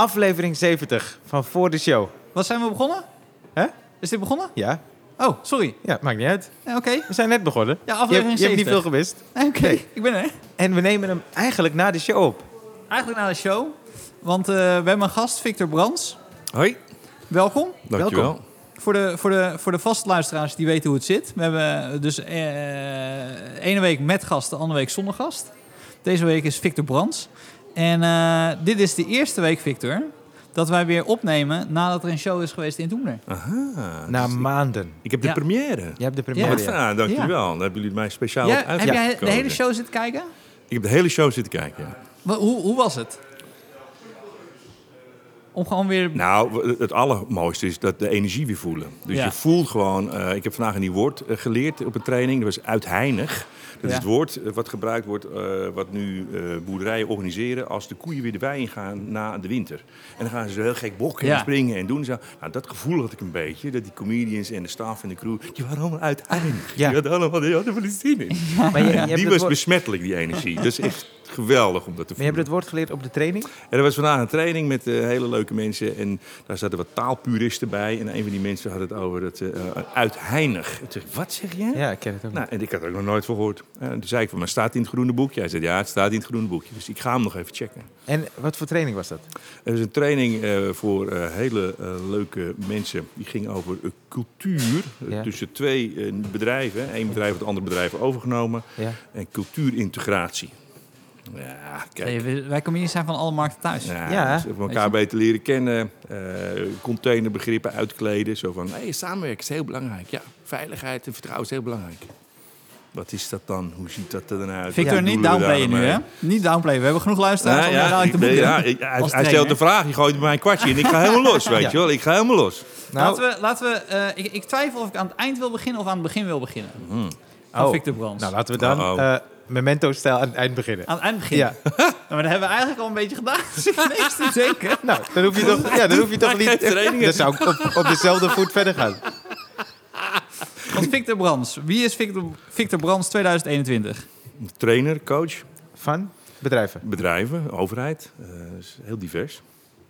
aflevering 70 van Voor de Show. Wat zijn we begonnen? Hè? Is dit begonnen? Ja, Oh, sorry. ja maakt niet uit. Ja, Oké. We zijn net begonnen. Ja, Je aflevering hebt, je hebt niet 70. veel gemist. Oké, Nee. ik ben er. En we nemen hem eigenlijk na de show op. Eigenlijk na de show. Want eh, we hebben een gast, Victor Brands. Hoi, Welkom. dankjewel. Welkom. Voor de, voor, de, voor de vaste luisteraars die weten hoe het zit. We hebben dus eh ene week met gast, de andere week zonder gast. Deze week is Victor Brands. En eh, dit is de eerste week, Victor, dat wij weer opnemen nadat er een show is geweest in Toemler. Aha, Na dus maanden. ik heb de Ja. première. Je hebt de Ja. première. Wat ja. fijn, dankjewel. Dan hebben jullie mij speciaal Ja, heb jij de hele show zitten kijken? Ik heb de hele show zitten kijken. ja. Wa- Hoe, hoe was het? Om gewoon weer... Nou, het allermooiste is dat de energie weer voelen. Dus Ja. je voelt gewoon... eh, ik heb vandaag een nieuw woord eh, geleerd op een training. Dat was uitheinig. Dat is het woord eh, wat gebruikt wordt, eh, wat nu eh, boerderijen organiseren... als de koeien weer de wei ingaan na de winter. En dan gaan ze zo heel gek bokken en springen en doen. Zo. Nou, dat gevoel had ik een beetje. Dat die comedians en de staf en de crew... die waren allemaal uitheinig. Ja. Die hadden allemaal die hadden wel zin in. Maar je, die was besmettelijk, die energie. Dat is echt geweldig om dat te maar je hebt voelen. het woord geleerd op de training? En er was vandaag een training met hele leuke mensen. En daar zaten wat taalpuristen bij. En een van die mensen had het over het eh uitheinig. Ik zeg, wat zeg je? Ja, ik ken het ook Nou, en ik had er ook nog nooit van gehoord. En toen zei ik van, maar staat het in het groene boekje? Hij zei, ja, het staat in het groene boekje. Dus ik ga hem nog even checken. En wat voor training was dat? Er is een training eh, voor eh, hele eh, leuke mensen. Die ging over eh, cultuur. eh, Ja. Tussen twee eh, bedrijven. Eén bedrijf het andere bedrijf overgenomen. Ja. En cultuurintegratie. Ja, kijk. Wij- wij comedians zijn van alle markten thuis. Ja, Ja, dus elkaar beter leren kennen. eh, containerbegrippen uitkleden. Zo van, hey, samenwerken is heel belangrijk. Ja, veiligheid en vertrouwen is heel belangrijk. Wat is dat dan? Hoe ziet dat er dan uit? Victor, niet downplayen nu, hè? Niet downplayen. We hebben genoeg luisteraars Nou, om daar ja, dadelijk te boeken. ja, ik- hij, stelt de vraag, je gooit mij een kwartje in. Ik ga helemaal los, weet Ja. je wel. Ik ga helemaal los. Nou, laten we, laten we, eh, ik, ik twijfel of ik aan het eind wil beginnen of aan het begin wil beginnen. Van Oh. Victor Brands. nou, laten we dan eh, Memento-stijl aan het eind beginnen. aan het eind beginnen. Ja. Nou, maar dat hebben we eigenlijk al een beetje gedaan. Dus ik niks te denken. Nou, dan hoef je toch, ja, dan hoef je toch niet... Dan zou ik op, op dezelfde voet verder gaan. Want Victor Brands. Wie is Victor, Victor Brands 2021? Trainer, coach, Van bedrijven. bedrijven, overheid. eh, is heel divers.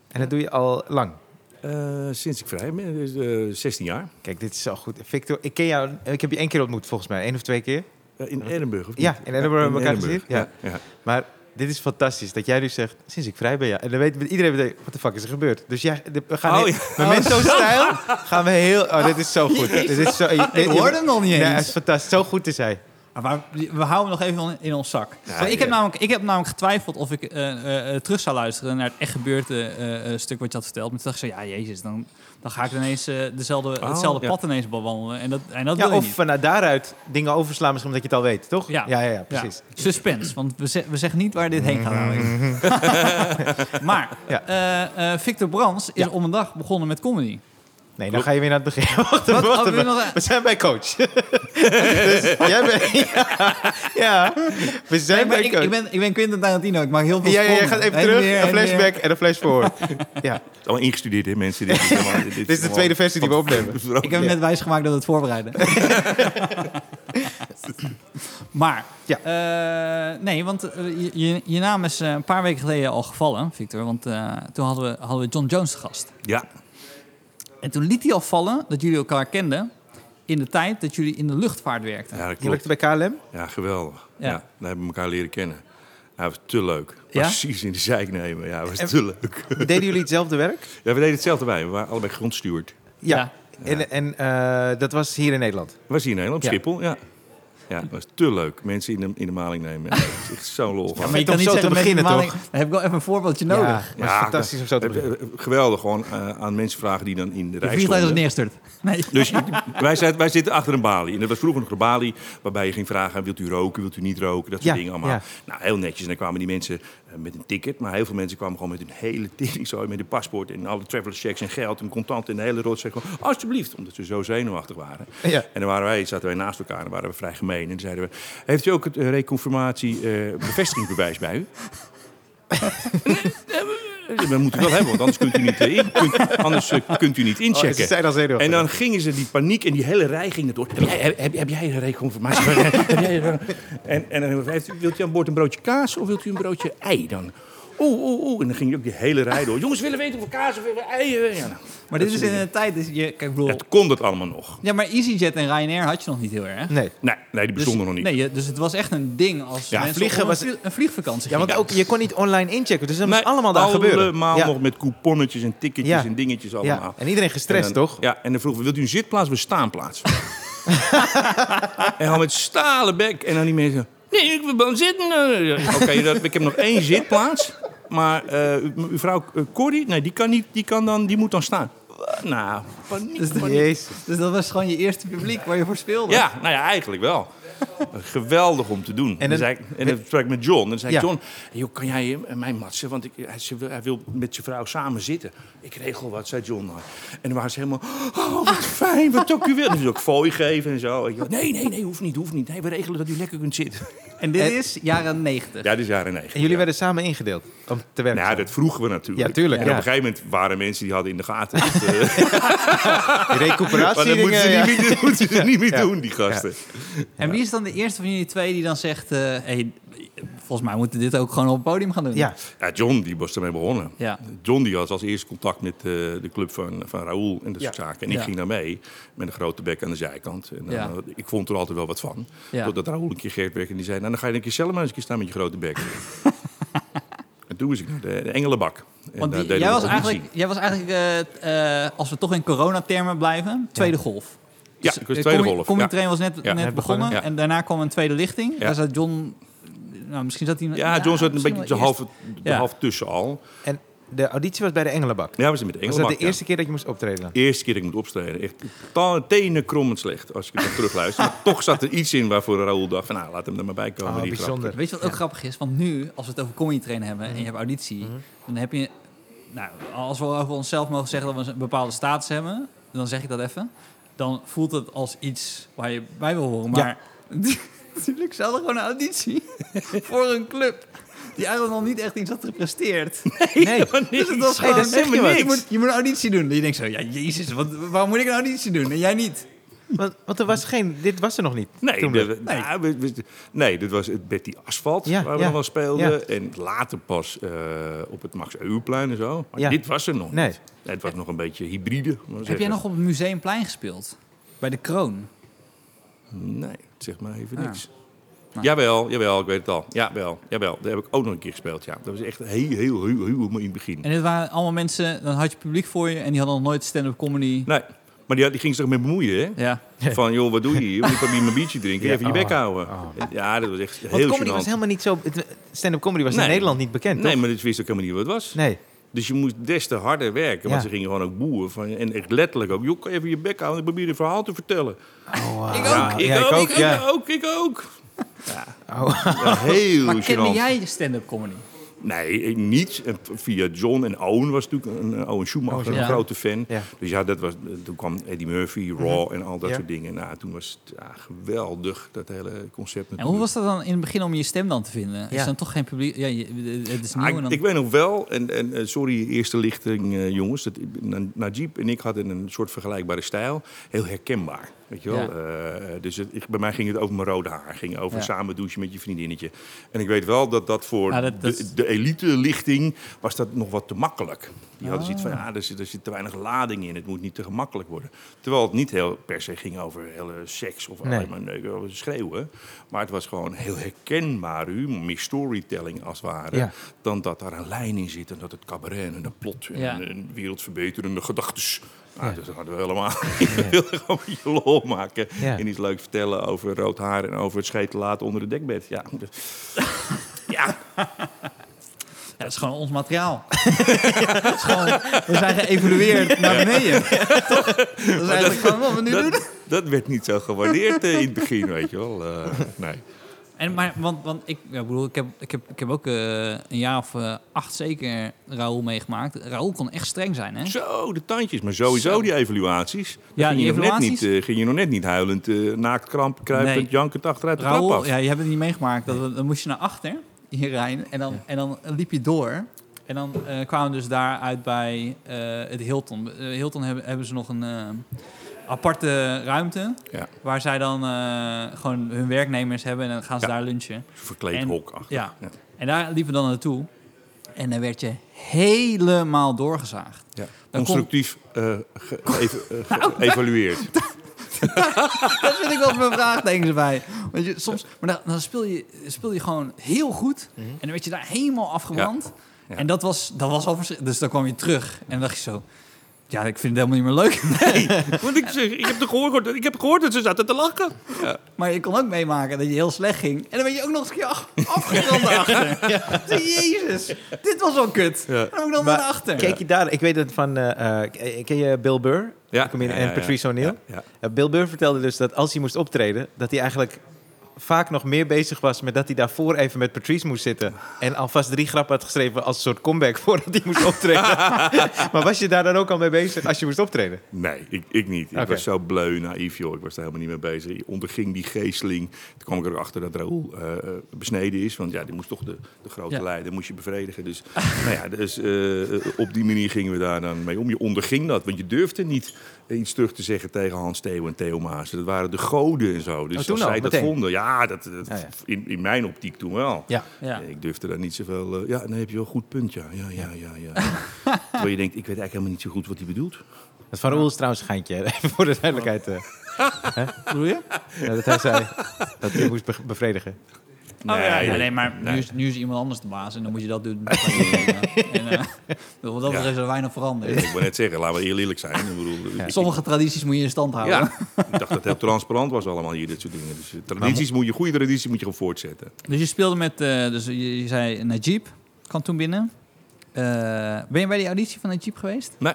En dat doe je al lang. Eh, sinds ik vrij ben, dus, eh, 16 jaar. Kijk, dit is zo goed. Victor, ik ken jou... Ik heb je één keer ontmoet, volgens mij. één of twee keer. Eh, in Edinburgh, of niet? Ja, in Edinburgh hebben we elkaar Edinburgh, gezien. Ja. Ja. Maar dit is fantastisch. Dat jij nu zegt, sinds ik vrij ben, ja. En dan weet iedereen meteen, wat de fuck is er gebeurd? Dus ja, de- we gaan Oh, heel- ja. Memento-stijl gaan we heel... Oh, dit is zo goed. Dit is zo, Ik hoorde hem nog niet Ja, eens. het is fantastisch. Zo goed is hij. Maar we houden hem nog even in ons zak. Ja, Want ik, heb ja. namelijk, ik heb namelijk getwijfeld of ik eh, eh, eh, terug zou luisteren naar het echt gebeurde eh, eh, stuk wat je had verteld. Maar toen dacht ik zo, ja, jezus, dan, dan ga ik ineens eh, dezelfde, Oh, hetzelfde ja. pad ineens bewandelen. En dat, en dat Ja, wil je of niet. vanuit daaruit dingen overslaan, misschien omdat je het al weet, toch? Ja. ja, ja, ja, Ja, precies. suspense, want we, we zeggen niet waar dit heen gaat. namelijk. maar Ja. eh, eh, Victor Brands is Ja. om een dag begonnen met comedy. Nee, dan ga je weer naar het begin. Wacht even, Wat? wacht Oh, we nog- We zijn bij coach. dus jij bent... Ja, ja. we zijn Nee, maar bij ik, coach. ik, ben, ik ben Quentin Tarantino, ik maak heel veel ja, ja, jij sprongen. gaat even Heen en terug, weer, een heen en weer. flashback en een flash forward. ja, Het is allemaal ingestudeerd, hè, mensen. Dit is, dit dit is de tweede versie die we opnemen. Ik heb hem Ja. net wijsgemaakt dat we het voorbereiden. maar, Ja. eh, nee, want eh, je, je, je naam is eh, een paar weken geleden al gevallen, Victor. Want eh, toen hadden we, hadden we John Jones te gast. Ja, En toen liet hij al vallen dat jullie elkaar kenden in de tijd dat jullie in de luchtvaart werkten. ja, Je werkte bij KLM? Ja, geweldig. Ja. Ja. daar hebben we elkaar leren kennen. Hij was te leuk. Ja? Precies in de zeik nemen. Ja, was En- te leuk. Deden jullie hetzelfde werk? Ja, we deden hetzelfde bij. We waren allebei grondstuurd. Ja. En, en eh, dat was hier in Nederland? Was hier in Nederland, op Ja. Schiphol. Ja. Ja, dat was te leuk. Mensen in de, in de maling nemen. Dat is echt zo lol. Ja, maar je kan niet zo te beginnen, maling- toch? Dan heb ik wel even een voorbeeldje nodig. Ja, maar het is fantastisch om zo te beginnen. Geweldig, gewoon eh, aan mensen vragen die dan in de rij stonden. neerstort. Nee. Dus je- wij, zaten, wij zitten achter een balie. En dat was vroeger nog een balie waarbij je ging vragen... wilt u roken, wilt u niet roken, dat soort Ja, dingen allemaal. ja. Nou, heel netjes. En dan kwamen die mensen eh, met een ticket. Maar heel veel mensen kwamen gewoon met een hele teringzooi... met een paspoort en alle traveler checks en geld en contant... en de hele rotzooi. Gewoon, alsjeblieft, omdat ze zo zenuwachtig waren. Ja. En dan waren wij, zaten wij naast elkaar en waren we vrij gemeen. En dan zeiden we, heeft u ook het uh, reconfirmatie eh, bevestigingsbewijs bij u? moet u wel hebben, want anders kunt u niet, eh, in, kunt, anders, eh, kunt u niet Oh, inchecken. ze. En dan gingen ze die paniek en die hele rij ging door. Heb jij, heb, heb, heb jij een reconfirmatie? En en dan heeft u, wilt u aan boord een broodje kaas of wilt u een broodje ei dan? Oeh, oeh, oeh. En dan ging je ook die hele rij door. Jongens willen weten of we kaas of eieren. Ja, nou, Maar dit is in een tijd... Dat je, kijk, bedoel... Toen kon dat allemaal nog. Ja, maar EasyJet en Ryanair had je nog niet heel erg. Nee. Nee, nee die Dus, bestonden nog niet. Nee, dus het was echt een ding als Ja, mensen vliegen op een, was- een vliegvakantie Ja, want ook, je kon niet online inchecken. Dus dat Nee, moest allemaal daar gebeuren. Allemaal ja. nog met couponnetjes en ticketjes Ja. en dingetjes allemaal. ja. En iedereen gestrest, En dan- toch? Ja, en dan vroegen we, wilt u een zitplaats of een staanplaats? en dan met stalen bek. En dan die mensen, nee, ik wil gewoon zitten. Oké, dat- ik heb nog één zitplaats. Maar eh, u- mevrouw uh, Corrie, nee, die, kan niet, die, kan dan, die moet dan staan. Nou, paniek, Dus de- paniek. Jezus. Dus dat was gewoon je eerste publiek waar je voor speelde. Ja, nou ja, eigenlijk wel. Geweldig om te doen. En En dan, dan- zei ik, en dan sprak ik met John. En dan zei ik, Ja. John, joh, kan jij eh, mij matsen? Want ik, hij, ze hij wil met zijn vrouw samen zitten. Ik regel wat, zei John. En dan waren ze helemaal, oh, wat fijn, wat ook u wil. Dus ook fooi geven en zo. Ik, nee, nee, nee, hoeft niet, hoeft niet. Nee, we regelen dat u lekker kunt zitten. En dit En- is jaren 90. Ja, dit is jaren negen. En jullie ja. werden samen ingedeeld om te werken. Nou, ja, dat vroegen we natuurlijk. Ja, tuurlijk, En ja. op een gegeven moment waren mensen die hadden in de gaten. Dat, eh, Die recuperatie. maar dat moeten ze niet meer, moeten ze niet meer Ja. doen, die gasten. En wie is dan de eerste van jullie twee die dan zegt... eh, hey, volgens mij moeten we dit ook gewoon op het podium gaan doen. Ja. Ja, John die was ermee begonnen. Ja. John die had als eerste contact met eh, de club van, van Raoul en dat soort Ja. zaken. En ik Ja. ging daar mee met een grote bek aan de zijkant. En, eh, ik vond er altijd wel wat van. Ja. Totdat Raoul een keer Geert werd en die zei... Nou, dan ga je een keer zelf maar eens een keer staan met je grote bek. en toen was ik naar de, de Engelenbak. En Want die- deden jij, was eigenlijk, jij was eigenlijk, eh, eh, als we toch in coronatermen blijven, tweede golf. Ja, Dus, ik was eh, tweede golf. Comedy Ja. Train was net, Ja, net net begonnen. begonnen, ja. En daarna kwam een tweede lichting. Ja. Daar zat John... Nou, misschien zat hij... Ja, John zat een beetje wel zo eerst. half, Ja. half tussen al. En de auditie was bij de Engelenbak. Ja, we zijn met de was dat Engelenbak. de eerste keer dat je moest optreden? De eerste keer dat ik moet optreden. Echt tenen krommend slecht, als ik het terugluister. Maar toch zat er iets in waarvoor Raoul dacht van... Nou, laat hem er maar bij komen. Oh, die grap. bijzonder. Weet je wat ook grappig is? Want nu, als we het over comedy train hebben en je hebt auditie, dan heb je... Nou, als we over onszelf mogen zeggen dat we een bepaalde status hebben, dan zeg ik dat even. Dan voelt het als iets waar je bij wil horen. Ja. Maar natuurlijk ze hadden gewoon een auditie voor een club die eigenlijk nog niet echt iets had gepresteerd. Nee. Dus het was Hey, gewoon, dat zeg je moet, je, moet, je moet een auditie doen. En je denkt zo, ja jezus, wat, waarom moet ik een auditie doen en jij niet? Want, want er was geen... Dit was er nog niet. Nee, toen de- we- we- nou, we- we- nee, dit was het Betty Asfalt, Ja, waar we ja, nog wel speelden. ja. En later pas eh, op het Max Euwplein en zo. Maar Ja. dit was er nog Nee. niet. Nee, het was nog een beetje hybride. Heb zeggen. jij nog op het Museumplein gespeeld? Bij de Kroon? Nee, zeg maar even Ah. niks. Nou. Jawel, jawel, ik weet het al. Jawel, jawel. Daar heb ik ook nog een keer gespeeld, ja. Dat was echt heel, heel, heel, heel in het begin. En dit waren allemaal mensen, dan had je publiek voor je en die hadden nog nooit stand-up comedy. Nee, maar die, die ging zich mee bemoeien, hè? Ja. Van, joh, wat doe je hier? Ik hier mijn biertje drinken. Ja, Even je oh, bek houden. oh. Ja, dat was echt Want heel comedy gênant. was helemaal niet zo... Stand-up comedy was Nee. in Nederland niet bekend, Nee, toch? maar dit wist ook helemaal niet wat het was. Nee. Dus je moest des te harder werken. Want Ja. ze gingen gewoon ook boeren. Van, en echt letterlijk ook. Joh, even je bek houden. Ik probeer een verhaal te vertellen. Oh, wow. Ik Ja, ook. ik, Ja, ook, ik ja. ook, ik ook. Oh. Ja, heel Maar kende jij stand-up comedy? Nee, niet. En via John en Owen was natuurlijk een, Owen Schumacher, Oh, een grote fan. Ja. Dus ja, dat was, toen kwam Eddie Murphy, Raw en al dat Ja. soort dingen. Nou, toen was het ja, geweldig, dat hele concept En natuurlijk. hoe was dat dan in het begin om je stem dan te vinden? Is dan toch geen publiek? Ja, het is nieuw Ah, en ik, dan... ik weet nog wel, en, en eh, sorry, eerste lichting eh, jongens. Dat, Na- Najib en ik hadden een soort vergelijkbare stijl. Heel herkenbaar, weet je wel. Ja. Eh, dus het, ik, bij mij ging het over mijn rode haar. ging over Ja. samen douchen met je vriendinnetje. En ik weet wel dat dat voor Ja, dat- dat is- de, de elite lichting was dat nog wat te makkelijk. Die hadden zoiets Ah. van, ja, er zit, er zit te weinig lading in. Het moet niet te gemakkelijk worden. Terwijl het niet heel per se ging over hele seks of Nee. alleen maar nee, over schreeuwen. Maar het was gewoon heel herkenbaar, meer storytelling als het ware. Dan dat daar een lijn in zit en dat het cabaret en een plot en een wereldverbeterende gedachtes. Nou, Ja. Dus dat hadden we helemaal. We wilden gewoon een beetje lol maken. Ja. En iets leuks vertellen over rood haar en over het scheten laten onder het dekbed. Ja, ja Ja, dat is gewoon ons materiaal. Dat is gewoon, we zijn geëvolueerd naar beneden. Toch? Dat is eigenlijk gewoon wat we nu doen. dat, dat werd niet zo gewaardeerd eh, in het begin, weet je wel. Eh, nee. En, maar, want, want ik, ja, ik bedoel, ik heb, ik heb, ik heb ook eh, een jaar of eh, acht zeker Raoul meegemaakt. Raoul kon echt streng zijn, hè? Zo, de tandjes. Maar sowieso Zo. die evaluaties. Ja, ging die je nog net evaluaties? niet, eh, ging je nog net niet huilend, eh naakt, kramp, kruipend, Nee. jankend achteruit de trap Raoul, af. ja, je hebt het niet meegemaakt. Dat dan moest je naar achter, hier rijden. En dan, en dan liep je door. En dan kwamen we dus daar uit bij het Hilton. Hilton hebben, hebben ze nog een aparte ruimte. Ja. Waar zij dan eh, gewoon hun werknemers hebben. En dan gaan ze Ja. daar lunchen. Verkleed En- hok achter. ja. En daar liepen we dan naartoe. En dan werd je helemaal doorgezaagd. Ja. Dan Constructief eh, ge- eh, Nou, geëvalueerd. Daar vind ik wel mijn vraagtekens bij. Want je, soms, maar dan, dan speel, je, speel je gewoon heel goed. En dan werd je daar helemaal afgebrand. Ja. En dat was, dat was al. Dus dan kwam je terug en dan dacht je zo... Ja, ik vind het helemaal niet meer leuk. Want ik zeg, ik heb, gehoord, ik heb gehoord dat ze zaten te lachen. Ja. Maar je kon ook meemaken dat je heel slecht ging. En dan ben je ook nog eens een keer af- daarachter. Jezus, dit was al kut. Ja. En ook nog Maar naar achter. Keek je daar, ik weet het van, eh, eh, ken je Bill Burr? Ja. Ja, ja, en ja. Patrice O'Neill? Ja, ja. Ja, Bill Burr vertelde dus dat als hij moest optreden, dat hij eigenlijk vaak nog meer bezig was met dat hij daarvoor even met Patrice moest zitten. En alvast drie grappen had geschreven als een soort comeback voordat hij moest optreden. maar was je daar dan ook al mee bezig als je moest optreden? Nee, ik, ik niet. Ik was zo bleu, naïef, joh. Ik was daar helemaal niet mee bezig. Ik onderging die geesteling. Toen kwam ik er ook achter dat Raoul eh, eh, besneden is. Want ja, die moest toch de, de grote Ja. leider moest je bevredigen. Dus, nou ja, dus eh, op die manier gingen we daar dan mee om. Je onderging dat, want je durfde niet iets terug te zeggen tegen Hans Theo en Theo Maas. Dat waren de goden en zo. Dus Oh, toen als al, zij dat vonden, ja, dat, dat- Ja, ja. In, in mijn optiek toen wel. Ja. Ja. Ik durfde daar niet zoveel... eh, ja, dan heb je wel een goed punt, ja. Ja, ja, ja, ja. Terwijl je denkt, ik weet eigenlijk helemaal niet zo goed wat hij bedoelt. Dat van Roel is trouwens een geintje, hè? voor de duidelijkheid. eh. bedoel je? Ja, dat hij zei dat hij moest be- bevredigen. Oh, ja, ja, joh. nee, maar Nee. Nu, is, nu is iemand anders de baas en dan moet je dat doen. en, eh, wat dat Ja. is er weinig veranderd. Ik wil net zeggen, laten we heel eerlijk zijn. Ik, bedoel, Sommige tradities moet je in stand houden. ja, ik dacht dat het heel transparant was allemaal hier, dit soort dingen. Dus eh, tradities moet je, goede tradities moet je gewoon voortzetten. Dus je speelde met, eh, dus je, je zei Najib, kwam toen binnen. Eh, ben je bij die auditie van Najib geweest? Nee.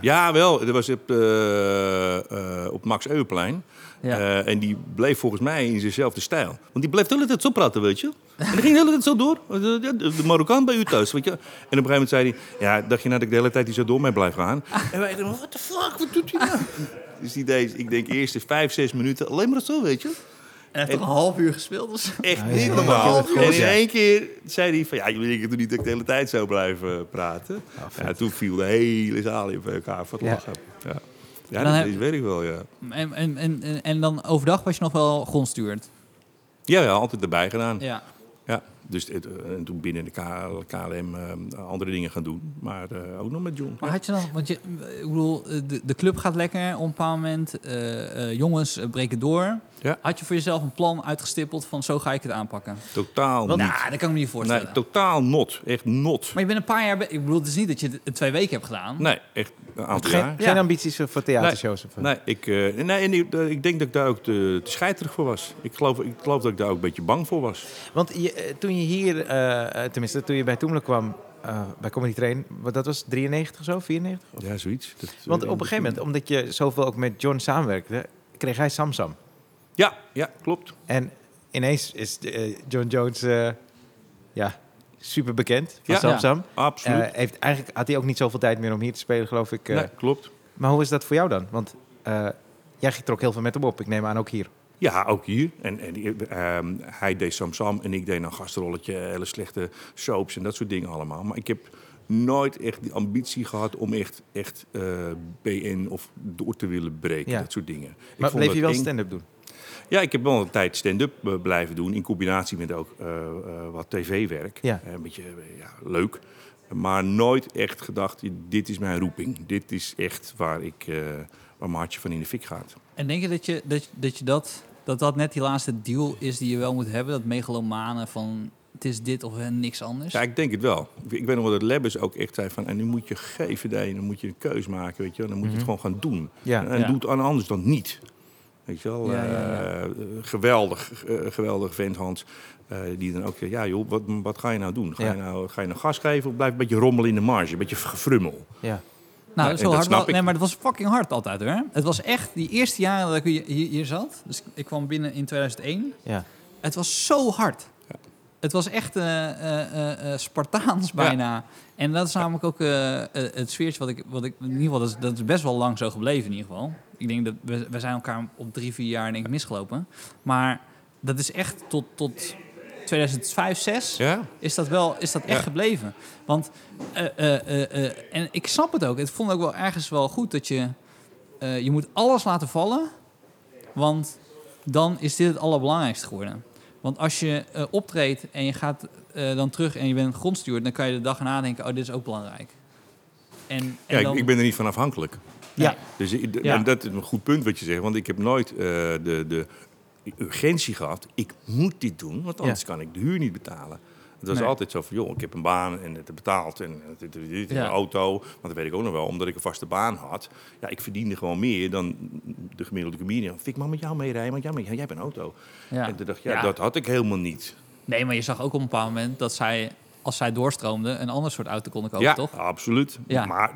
Ja, wel. Dat was op, eh, eh, op Max Euweplein. Ja. Eh, en die bleef volgens mij in zijnzelfde stijl. Want die bleef de hele tijd zo praten, weet je. En die ging de hele tijd zo door. De, de, de Marokkaan bij u thuis, weet je. En op een gegeven moment zei hij... Ja, dacht je nou dat ik de hele tijd die zo door mee blijf gaan? En wij dachten, what the fuck, wat doet hij nou? Dus die deed, ik denk, eerste vijf, zes minuten alleen maar zo, weet je. En hij heeft een half uur gespeeld? Dus. Echt Ja, niet normaal. ja. En in één keer zei hij van... Ja, je weet toch niet dat ik de hele tijd zo blijf eh, praten? Ja, toen viel de hele zaal in elkaar van het Ja. lachen. Ja, ja dat heb- weet ik wel, ja. En, en, en, en- dan overdag was je nog wel grondstuurd. Ja, ja, altijd erbij gedaan. Ja. Ja, dus het, eh, en toen binnen de KL, KLM eh, andere dingen gaan doen. Maar eh, ook nog met John. Maar had je dan, want je, ik bedoel, de, de club gaat lekker op een bepaald moment. jongens breken door. Ja. Had je voor jezelf een plan uitgestippeld van zo ga ik het aanpakken? Totaal Nou, niet. dat kan ik me niet voorstellen. Nee, totaal not. Echt not. maar je bent een paar jaar... be- Ik bedoel, het is niet dat je het twee weken hebt gedaan. Nee, echt een aantal Geen, jaar. geen Ja. ambities voor theatershows? Of, Nee, ik, eh, nee en ik, eh, ik denk dat ik daar ook te, te scheiterig voor was. Ik geloof, ik geloof dat ik daar ook een beetje bang voor was. Want je, eh, toen je hier, tenminste toen je bij Toemelen kwam, eh, bij Comedy Train, dat was 93 of zo, 94? Ja, zoiets. Dat, Want op een gegeven moment, omdat je zoveel ook met John samenwerkte, kreeg hij Samsam. Ja, ja, klopt. En ineens is eh, John Jones eh, ja, super bekend van Ja. Samsam. Absoluut. Eh, heeft, eigenlijk had hij ook niet zoveel tijd meer om hier te spelen, geloof ik. nee, klopt. Maar hoe is dat voor jou dan? Want eh, jij trok heel veel met hem op. Ik neem aan ook hier. Ja, ook hier. En, en ehm, hij deed Samsam en ik deed een gastrolletje, hele slechte soaps en dat soort dingen allemaal. Maar ik heb nooit echt die ambitie gehad om echt, echt BN of door te willen breken, Ja. dat soort dingen. Ik Maar vond bleef je wel stand-up doen? Ja, ik heb wel een tijd stand-up eh, blijven doen. In combinatie met ook eh, eh, wat tv-werk. Ja. Een beetje ja, leuk. Maar nooit echt gedacht, dit is mijn roeping. Dit is echt waar, ik, waar mijn hartje van in de fik gaat. En denk je dat je dat, dat, je dat, dat dat net die laatste deal is die je wel moet hebben? Dat megalomanen van het is dit of niks anders? Ja, ik denk het wel. Ik, weet nog wel dat Lebbes ook echt zei van... en nu moet je GVD, en dan moet je een keus maken, weet je wel. Dan moet je het gewoon gaan doen. Mhm. Ja. En Ja. doe het aan anders dan niet. Weet je wel, Ja, ja, eh, geweldig, eh, geweldig vent Hans. eh, die dan ook zegt, ja joh, wat, wat ga je nou doen? Ga, je nou, ga je nou gas geven of blijf een beetje rommelen in de marge? Een beetje gefrummel. Ja. Nou, Ja, zo hard snap wel. ik. Nee, maar het was fucking hard altijd hoor. Het was echt die eerste jaren dat ik hier, hier, zat. Dus ik kwam binnen in 2001. ja. Het was zo hard. Ja. Het was echt eh, Spartaans bijna. En dat is namelijk ook het sfeertje wat ik, wat ik... In ieder geval, dat is, dat is best wel lang zo gebleven in ieder geval. Ik denk dat we, we zijn elkaar op drie, vier jaar denk ik misgelopen. Maar dat is echt tot, tot 2005, 6 Ja? is dat wel is dat echt Ja. gebleven. Want, eh, eh, eh, en ik snap het ook. Het vond ook wel ergens wel goed dat je... je moet alles laten vallen. Want dan is dit het allerbelangrijkste geworden. Want als je optreedt en je gaat dan terug en je bent grondsteward, dan kan je de dag erna denken, oh, dit is ook belangrijk. En, en Ja, ik, dan, ik ben er niet van afhankelijk. Ja. Dus Ja. en dat is een goed punt wat je zegt. Want ik heb nooit eh, de, de urgentie gehad. Ik moet dit doen, want anders kan ik de huur niet betalen. Het was Nee. altijd zo van, joh, ik heb een baan en het betaald en Ja. een auto. Want dat weet ik ook nog wel, omdat ik een vaste baan had. Ja, ik verdiende gewoon meer dan de gemiddelde comedian. Vind ik maar met jou meerijden, want jij, jij hebt een auto. ja. En toen dacht ik, ja, Ja. dat had ik helemaal niet. Nee, maar je zag ook op een bepaald moment dat zij, als zij doorstroomden, een ander soort auto konden kopen, ja, toch? absoluut. Ja. Maar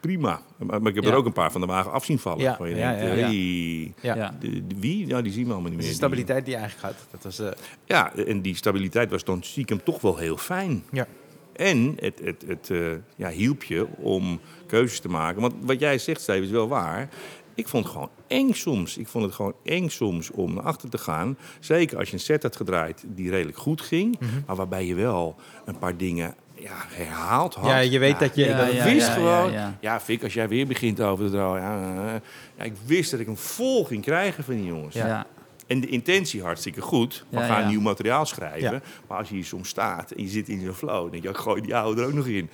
prima. Maar, maar ik heb Ja. er ook een paar van de wagen af zien vallen. Ja, Waar je ja, denkt, ja, ja. hey, Ja. Ja. de- de- wie? Ja, die zien we allemaal niet meer. de stabiliteit die je eigenlijk had. Dat was, eh, Ja, en die stabiliteit was dan stiekem toch wel heel fijn. ja. En het, het, het eh, ja, hielp je om keuzes te maken. Want wat jij zegt, Steven, is wel waar. Ik vond het gewoon eng soms. Ik vond het gewoon eng soms om naar achter te gaan. Zeker als je een set had gedraaid die redelijk goed ging. Mhm. Maar waarbij je wel een paar dingen ja, herhaald had. Ja, je weet dat je- ja, wist gewoon... ja. Fik, als jij weer begint over te draaien... Ja, ja, ik wist dat ik hem vol ging krijgen van die jongens. Ja. En de intentie hartstikke goed. We gaan nieuw materiaal schrijven. Ja. Maar als je hier soms staat en je zit in zo'n flow... dan denk je, ik gooi die oude er ook nog in.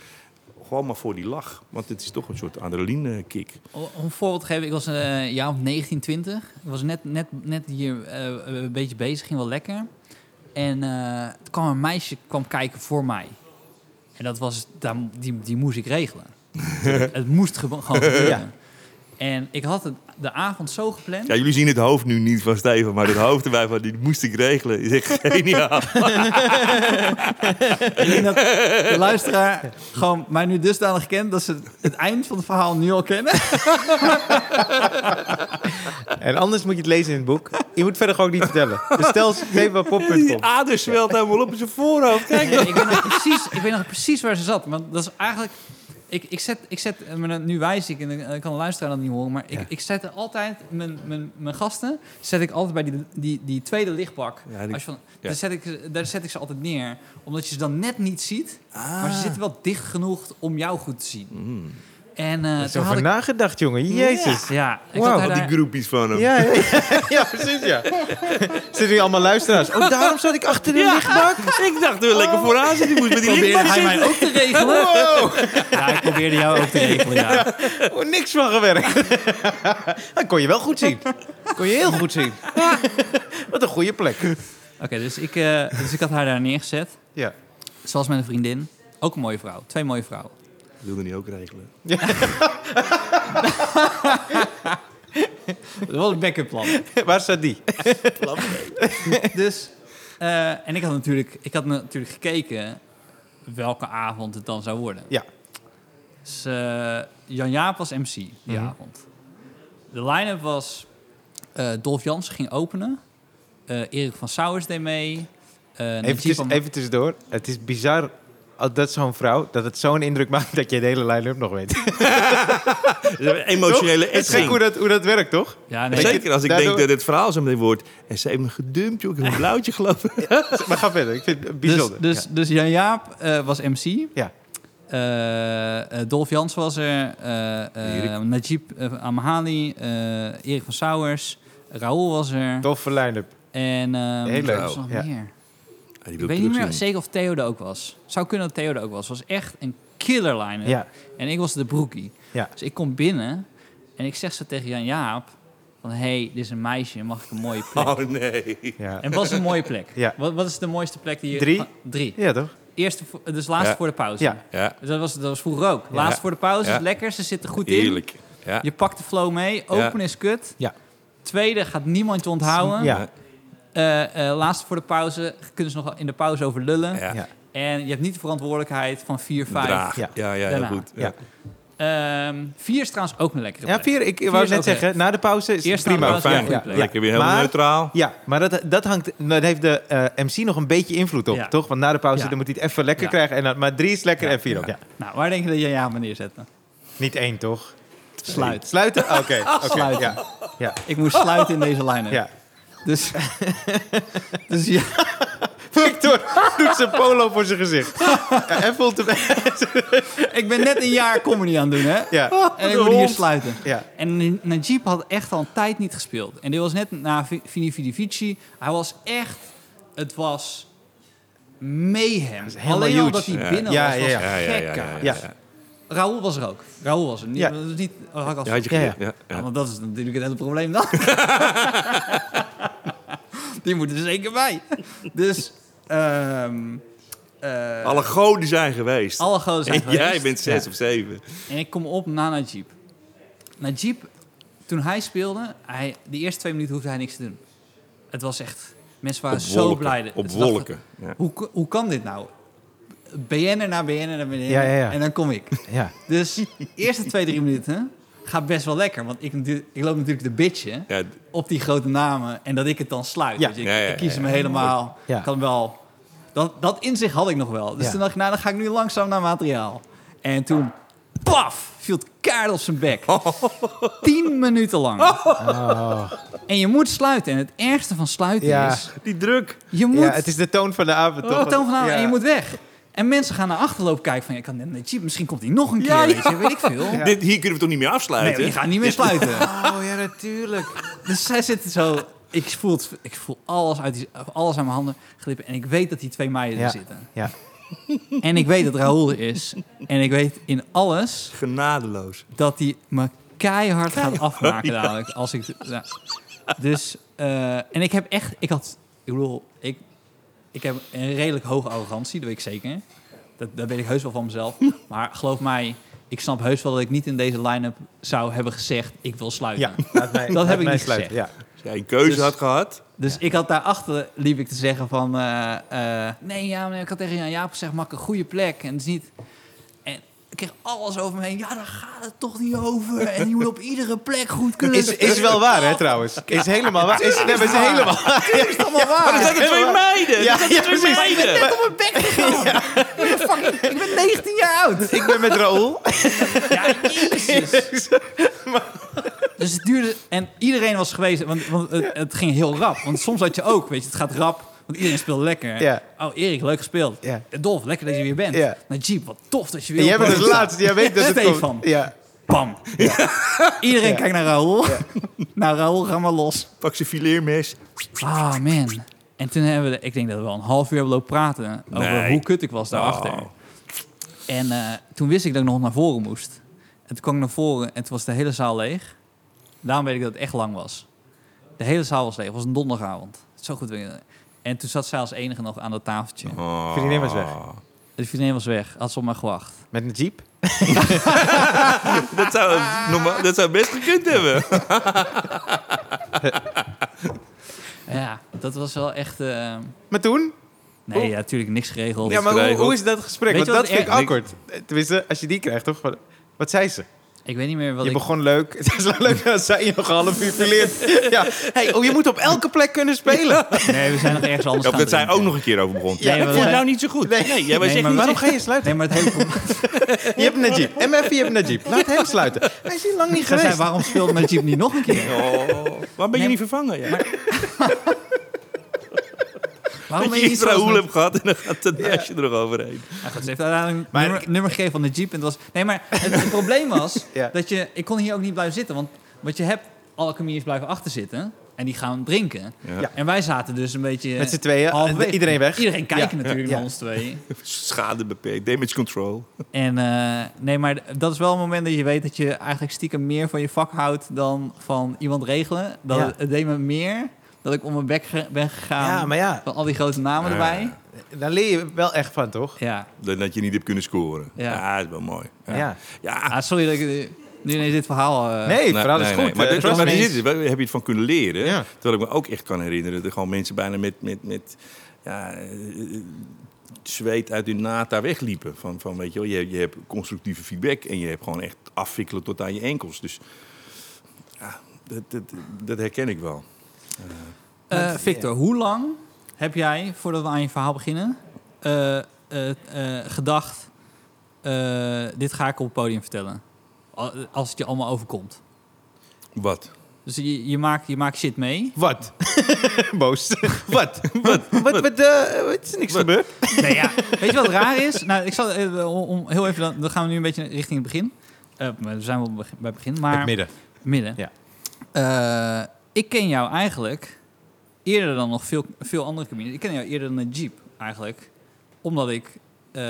Gewoon maar voor die lach. Want het is toch een soort adrenaline kick. Om een voorbeeld te geven, ik was eh, een jaar of 19, 20. Ik was net, net, net hier eh, een beetje bezig, ging wel lekker. En eh er kwam een meisje kwam kijken voor mij. En dat was, daar, die, die moest ik regelen. het moest gewoon gebeuren. Ja. En ik had het de avond zo gepland. Ja, jullie zien het hoofd nu niet van Steven... maar het hoofd erbij van, die moest ik regelen. Is echt geniaal. Ik denk dat de luisteraar gewoon mij nu dusdanig kent... dat ze het eind van het verhaal nu al kennen. En anders moet je het lezen in het boek. Je moet verder gewoon niet vertellen. Dus stel stevenpop.com. Die ader zwelt helemaal op zijn voorhoofd. Kijk Nee, ik, weet nog precies, ik weet nog precies waar ze zat. Want dat is eigenlijk... Ik, ik zet, ik zet eh, nu wijs ik, en ik kan de luisteraar dat niet horen... maar ik, Ja. ik zet altijd, mijn, mijn, mijn gasten... zet ik altijd bij die, die, die tweede lichtbak. Ja, die- Als je van, ja. daar, zet ik, ze- daar zet ik ze altijd neer. Omdat je ze dan net niet ziet. Ah. Maar ze zitten wel dicht genoeg om jou goed te zien. Mm. En had over ik... nagedacht, jongen. Jezus. Ja, ik Wauw, had haar Al die daar- groepjes van hem. Ja, ja, ja, ja, precies, ja. Zitten nu allemaal luisteraars. Oh, daarom zat ik achter de lichtbak. Ik dacht, we lekker vooraan zitten. Die moest met die probeerde lichtbak hij mij ook te regelen. Wow, Ja, ik probeerde jou ook te regelen, ja. oh, niks van gewerkt. Dat kon je wel goed zien. Kon je heel goed zien. Wat een goede plek. Oké, dus, ik, eh, dus ik had haar daar neergezet. Ja. Zoals met een vriendin. Ook een mooie vrouw. Twee mooie vrouwen. Ik wilde niet ook regelen. Dat was een backup plan. Waar staat die? Dus, eh, en ik had, natuurlijk, ik had natuurlijk gekeken welke avond het dan zou worden. Ja. Dus eh, Jan Jaap was MC die Mhm. avond. De line-up was... eh Dolf Jansen ging openen. Eh, Erik van Sauers deed mee. Eh, Even, even tussendoor. Het is bizar als dat zo'n vrouw, dat het zo'n indruk maakt dat je de hele line-up nog weet. Emotionele Het is gek hoe dat, hoe dat werkt, toch? Ja, nee, Zeker als ik Daardoor- denk dat het verhaal zo meteen wordt. En ze heeft me gedumpt, joh. Ik heb een blauwtje gelopen. Maar ga verder, ik vind het dus, bijzonder. dus, dus Jan Jaap eh, was MC. Ja. Eh, eh, Dolf Jans was er. eh eh Erik. Najib Amhali. eh Erik van Sauers. Raoul was er. Toffe line-up. En ehm Heel leuk. er was nog Ja. meer. Ja, Ik weet niet meer zeker of Theo er ook was. Zou kunnen dat Theo er ook was. Het was echt een killer line Ja. En ik was de broekie. Ja. Dus ik kom binnen en ik zeg zo tegen Jan Jaap... van, hé, hey, dit is een meisje, mag ik een mooie plek? Oh nee. Ja. En wat is een mooie plek? Ja. Wat, wat is de mooiste plek die je... Drie. Ah, Drie. ja, toch? Eerste, dus laatste Ja. voor de pauze. Ja. Ja, Dus dat was, dat was vroeger ook. Laatste Ja. voor de pauze, Ja. is lekker, ze zitten goed in. heerlijk. Ja. Je pakt de flow mee, open is kut. Ja. Tweede gaat niemand je onthouden. Ja. Eh, eh, laatste voor de pauze, kunnen ze nog in de pauze over lullen. Ja. Ja. En je hebt niet de verantwoordelijkheid van 4, 5. Draag. Ja. Ja, ja, heel goed. Ja. Ehm, vier is trouwens ook een lekkere Ja, vier, ik Vier wou net zeggen, na de pauze is het Eerst prima. pauze, Fijn. ja. Lekker weer helemaal Maar- neutraal. Ja, maar dat, dat, hangt, dat heeft de eh, MC nog een beetje invloed op, Ja. toch? Want na de pauze Ja. dan moet hij het even lekker Ja. krijgen. En dan, maar drie is lekker Ja. en vier ook. Ja. Nou, waar denk je dat je ja maar neerzetten? Niet één, toch? Sluit. Sluiten? Oké. oké, Sluiten. Ja. Ja. Ik moest sluiten in deze line ja. Dus, dus ja, Victor doet zijn polo voor zijn gezicht. Ja, en voelt hem... ik ben net een jaar comedy aan het doen, hè? Ja. En ik moet hier sluiten. Ja. En Najib had echt al een tijd niet gespeeld. En dit was net na Vi- Vini Vidi Vici. Hij was echt het was mayhem. Alleen al huge. dat hij binnen Ja, was, was ja, Ja, ja, gek. ja, ja, Ja. ja. Raoul was er ook. Raoul was er. Niet, Ja. dat is niet, had ik al Ja, had je Ja, geleerd, ja. ja, Ja, ja. want dat is natuurlijk het hele probleem dan. Die moeten er zeker bij. Dus, ehm eh, Alle goden zijn geweest. alle goden zijn en jij geweest. bent zes Ja. of zeven. En ik kom op na Najib. Najib, toen hij speelde, hij, de eerste twee minuten hoefde hij niks te doen. Het was echt... Mensen waren Op zo wolken, blij. Op wolken. Ja. Hoe, hoe kan dit nou? BN'er naar BN'er naar BN'er. Ja, ja, ja. En dan kom ik. Ja. Dus de eerste twee, drie minuten gaat best wel lekker. Want ik, ik loop natuurlijk te bitchen Ja, op die grote namen. En dat ik het dan sluit. Ja. Ik, Ja, ja, ik kies ja, hem helemaal. Kan wel... Dat, dat inzicht had ik nog wel. Dus Ja. toen dacht ik, nou, dan ga ik nu langzaam naar materiaal. En toen, paf, viel het kaart op zijn bek. Tien minuten lang. Oh. En je moet sluiten. En het ergste van sluiten Ja. is... die druk. Je moet... ja, het is de toon van de avond, toch? Oh, toon van de avond, Ja. En je moet weg. En mensen gaan naar achterloop kijken van... Ja, ik kan net cheap, misschien komt hij nog een keer, Ja, weet je. Weet ik veel. Nee, Dit, hier kunnen we toch niet meer afsluiten? die gaan niet meer sluiten. Oh, ja, natuurlijk. Dus zij zitten zo... Ik voel, het, ik voel alles, uit die, alles aan mijn handen glippen. En ik weet dat die twee meiden Ja. er zitten. Ja. En ik weet dat Raoul er is. En ik weet in alles Genadeloos. dat hij me keihard gaat afmaken dadelijk. Als ik. Dus, eh, en ik heb echt, ik had, ik bedoel, ik, heb een redelijk hoge arrogantie, dat weet ik zeker. Dat, dat weet ik heus wel van mezelf. Maar geloof mij, ik snap heus wel dat ik niet in deze line-up zou hebben gezegd, ik wil sluiten. Ja, mij, Dat heb ik niet sluiten. gezegd. Ja. Als jij een keuze Dus- had gehad. Dus ik had daarachter, liep ik te zeggen van... eh, eh, nee, ja, maar ik had tegen Jan Jaap gezegd, maak een goede plek. En het is niet... Ik kreeg alles over me heen. Ja, daar gaat het toch niet over. En je moet op iedere plek goed kunnen... Is, is wel waar, hè, trouwens. Is helemaal waar. Is, nee, maar is helemaal waar. is allemaal waar. Maar er zaten twee meiden! Ja, twee meiden! net op mijn bek gegaan. Ik, ben fucking, ik ben 19 jaar oud. Ik ben met Raoul. Ja, jezus. Dus het duurde... En iedereen was geweest... Want, want het, het ging heel rap. Want soms had je ook, weet je, het gaat rap. Want iedereen speelt lekker. Ja. Oh, Erik, leuk gespeeld. Ja. Dolf, lekker dat je weer bent. Ja. Najib, wat tof dat je weer En jij bent het laatste. Jij weet dat het Stefan. komt. Ja. Bam. Iedereen Ja. kijkt naar Raoul. nou, Raoul, ga maar los. Pak zijn fileermes. Ah, man. En toen hebben we, ik denk dat we wel een half uur hebben lopen praten over Nee. hoe kut ik was daarachter. Oh. En eh, toen wist ik dat ik nog naar voren moest. En toen kwam ik naar voren en toen was de hele zaal leeg. Daarom weet ik dat het echt lang was. De hele zaal was leeg. Het was een donderdagavond. Zo goed. weet ik het. En toen zat zij als enige nog aan dat tafeltje. Oh. Vriendin was weg. De vriendin was weg. Had ze op mij gewacht. Met een jeep. Dat zou, normaal, dat zou best gekund hebben. Ja, dat was wel echt... eh, Maar toen? Nee, ja, natuurlijk niks geregeld. Ja, maar hoe, is dat gesprek? Weet Want dat vind ik awkward. Tenminste, als je die krijgt, toch? Wat zei ze? Ik weet niet meer wat je ik... begon leuk. Het is wel leuk dat zij je nog een half uur fileert. ja. Hey, oh, je moet op elke plek kunnen spelen. Nee, we zijn nog ergens anders gaan dat zij ook nog een keer over begon. Ja, Ja, vond ik zijn- nou niet zo goed. Nee, jij Nee, maar niet Waarom ga je sluiten? Nee, maar het hele. Je hebt een Najib. MF, je hebt een Najib. Laat hem sluiten. Hij is hier lang niet geweest. waarom speelde Najib niet nog een keer? Oh, waarom ben je Nee. niet vervangen? Ja. Waarom Dat je iets. Raoul hebt gehad en dan gaat het meisje er nog overheen. Nou goed, ze heeft uiteindelijk een Maar- nummer, nummer gegeven van de Jeep. En het was... Nee, maar het, het probleem was Ja. dat je... Ik kon hier ook niet blijven zitten, want wat je hebt... Alle comedians blijven achter zitten en die gaan drinken. Ja. En wij zaten dus een beetje... Met z'n tweeën. halverwege. Iedereen weg. Iedereen kijken Ja. natuurlijk Ja. naar ons twee. Schade beperkt, damage control. En eh, nee, maar dat is wel een moment dat je weet dat je eigenlijk stiekem meer van je vak houdt dan van iemand regelen. Dat het deed me meer dat ik om mijn bek ge- ben gegaan Ja, maar ja. van al die grote namen Ja. erbij. Daar leer je wel echt van, toch? Ja. Dat dat je niet hebt kunnen scoren. Ja. Ja, dat is wel mooi. Ja. Ja. Ja. Ah, sorry dat ik eh, nu ineens dit verhaal... eh, Nee, het Nee, verhaal is nee, goed. nee. Maar, eh, dit- maar dit is het. Waar heb je het van kunnen leren? Ja. Terwijl ik me ook echt kan herinneren dat er gewoon mensen bijna met, met, met ja, eh, zweet uit hun naad daar wegliepen. Van, van weet je, wel, je, je hebt constructieve feedback en je hebt gewoon echt afwikkelen tot aan je enkels. Dus ja, dat, dat, dat herken ik wel. Eh, Victor, hoe lang heb jij, voordat we aan je verhaal beginnen, eh, eh, eh, gedacht... eh, dit ga ik op het podium vertellen? Al- Als het je allemaal overkomt. Wat? Dus je, je, maakt, je maakt shit mee. Wat? Boos. Wat? Wat? Wat? Wat? wat is er niks gebeurd? Nee, ja. Weet je wat raar is? Nou, ik zal om, om heel even, dan, dan gaan we nu een beetje richting het begin. Eh, maar we zijn wel bij het begin, maar Het midden. midden. Ja. Ik ken jou eigenlijk eerder dan nog veel, veel andere comedians. Ik ken jou eerder dan een Jeep, eigenlijk. Omdat ik... eh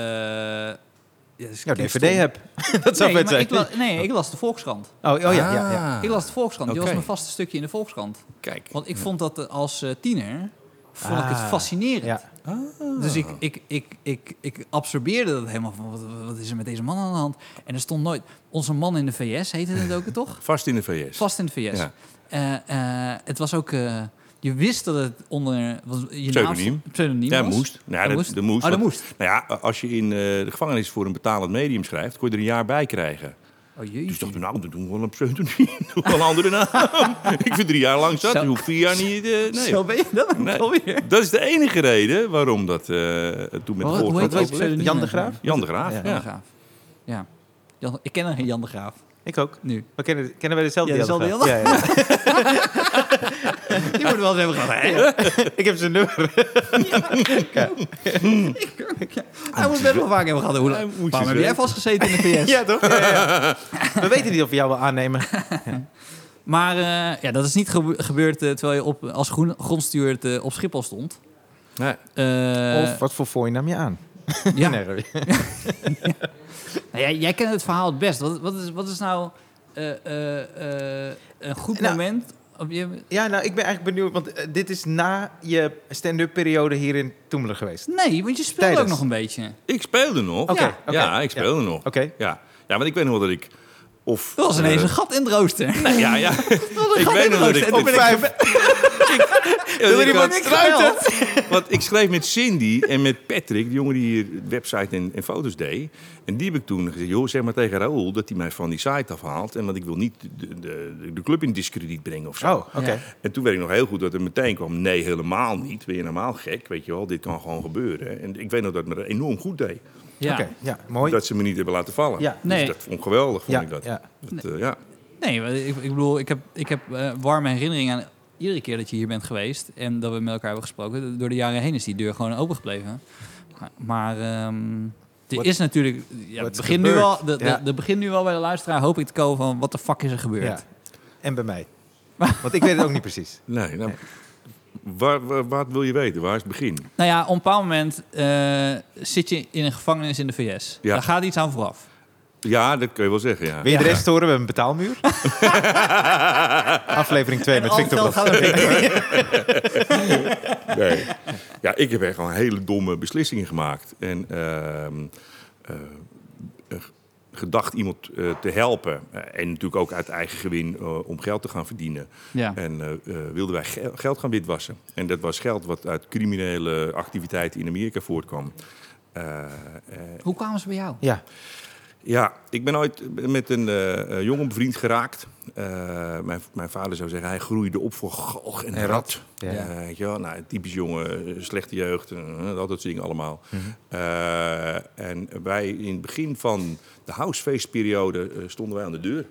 ja, klinkt DVD stom. heb. dat zou Nee, vet zijn. ik la- nee, ik las de Volkskrant. Oh, oh ja, ja, ja. Ah, Ik las de Volkskrant. Die was mijn vaste stukje in de Volkskrant. Kijk. Want ik vond dat als eh, tiener... Vond ik het Ah, fascinerend. Ja. Dus ik, ik, ik, ik, ik absorbeerde dat helemaal van... Wat, wat is er met deze man aan de hand? En er stond nooit... Onze man in de VS heette het ook, toch? Vast in de VS. Vast in de VS. Ja. Eh, eh, het was ook... eh, je wist dat het onder... Was, je Pseudoniem. naam pseudoniem Ja, was. moest. Nou, Dat dat, moest? dat moest. Oh, dat want- moest. Nou ja, als je in eh, de gevangenis voor een betalend medium schrijft, kon je er een jaar bij krijgen. Oh Dus jeetje. dacht ik, nou, dan doen we wel een pseudoniem. Doe wel een andere naam. ik vind drie jaar lang zat, Zo. dus hoef vier jaar niet... eh, nee. Zo ben je dat Nee. alweer. Dat is de enige reden waarom dat eh, toen met Wat- de? Jan de Graaf? Jan de Graaf, Ja. ja. Jan de Graaf. Ja. Jan, ik ken een Jan de Graaf. Ik ook. Nu. We kennen, kennen wij dezelfde Ja, dezelfde Graaf? Ja, ja. Die moet wel eens hebben gehad. Ik heb zijn nummer. Hij moet best wel vaak hebben gehad. Hoe, waarom je heb jij vastgezeten in de VS? Ja, toch? Ja, ja. We weten niet of we jou wel aannemen. Maar eh, ja, dat is niet gebe- gebeurd eh, terwijl je op, als groen, grondstuurd eh, op Schiphol stond. Nee. Of wat voor fooi nam je aan? ja. Nee. Nou, jij, jij kent het verhaal het best. Wat, wat, is, wat is nou eh, eh, eh, een goed Nou, moment? Op je, Ja, nou, ik ben eigenlijk benieuwd, want dit is na je stand-up periode hier in Toemelen geweest. nee, want je speelde Tijdens. ook nog een beetje. Ik speelde nog. Ja. Ja, ik speelde nog. Oké. Ja. ja, want ik weet nog wel dat ik... Of, Er was ineens eh, een gat in het rooster. nee, ja, ja. Ik weet nog dat ik... op vijf- Wil er iemand struiten? Want ik schreef met Cindy en met Patrick, de jongen die hier de website en, en foto's deed. En die heb ik toen gezegd, joh, zeg maar tegen Raoul dat hij mij van die site afhaalt. En want ik wil niet de, de, de club in discrediet brengen of zo. Oh, oké. Ja. En toen weet ik nog heel goed dat er meteen kwam, nee, helemaal niet. Ben je normaal gek, weet je wel, dit kan gewoon gebeuren. En ik weet nog dat het me enorm goed deed. Ja. Oké, ja, mooi. Dat ze me niet hebben laten vallen. Ja. Dus Nee. dat vond ik geweldig, vond Ja, ik dat. ja. Dat, eh, ja. Nee, ik, ik bedoel, ik heb, ik heb eh, warme herinneringen aan iedere keer dat je hier bent geweest en dat we met elkaar hebben gesproken. Door de jaren heen is die deur gewoon open gebleven. Maar, maar ehm, er is natuurlijk, ja, het begint nu wel, de, de, Ja. de begint nu wel bij de luisteraar, hoop ik te komen van wat de fuck is er gebeurd. Ja. En bij mij. Want ik weet het ook niet precies. Nee, nou, waar, waar, wat wil je weten? Waar is het begin? Nou ja, op een bepaald moment eh, zit je in een gevangenis in de VS. Ja. Daar gaat iets aan vooraf. Ja, dat kun je wel zeggen, ja. Wil je de rest horen? We hebben een betaalmuur. Aflevering 2 met al Victor. Victor. Nee. Ja, ik heb echt gewoon hele domme beslissingen gemaakt. En eh, gedacht iemand eh, te helpen. Eh, en natuurlijk ook uit eigen gewin eh, om geld te gaan verdienen. Ja. En eh, eh, wilden wij ge- geld gaan witwassen. En dat was geld wat uit criminele activiteiten in Amerika voortkwam. Eh, eh, Hoe kwamen ze bij jou? Ja, ja, ik ben ooit met een eh, eh, jongen bevriend geraakt. Eh, mijn, mijn vader zou zeggen, hij groeide op voor galg en En rat. rat. Ja. Weet je wel, nou, typisch jongen, slechte jeugd, dat soort dingen allemaal. Mhm. Eh, en wij in het begin van de housefeestperiode eh, stonden wij aan de deur.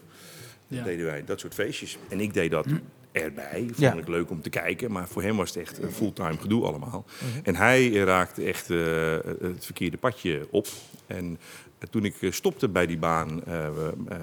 Ja. Dat deden wij, dat soort feestjes. En ik deed dat erbij. Vond Ja. ik leuk om te kijken. Maar voor hem was het echt een fulltime gedoe allemaal. Mhm. En hij raakte echt eh, het verkeerde padje op. En toen ik eh, stopte bij die baan eh, eh,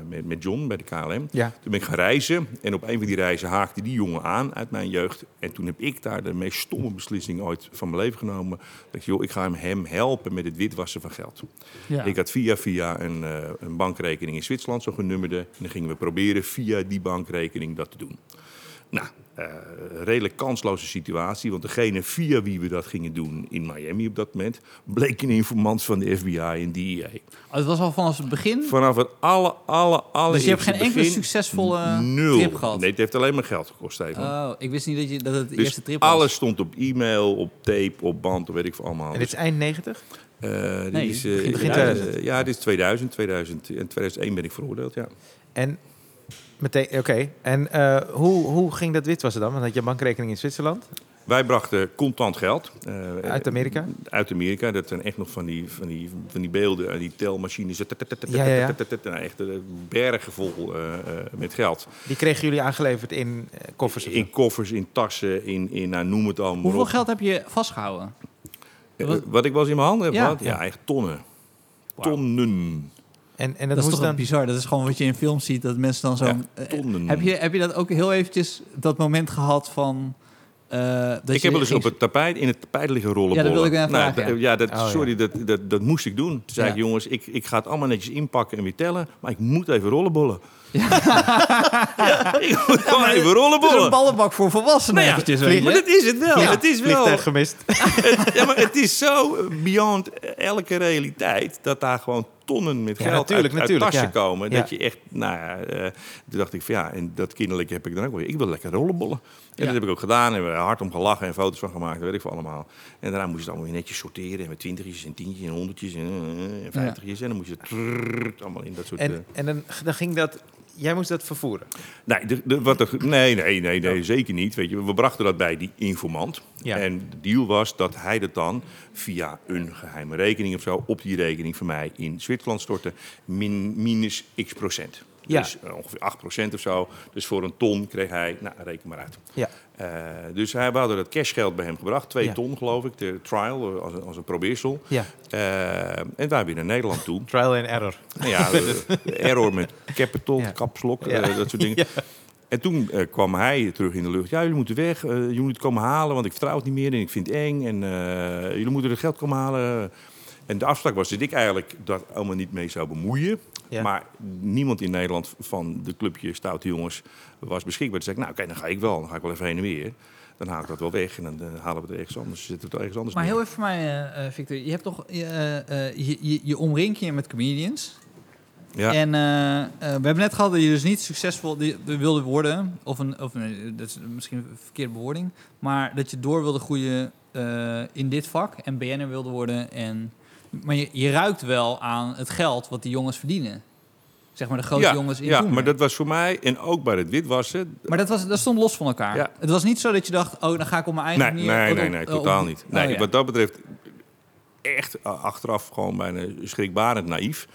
met, met John bij de KLM... ja. Toen ben ik gaan reizen. En op een van die reizen haakte die jongen aan uit mijn jeugd. En toen heb ik daar de meest stomme beslissing ooit van mijn leven genomen. Dat ik, joh, ik ga hem, hem helpen met het witwassen van geld. Ja. Ik had via via een, eh, een bankrekening in Zwitserland, zo'n genummerde. En dan gingen we proberen via die bankrekening dat te doen. Nou, eh, redelijk kansloze situatie. Want degene via wie we dat gingen doen in Miami op dat moment... bleek een informant van de FBI en DEA. Oh, het was al vanaf het begin. Vanaf het alle, alle, alle Dus je hebt geen enkele succesvolle Nul. trip gehad? Nee, het heeft alleen maar geld gekost, Stefan. Oh, ik wist niet dat, je, dat het de dus eerste trip was. alles stond op e-mail, op tape, op band, of weet ik veel allemaal. En dit is eind 90? Dus, eh, dit Nee, is, eh, begin ja, 2000. eh, ja, dit is 2000, 2000. En 2001 ben ik veroordeeld, ja. En meteen, oké. En eh, hoe, hoe ging dat witwassen dan? Want had je een bankrekening in Zwitserland? Wij brachten contant geld. eh, Uit Amerika? Uit Amerika. Dat zijn echt nog van die, van die, van die beelden, eh, die telmachines. Ja, ja, ja. Nou, echt bergen vol eh, eh, met geld. Die kregen jullie aangeleverd in koffers? In koffers, in tassen, in, in nou, noem het allemaal. Hoeveel geld heb je vastgehouden? Eh, Wat- ik wel eens in mijn handen heb Ja. gehad? Ja, echt tonnen. Tonnen. En, en dat, Dat, is moest toch dan... bizar? Dat is gewoon wat je in films ziet, dat mensen dan zo... Ja, eh, heb, je, heb je dat ook heel eventjes, dat moment gehad van... eh, dat ik je heb wel eens ging- op het tapijt, in het tapijt liggen rollen. Ja, dat wilde ik nou, vragen, ja. dat, Oh, ja. sorry, Dat, dat, dat moest ik doen. Toen zei Ja. ik, jongens, ik, ik ga het allemaal netjes inpakken en weer tellen. Maar ik moet even rollenbollen. Ja, ik moet gewoon even Het is een rollenbollen. ballenbak voor volwassenen. Nou ja, eventjes, maar dat is het wel. Ja, het is wel. Vliegtuig gemist. Ja, maar het is zo beyond elke realiteit dat daar gewoon tonnen met Ja, geld natuurlijk, uit, natuurlijk, uit tassen ja. komen. Dat je echt, nou ja, eh, toen dacht ik van ja, en dat kinderlijke heb ik dan ook weer. Ik wil lekker rollenbollen. En dat heb ik ook gedaan. En we hard om gelachen en foto's van gemaakt, dat weet ik veel allemaal. En daarna moest je het allemaal weer netjes sorteren. En met twintigjes en tientjes en honderdjes en, eh, en vijftigjes. En dan moest je het allemaal in dat soort... En, en dan, dan ging dat... Jij moest dat vervoeren. Nee, de, de- wat er, nee, nee, nee, nee, zeker niet. Weet je, we brachten dat bij die informant. Ja. En de deal was dat hij dat dan via een geheime rekening of zo op die rekening van mij in Zwitserland stortte. Min, minus x procent. Ja. Dus eh, ongeveer 8 procent of zo. Dus voor een ton kreeg hij, nou reken maar uit. Ja. Eh, dus hij, we hadden dat cashgeld bij hem gebracht. Twee Ja. ton geloof ik, de trial eh, als een, als een probeersel. Ja. Eh, en wij weer naar Nederland toe. Trial and error. Nou ja, error met capital, Ja. kapslok, Ja. dat soort dingen. Ja. En toen kwam hij terug in de lucht. Ja, jullie moeten weg. jullie moeten komen halen, want ik vertrouw het niet meer en ik vind het eng. En eh, jullie moeten het geld komen halen. En de afspraak was dat ik eigenlijk daar allemaal niet mee zou bemoeien. Ja. Maar niemand in Nederland van de clubje Stoute Jongens was beschikbaar. Zei ik, nou oké, dan ga ik wel. Dan ga ik wel even heen en weer. Dan haal ik dat wel weg en dan eh, halen we het ergens anders. Zetten we het ergens anders Maar heel even voor mij, eh, eh, Victor. Je hebt toch... je, je, je omringt je met comedians. Ja. En we hebben net gehad dat je dus niet succesvol wilde worden. Of, een, of nee, dat is misschien een verkeerde bewoording. Maar dat je door wilde groeien in dit vak. En BN'er wilde worden. En, maar je, je ruikt wel aan het geld wat die jongens verdienen. Zeg maar de grote ja, jongens in ja, maar dat was voor mij, en ook bij het witwassen, Maar dat, was, dat stond los van elkaar. Ja. Het was niet zo dat je dacht, oh, dan ga ik op mijn eigen Nee, manier... nee, op- nee, nee, op- totaal op- niet. Oh, Nee, ja. Wat dat betreft echt achteraf gewoon bijna schrikbarend naïef.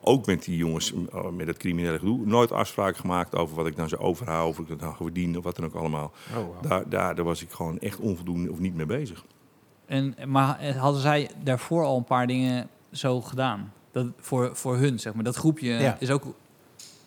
Ook met die jongens, uh, met het criminele gedoe. Nooit afspraken gemaakt over wat ik dan zou overhouden, of ik dat dan verdien, of wat dan ook allemaal. Oh, wow. Daar, daar, daar was ik gewoon echt onvoldoende of niet mee bezig. En, maar hadden zij daarvoor al een paar dingen zo gedaan? Dat, voor, voor hun, zeg maar. Dat groepje Ja. is ook...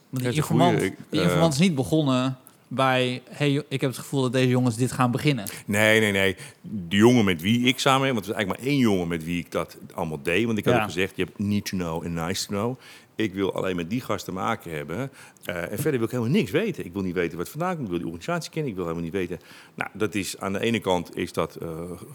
Want die informant, goeie. Ik, die eh, informant is niet begonnen bij... hey, ik heb het gevoel dat deze jongens dit gaan beginnen. Nee, nee, nee. De jongen met wie ik samen, want het was eigenlijk maar één jongen met wie ik dat allemaal deed. Want ik had Ja. ook gezegd, je hebt need to know en nice to know. Ik wil alleen met die gasten te maken hebben. Eh, en verder wil ik helemaal niks weten. Ik wil niet weten wat vandaan komt. Ik wil die organisatie kennen. Ik wil helemaal niet weten. Nou, dat is aan de ene kant is dat eh,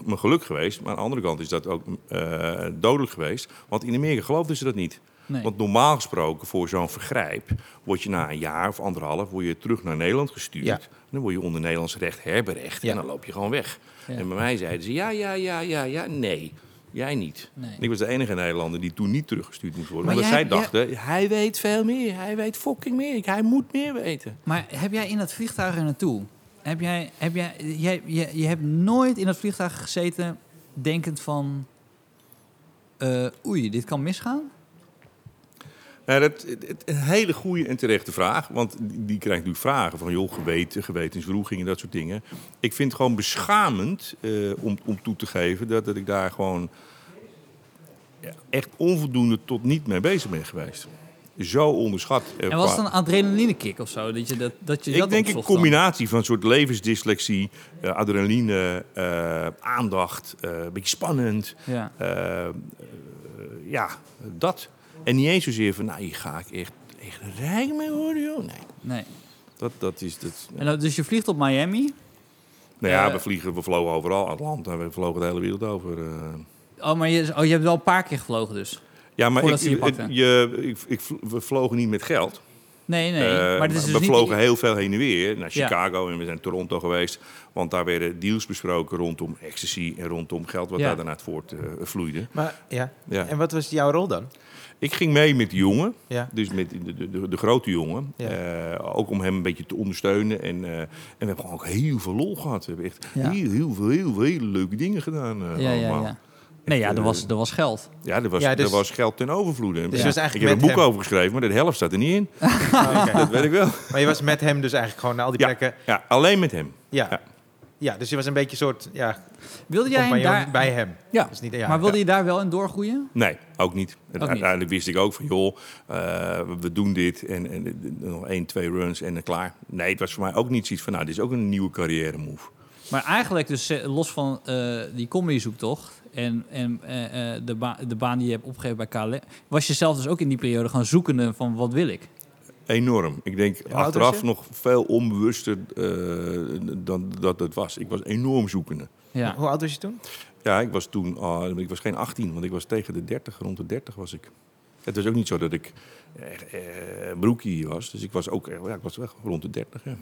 mijn geluk geweest. Maar aan de andere kant is dat ook eh, dodelijk geweest. Want in Amerika geloofden ze dat niet. Nee. Want normaal gesproken, voor zo'n vergrijp, word je na een jaar of anderhalf word je terug naar Nederland gestuurd. Ja. Dan word je onder Nederlands recht herberecht Ja. en dan loop je gewoon weg. Ja. En bij mij zeiden ze, ja, ja, ja, ja, ja, nee. Jij niet. Nee. Ik was de enige Nederlander die toen niet teruggestuurd moest worden. Maar omdat jij- zij dachten, hij weet veel meer. Hij weet fucking meer. Hij moet meer weten. Maar heb jij in dat vliegtuig er naartoe... Heb jij, heb jij, jij, je, je hebt nooit in dat vliegtuig gezeten denkend van... eh, oei, dit kan misgaan? Nou, dat, het- een hele goede en terechte vraag. Want die, die krijgt natuurlijk vragen van, joh, geweten, gewetenswroeging en dat soort dingen. Ik vind het gewoon beschamend eh, om, om toe te geven dat, dat ik daar gewoon ja, echt onvoldoende tot niet mee bezig ben geweest. Zo onderschat. eh, En was het een adrenalinekick of zo? Dat je dat, dat, je ik dat denk een dan? combinatie van een soort levensdyslexie, eh, adrenaline, eh, aandacht, eh, een beetje spannend. Ja. Eh, eh, ja, dat. En niet eens zozeer van, nou, hier ga ik echt, echt rijk mee worden, joh. Nee, Nee. dat, dat is... Dat, En dan, dus je vliegt op Miami. nou ja, eh, we, vliegen, we vlogen overal, Atlanta, we vlogen de hele wereld over. eh. Oh, maar je, oh, je hebt wel een paar keer gevlogen dus. Ja, maar ik, je het- je, ik, ik, we vlogen niet met geld. Nee, nee. Eh, maar het is dus we niet... vlogen heel veel heen en weer naar Ja. Chicago en we zijn Toronto geweest. Want daar werden deals besproken rondom ecstasy en rondom geld wat Ja. daar daarna het voort eh, vloeide. Maar, ja. Ja. En wat was jouw rol dan? Ik ging mee met de jongen, Ja. dus met de, de, de, de grote jongen. Ja. Eh, ook om hem een beetje te ondersteunen. En, eh, en we hebben gewoon ook heel veel lol gehad. We hebben echt Ja. heel, heel, veel, heel veel hele leuke dingen gedaan eh, Ja, ja, allemaal. ja. Nee, ja, er was, er was geld. Ja, er was, Ja, dus- er was geld ten overvloede. Dus was eigenlijk ik heb een met boek hem. over geschreven, maar de helft staat er niet in. Oh, oké. Dat weet ik wel. Maar je was met hem dus eigenlijk gewoon naar al die Ja, plekken. ja, alleen met hem. Ja. Ja. dus je was een beetje een soort ja, Wilde jij hem daar... bij hem. Ja. Dus niet, ja, maar wilde ja. je daar wel in doorgroeien? Nee, ook niet. Uiteindelijk wist ik ook van, joh, eh, we doen dit en, en, en nog één, twee runs en dan klaar. Nee, het was voor mij ook niet zoiets van, nou, dit is ook een nieuwe carrière move. Maar eigenlijk dus eh, los van eh, die comedy-zoektocht en, en eh, eh, de, ba- de baan die je hebt opgegeven bij KLM... was je zelf dus ook in die periode gaan zoekende van wat wil ik? Enorm. Ik denk achteraf nog veel onbewuster eh, dan dat het was. Ik was enorm zoekende. Ja. Hoe oud was je toen? Ja, ik was toen, ah, ik was geen 18, want ik was tegen de 30, rond de 30 was ik. Het was ook niet zo dat ik echt eh, broekie was. Dus ik was ook, echt- ja, ik was wel rond de 30. Ja.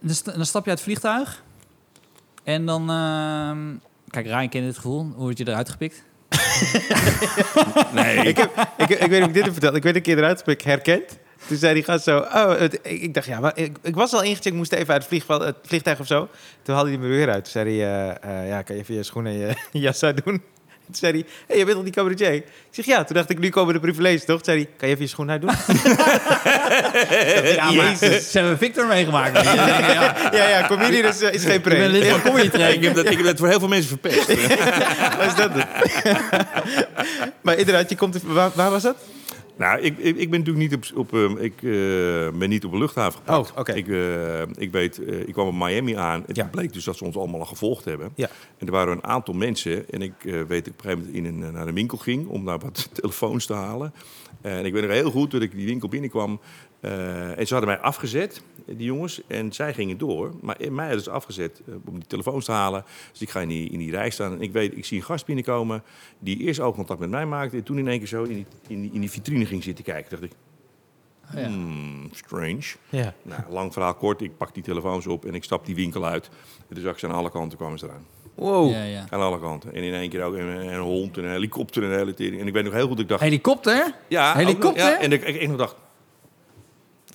Dus dan stap je uit het vliegtuig en dan... ehm, kijk, Ryan kent dit gevoel. Hoe word je eruit gepikt? Nee, ik, heb, ik, ik weet niet of ik dit heb verteld. Ik werd een keer eruit heb ik herkend. Toen zei die gast zo... Oh, het- ik, ik dacht, ja, maar ik, ik was al ingecheckt. Ik moest even uit het, vliegveld, het vliegtuig of zo. Toen haalde hij me weer uit. Toen zei hij... eh, eh, ja, kan je even je schoenen en je, je jas uitdoen? Toen zei hij... hey, je bent toch die cabaretier? Ik zeg, ja. Toen dacht ik, nu komen de privileges, toch? Toen zei hij... Kan je even je schoenen uitdoen? Ja, maar Jezus. ze hebben Victor meegemaakt. ja, ja. ja, is, eh, is geen Ik ben pre. lid van Comedy ik heb, dat, ik heb dat voor heel veel mensen verpest. Wat is dat het? maar inderdaad, je komt... Waar, waar was dat? Nou, ik, ik, ik ben natuurlijk niet op, op eh, ik eh, ben niet op een luchthaven gepakt. Oh. Ik, eh, ik weet, eh, ik kwam op Miami aan. Het Ja. bleek dus dat ze ons allemaal al gevolgd hebben. Ja. En er waren een aantal mensen. En ik weet dat ik op een gegeven moment in een, naar een winkel ging om daar wat telefoons te halen. en ik weet nog heel goed dat ik die winkel binnenkwam. Eh, en ze hadden mij afgezet, die jongens. En zij gingen door. Maar mij hadden ze afgezet eh, om die telefoons te halen. Dus ik ga in die, in die rij staan. En ik weet, ik zie een gast binnenkomen die eerst oogcontact met mij maakte. En toen in één keer zo in die, in die, in die vitrine ging zitten kijken. dacht ik, Ja. hmm, strange. Ja. Nou, lang verhaal kort. Ik pak die telefoons op en ik stap die winkel uit. En toen zag ik ze aan alle kanten kwamen ze eraan. Wow. Ja, ja. Aan alle kanten. En in één keer ook een, een hond, een helikopter en een hele tering. En ik weet nog heel goed, ik dacht... Helikopter? ja, helikopter? nog- en ik, ik, ik nog dacht...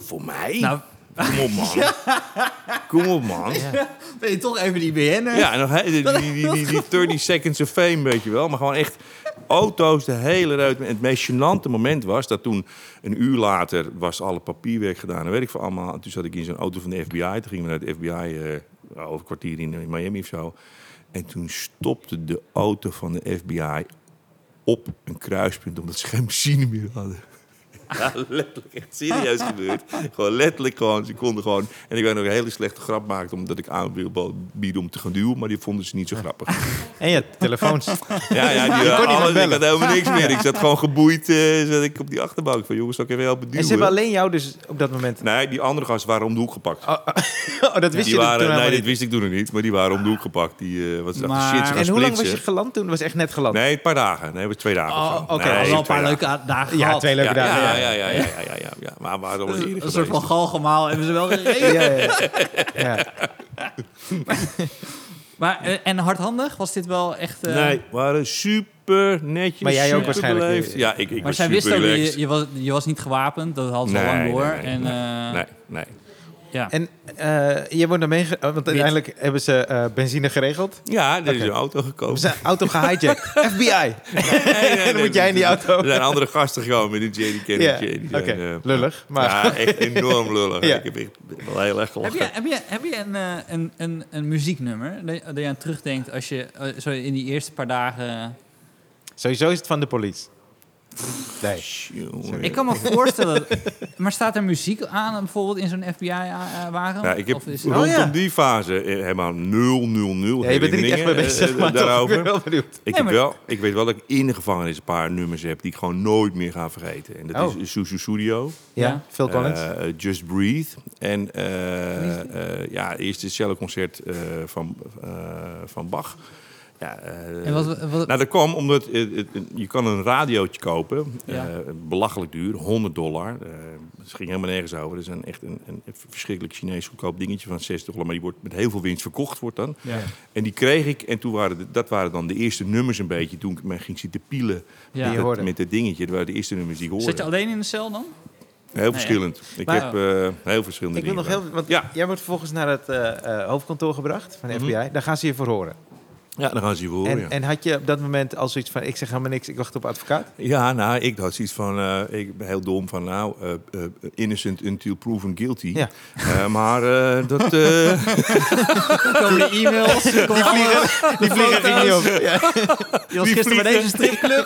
Voor mij? Nou, Kom op, man. Kom op, man. Ja, ben je toch even die BN'er? en nog die, die, die, die, die 30 seconds of fame, weet je wel. Maar gewoon echt auto's de hele ruit. En het meest gênante moment was dat toen... Een uur later was alle papierwerk gedaan. En weet ik veel allemaal. En toen zat ik in zo'n auto van de FBI. Toen gingen we naar de FBI... eh, over kwartier in, in Miami of zo. En toen stopte de auto van de FBI op een kruispunt omdat ze geen benzine meer hadden. Ja, letterlijk, echt serieus gebeurd. Gewoon letterlijk gewoon, ze konden gewoon... En ik weet nog een hele slechte grap maken omdat ik aan wilde bieden om te gaan duwen, maar die vonden ze niet zo grappig. En ja, telefoons. Ja, ja, die, kon niet alles, meer ik had helemaal niks meer. Ik zat gewoon geboeid eh, zat ik op die achterbank van jongens, zal ik even helpen En duwen? ze hebben alleen jou dus op dat moment... Nee, die andere gasten waren om de hoek gepakt. Oh, oh, dat wist die je waren, toen nee, dit niet. wist ik toen nog niet, maar die waren om de hoek gepakt. Die uh, was Maar- shit, ze gaan En hoe lang was je geland toen? Dat was echt net geland. Nee, een paar dagen. Nee, het was twee dagen. Oh, oké. Nee, al een paar dagen. leuke dagen Ja, twee leuke Ja, dagen. Ja, ja, ja, ja, ja, ja. Maar al eerder Een soort van galgemaal hebben ze wel gereden. Ja, ja, ja. ja. Maar, eh, en hardhandig? Was dit wel echt... eh, Nee, waren super netjes. Maar jij ook super waarschijnlijk beleefd. Ja, ik, ik Maar was zij super wisten ook, dat je, je, was, je was niet gewapend. Dat hadden ze al Nee, lang door. nee, nee, en, nee, eh, Nee, nee. Ja. En eh je wordt dan meege... Want uiteindelijk hebben ze eh, benzine geregeld. Ja, er is een auto gekomen. We zijn auto gehijacked. FBI. Nee, nee, En dan nee, moet jij in die auto. Er zijn andere gasten gekomen met die JD Kennedy. Ja, Die eh, Lullig. Maar Ja, echt enorm lullig. Ja. Ik heb echt wel heel erg Heb gelachen. je, heb je, heb je een, eh, een, een, een muzieknummer dat, je aan terugdenkt als je eh, zo in die eerste paar dagen... sowieso is het van de police. Nee. Ik kan me voorstellen... maar staat er muziek aan bijvoorbeeld in zo'n FBI-wagen? Ja, ik heb Of is- rondom Oh, ja. die fase eh, helemaal 0, 0, 0 Ja, je bent er niet echt mee bezig, eh, maar ik daarover. ben wel benieuwd. Ik, Nee, heb maar- wel, ik weet wel dat ik in de gevangenis een paar nummers heb die ik gewoon nooit meer ga vergeten. En dat Oh. is Susu Studio, Ja, Ja. Phil Collins. eh, eh, Just Breathe en eh, eh, ja, eerst het celloconcert eh, van, eh, van Bach. Ja, eh, En wat, wat, nou, dat kwam omdat eh, het- je kan een radiootje kopen, Ja. eh, belachelijk duur, 100 dollar. Eh, het ging helemaal nergens over. Het is een, echt een, een verschrikkelijk Chinees goedkoop dingetje van 60 dollar, maar die wordt met heel veel winst verkocht wordt dan. ja. En die kreeg ik en toen waren de- dat waren dan de eerste nummers een beetje. Toen ik me ging zitten pielen met, hoorde. dat, met dat dingetje. Dat waren de eerste nummers die ik Zit je hoorde. alleen in de cel dan? Heel verschillend. Ik Maar- heb eh, heel verschillende Ik wil nog dingen heel... Want Ja. jij wordt vervolgens naar het eh, eh, hoofdkantoor gebracht van de Mhm. FBI. Daar gaan ze je voor horen. Ja, dan gaan ze je voor. En, ja. en had je op dat moment al zoiets van, ik zeg helemaal niks, ik wacht op advocaat? Ja, nou, ik had zoiets van, eh, ik ben heel dom van, nou, eh, eh, innocent until proven guilty. Ja. Eh, maar eh, dat, eh, komen de e-mails. Die vliegen, Die vliegen ging niet op. Ja. Je was gisteren bij deze stripclub.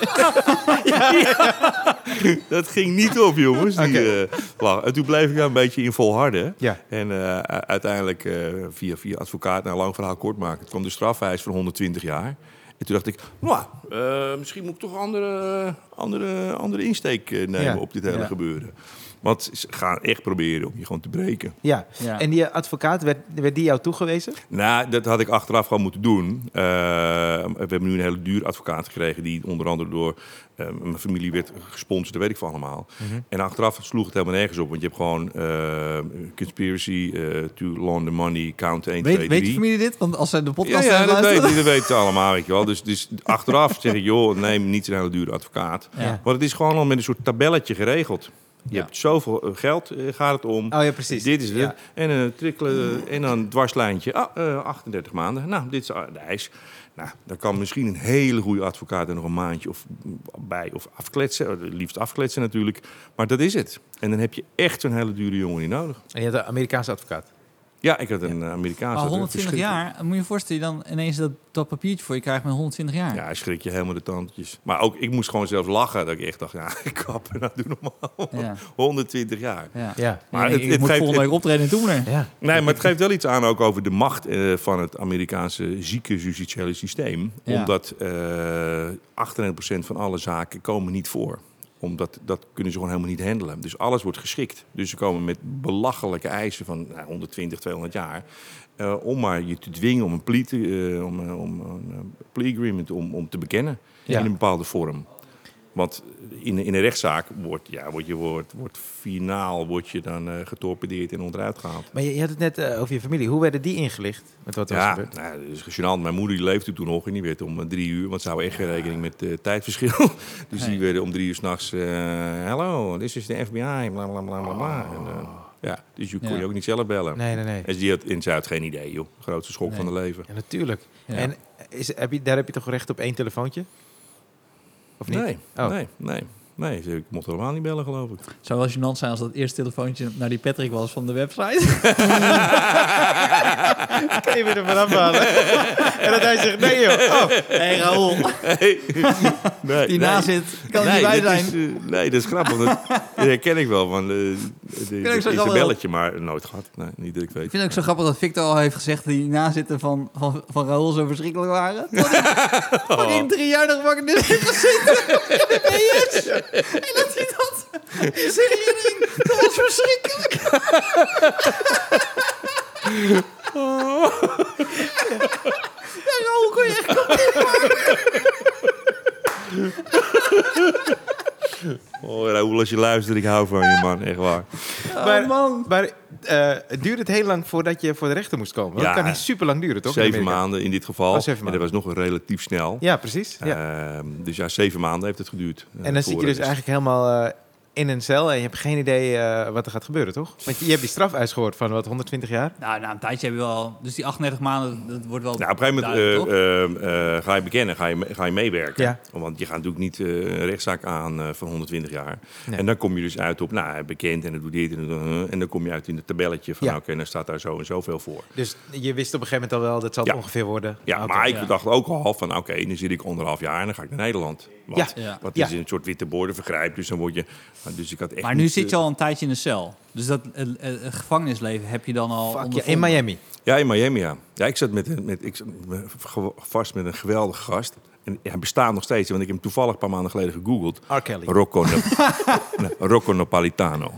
dat ging niet op, jongens. Die, eh, en toen bleef ik daar een beetje in volharden. Ja. En eh, uiteindelijk, eh, via, via advocaat, nou, lang verhaal kort maken, het kwam de strafeis van 120 jaar. En toen dacht ik, nou, misschien moet ik toch andere, andere, andere insteek eh, nemen Ja. op dit hele gebeuren. Want ze gaan echt proberen om je gewoon te breken. Ja. Ja. En die advocaat, werd, werd die jou toegewezen? Nou, dat had ik achteraf gewoon moeten doen. Eh, we hebben nu een hele duur advocaat gekregen... die onder andere door eh, mijn familie werd gesponsord. Dat weet ik van allemaal. En achteraf sloeg het helemaal nergens op. Want je hebt gewoon eh, conspiracy to launder money, count 1, 2, Weet, 3. weet je familie dit? Want als zij de Ja, podcast ja het dat, luisteren- weet, dat weten ze allemaal, weet je wel. Dus, dus achteraf zeg ik, joh, neem niet zo'n hele dure advocaat. Ja. Want het is gewoon al met een soort tabelletje geregeld. Je Ja. hebt zoveel eh, geld, eh, gaat het om. Oh ja, precies. Dit is het. Ja. En een trikkelen en dan een dwarslijntje. Ah, eh, 38 maanden. Nou, dit is de eis. Nou, dan kan misschien een hele goede advocaat er nog een maandje of bij of afkletsen. Eh, Liefst afkletsen natuurlijk. Maar dat is het. En dan heb je echt zo'n hele dure jongen niet nodig. En je had een Amerikaanse advocaat. Ja, ik had een eh, Amerikaanse. Maar 120 verschrikkelijk- jaar, moet je je voorstellen, je dan ineens dat, dat papiertje voor je krijgt met 120 jaar. Ja, schrik je helemaal de tandjes. Maar ook, ik moest gewoon zelfs lachen. Dat ik echt dacht, ja, kap, nou doe normaal. Ja. 120 jaar. Ja. Ja. Maar het- ik het moet geeft- volgende week optreden in Toemler. Ja. Nee, maar het geeft wel iets aan ook over de macht eh, van het Amerikaanse zieke justitiële systeem. Ja. Omdat eh 98% van alle zaken komen niet voor. Omdat dat kunnen ze gewoon helemaal niet handelen. Dus alles wordt geschikt. Dus ze komen met belachelijke eisen van nou, 120, 200 jaar. eh, om maar je te dwingen om een plea, te- eh, om, eh, om een plea agreement om, om te bekennen. Ja. In een bepaalde vorm. Want in, in een rechtszaak wordt, ja, wordt je wordt, wordt finaal wordt je dan eh, getorpedeerd en onderuit gehaald. Maar je, je had het net eh, over je familie. Hoe werden die ingelicht met wat er was Ja, gebeurd? nou, dat is gênant. Mijn moeder die leefde toen nog en die werd om eh, drie uur, want ze houden echt geen rekening met eh, tijdverschil. dus die werden om drie uur s'nachts, eh hello, dit is de FBI, bla bla bla bla bla. En, eh, ja, dus je kon Ja. je ook niet zelf bellen. Nee, nee, nee. En die had in Zuid geen idee, joh. Grootste schok Nee. van het leven. Ja, natuurlijk. Ja. En is, heb je, daar heb je toch recht op één telefoontje? Of niet? Nee, Oh. nee, nee. Nee, ik mocht helemaal niet bellen, geloof ik. Het zou wel gênant zijn als dat eerste telefoontje naar die Patrick was van de website. Kan je me er vanaf halen? en dat hij zegt, nee joh. Oh. Hey, Raoul, Nee, nee, die nee. naast zit, kan er niet bij zijn. Is, eh, nee, dat is grappig. Dat, dat herken ik wel van eh, de, de, ik zo de, grappig. belletje, maar nooit gehad. Nee, niet dat ik weet. Ik vind het ook zo grappig dat Victor al heeft gezegd dat die nazitten van, van, van Raoul zo verschrikkelijk waren. Hij dat hij drie jaar heeft gezeten in de PS. En dat hij dat in zijn herinnering, dat was verschrikkelijk. Ja, Raoul kon je echt Oh, Raoul, als je luistert, ik hou van je, man. Echt waar. Maar, Oh, man. maar eh, het duurde het heel lang voordat je voor de rechter moest komen. Ja. Dat kan niet super lang duren, toch? Zeven maanden in dit geval. Oh, En dat was nog relatief snel. Ja, precies. Ja. Ehm, dus ja, zeven maanden heeft het geduurd. eh, en dan zit voor je dus eigenlijk helemaal eh, in een cel en je hebt geen idee eh, wat er gaat gebeuren, toch? Want je, je hebt die straf uitgehoord van wat, 120 jaar? Nou, na een tijdje heb je wel... Dus die 38 maanden, dat wordt wel... Nou, op een gegeven moment eh, eh, ga je bekennen, ga je, ga je meewerken. Ja. Want je gaat natuurlijk niet eh, een rechtszaak aan eh, van 120 jaar. Nee. En dan kom je dus uit op, nou, bekend en het doet dit en, dat, eh, en dan kom je uit in het tabelletje van, Ja. nou, oké, dan staat daar zo en zoveel voor. Dus je wist op een gegeven moment al wel, dat zal het ongeveer worden. Ja, Oké. maar ik ja. dacht ook al van, oké, dan zit ik anderhalf jaar en dan ga ik naar Nederland. Want, Ja. Ja. wat Ja. is een soort witte borden vergrijp, dus dan word je... Dus ik had echt Maar nu niet, zit je eh, al een tijdje in de cel. Dus dat eh, eh, gevangenisleven heb je dan al Fuck, ja, ondervonden. in Miami. Ja, in Miami, ja. Ja, ik zat met, een- met, ik zat vast met een geweldige gast. En hij bestaat nog steeds, want ik heb hem toevallig een paar maanden geleden gegoogeld. R. Kelly. Rocco, Rocco Napolitano.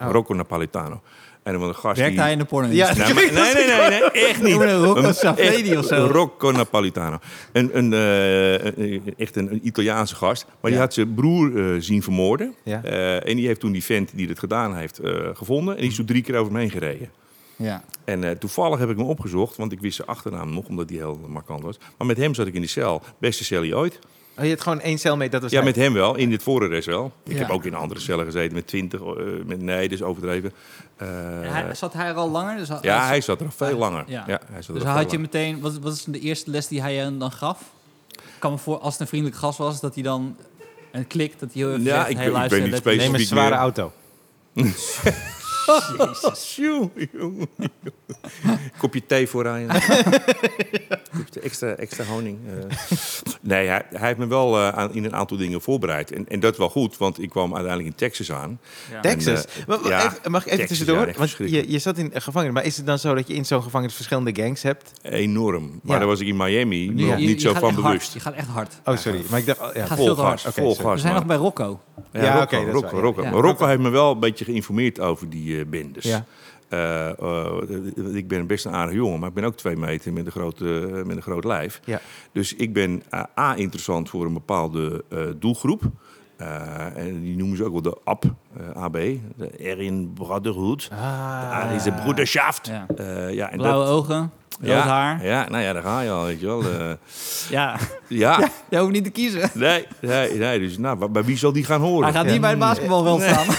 Oh. Rocco Napolitano. En dan een gast Werkt die... hij in de porno Ja, Nee, maar- nee, nee, nee, nee, echt niet. Rocco echt of zo. Rocco Napolitano. Een, een, eh, een- echt een, een Italiaanse gast. Maar die had zijn broer eh, zien vermoorden. Ja. Eh, en die heeft toen die vent die het gedaan heeft eh, gevonden. En die is toen drie keer over hem heen gereden. Ja. En eh, toevallig heb ik hem opgezocht, want ik wist zijn achternaam nog, omdat die heel markant was. Maar met hem zat ik in die cel. Beste cellie ooit. Oh, je had gewoon één cellmate, dat was Ja, hij. met hem wel. In dit voorarrest wel. Ik Ja. heb ook in andere cellen gezeten met 20. eh, met, nee, dus overdreven. Eh, En hij, zat hij er al langer? Dus ja, hij zat er veel langer. Ja. Ja. hij zat er Dus had je langer. meteen... Wat, wat is de eerste les die hij je dan gaf? Ik kan me voor, als het een vriendelijk gast was, dat hij dan een klik, dat hij heel even Ja, zegt, ik hey, weet- ik luister, niet let- Neem een specifiek zware meer. auto. Jongen. Kopje thee voor Ryan. Kopje extra, extra honing. eh. Nee, hij, hij heeft me wel eh, aan, in een aantal dingen voorbereid. En, en dat wel goed, want ik kwam uiteindelijk in Texas aan. Ja. Texas. En, eh, ja, even- mag ik even Texas, tussendoor? ja, echt Want je, zat in een gevangenis. Maar is het dan zo dat je in zo'n gevangenis verschillende gangs hebt? Enorm. Maar daar was ik in Miami nog niet je zo van bewust. Hard. Je gaat echt hard. Oh, sorry. Maar ik dacht... oh, ja. Gaat Vol veel te gas, hard. vol gas. We zijn nog bij Rocco. Ja, Rocco, oké, Rocco, Rocco heeft me wel een beetje geïnformeerd over die eh bendes. Ja. Eh, eh, ik ben best een aardige jongen, maar ik ben ook twee meter met een groot, eh, met een groot lijf. Ja. Dus ik ben A, interessant voor een bepaalde doelgroep. En die noemen ze ook wel de AB, AB, de Aryan Brotherhood. Ah. Ah, deze broederschaft. Ja. Ja, en Blauwe dat, ogen, rood ja, haar. Ja, nou ja, daar ga je al, weet je wel. Eh, Ja. ja, je hoeft niet te kiezen. nee, nee, nee, dus nou, bij- bij wie zal die gaan horen? Hij gaat niet bij het basketbalveld staan.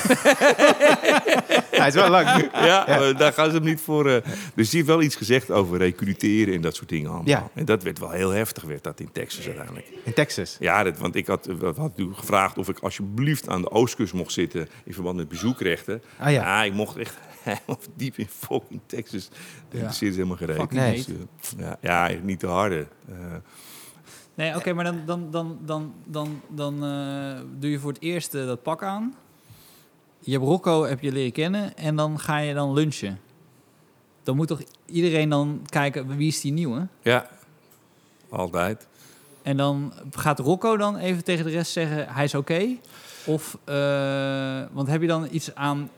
Hij is wel lang. Ja, eh, daar gaan ze hem niet voor. eh. Dus die heeft wel iets gezegd over recruteren en dat soort dingen allemaal. Ja. En dat werd wel heel heftig, werd dat in Texas uiteindelijk. In Texas. Ja, dat, want ik had, eh, had u gevraagd of ik alsjeblieft aan de oostkust mocht zitten in verband met bezoekrechten. Ah, ja. ik mocht echt helemaal diep in fucking Texas. Dat Ja. ze helemaal gereden. Fucking Nee. Dus, ja, ja, niet te harde. Eh, Nee, oké, maar dan, dan, dan, dan, dan, dan eh, doe je voor het eerst dat pak aan. Je hebt Rocco, heb je leren kennen. En dan ga je dan lunchen. Dan moet toch iedereen dan kijken, wie is die nieuwe? ja, altijd. En dan gaat Rocco dan even tegen de rest zeggen, hij is oké. Of, eh, want heb je dan iets aan,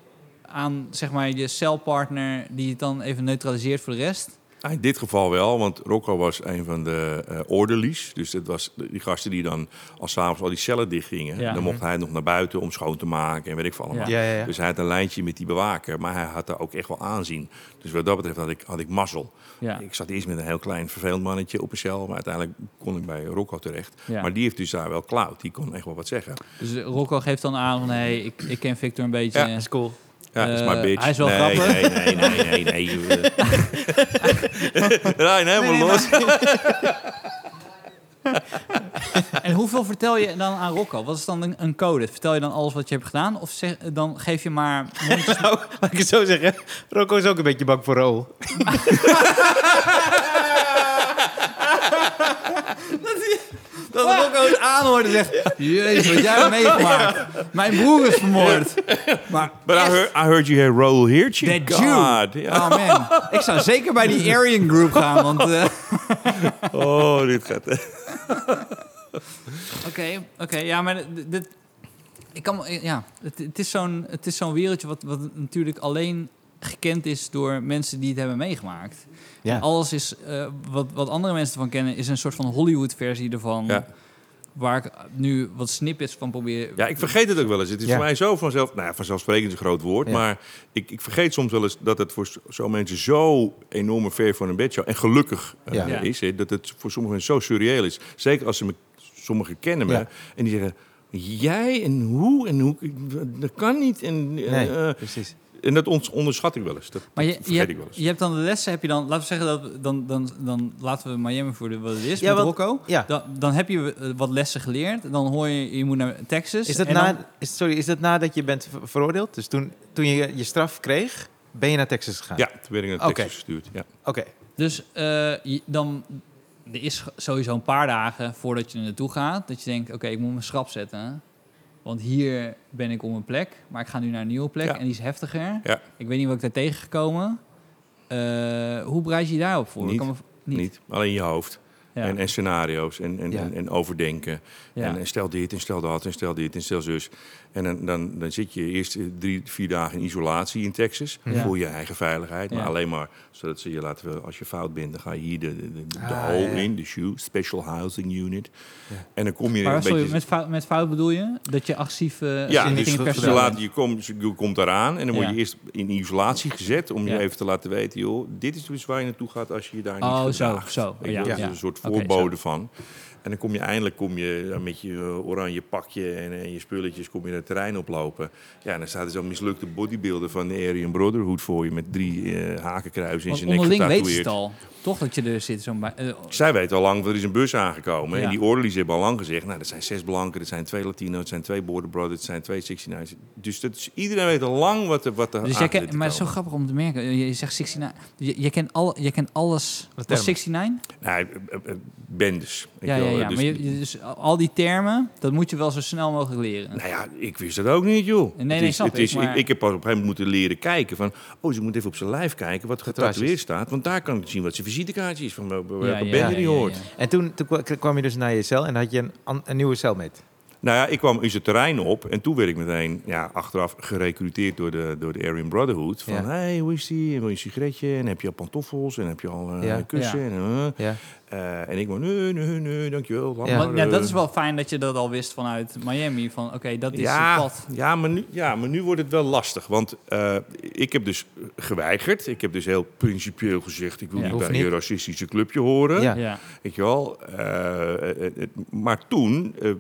aan, zeg maar, je celpartner die het dan even neutraliseert voor de rest? Nou, in dit geval wel, want Rocco was een van de eh orderlies. Dus dat was die gasten die dan als s'avonds al die cellen dichtgingen. Ja. Dan mocht hij nog naar buiten om schoon te maken en weet ik veel allemaal. Ja, ja, ja. Dus hij had een lijntje met die bewaker, maar hij had daar ook echt wel aanzien. Dus wat dat betreft had ik, had ik mazzel. Ja. Ik zat eerst met een heel klein vervelend mannetje op een cel, maar uiteindelijk kon ik bij Rocco terecht. Ja. Maar die heeft dus daar wel clout, die kon echt wel wat zeggen. Dus Rocco geeft dan aan van, hey, ik, ik ken Victor een beetje. Ja, is cool. Ja, dat is Eh, maar bitch. hij is wel nee, grappig. Nee, nee, nee, nee, nee. Rijn, helemaal Nee, nee, los. En hoeveel vertel je dan aan Rocco? Wat is dan een, een code? Vertel je dan alles wat je hebt gedaan? Of zeg, dan geef je maar... mondjes- Nou, laat ik het zo zeggen. Rocco is ook een beetje bang voor rol. dat Rocco het aanhoort en zegt... Jezus, wat jij hebt meegemaakt. Mijn broer is vermoord. Maar But I heard, I heard you Roll here, that Jew. God. Ja. Oh man. Ik zou zeker bij die Aryan Group gaan, want... eh, Oh, dit gaat... Oké, oké, ja, maar dit, ik kan, me- ja, het, het is zo'n, het is zo'n wereldje wat, wat natuurlijk alleen gekend is door mensen die het hebben meegemaakt. Ja. En alles is, eh, wat, wat andere mensen ervan kennen, is een soort van Hollywood-versie ervan. Ja. Waar ik nu wat snippets van probeer. ja, ik vergeet het ook wel eens. Het is Ja. voor mij zo vanzelf... Nou ja, vanzelfsprekend is een groot woord. Ja. Maar ik, ik vergeet soms wel eens dat het voor zo'n mensen zo enorme ver van een bedshow... En gelukkig eh, is, dat het voor sommige mensen zo surreëel is. Zeker als ze me... Sommigen kennen me. Ja. En die zeggen... Jij en hoe en hoe... Dat kan niet. En, eh, Nee, precies. En dat ons- onderschat ik wel eens. Dat, maar je, dat je, vergeet hebt, ik wel eens. je hebt dan de lessen, heb je dan, laten we zeggen dat dan, dan, dan laten we Miami voor de, wat het is Ja, met Rocco. ja. Dan, dan heb je eh, wat lessen geleerd. Dan hoor je, je moet naar Texas. Is dat, en dan- na, is, sorry, is dat nadat je bent ver- veroordeeld? Dus toen, toen je je straf kreeg, ben je naar Texas gegaan? Ja, toen werd ik naar. Texas gestuurd. Ja. Oké. Dus eh, je- dan, er is sowieso een paar dagen voordat je er naartoe gaat, dat je denkt, oké, ik moet mijn schrap zetten. Want hier ben ik op een plek, maar ik ga nu naar een nieuwe plek Ja. en die is heftiger. Ja. Ik weet niet wat ik daar tegengekomen. Eh hoe bereid je je daarop voor? Niet. Kan me v- Niet. alleen je hoofd. En, en scenario's en, en, Ja. en, en overdenken. En, en stel dit en stel dat en stel dit en stel zus. En dan, dan, dan zit je eerst drie, vier dagen in isolatie in Texas. Voor je eigen veiligheid. Maar alleen maar zodat ze je laten... Als je fout bent, dan ga je hier de, de, de, de Ah, hole in. De shoe, Special Housing Unit. En dan kom je maar een sorry, beetje... met, fout, met fout bedoel je? Dat je agressief eh Ja, dus ze laten, je, komt, je komt eraan en dan word je eerst in isolatie gezet... om je even te laten weten, joh, dit is dus waar je naartoe gaat als je je daar niet Oh, zo, Ja, ja. Een soort voorbode van. En dan kom je eindelijk kom je, eh, met je eh, oranje pakje en, en je spulletjes kom je het terrein oplopen. Ja, en dan staat er zo'n mislukte bodybuilder van de Aryan Brotherhood voor je met drie eh, hakenkruisen in zijn nek onderling ze getatoeëerd. het al. Toch dat je er zit. Zo'n bij- eh, Zij weten al lang, er is een bus aangekomen. Ja. En die orderlies hebben al lang gezegd... nou, er zijn zes blanken, er zijn twee Latino's, er zijn twee Border Brothers... er zijn twee 69's. Dus dat is, iedereen weet al lang wat er, wat er dus aan jij maar het is zo grappig om te merken. Je, je zegt 69. Je, je, kent al, je kent alles. Wat Was termen? 69? Nee, eh, eh, bendes. weet Ja, je ja, ja. Dus- maar je, dus al die termen, dat moet je wel zo snel mogelijk leren. Nou ja, ik wist dat ook niet, joh. Nee, het nee, is, snap het ik, is, maar- ik, heb pas op een gegeven moment moeten leren kijken van... oh, ze moet even op zijn lijf kijken wat getatoeëerd staat. Want daar kan ik zien wat zijn visitekaartje is, van welke Ja, ja, bende ja, die ja, hoort. ja. En toen, toen kwa- kwam je dus naar je cel en had je een, een nieuwe cellmate. Nou ja, ik kwam in zijn terrein op en toen werd ik meteen ja, achteraf gerecruiteerd door de, door de Aryan Brotherhood. Van, Ja. hey, hoe is die? En wil je een sigaretje? En heb je al pantoffels? En heb je al eh, Ja. kussen? Ja. En, eh, Eh, en ik maar, nee, nee, nee, dankjewel. Ja. maar, ja, dat eh. is wel fijn dat je dat al wist vanuit Miami. Van oké, dat is ja, het pad. Ja maar, nu, ja, maar nu wordt het wel lastig. Want eh, ik heb dus geweigerd. Ik heb dus heel principieel gezegd... ik wil Ja, niet bij een niet. racistische clubje horen. Ja. Ja. Weet je wel? Eh, eh, eh, maar toen, eh,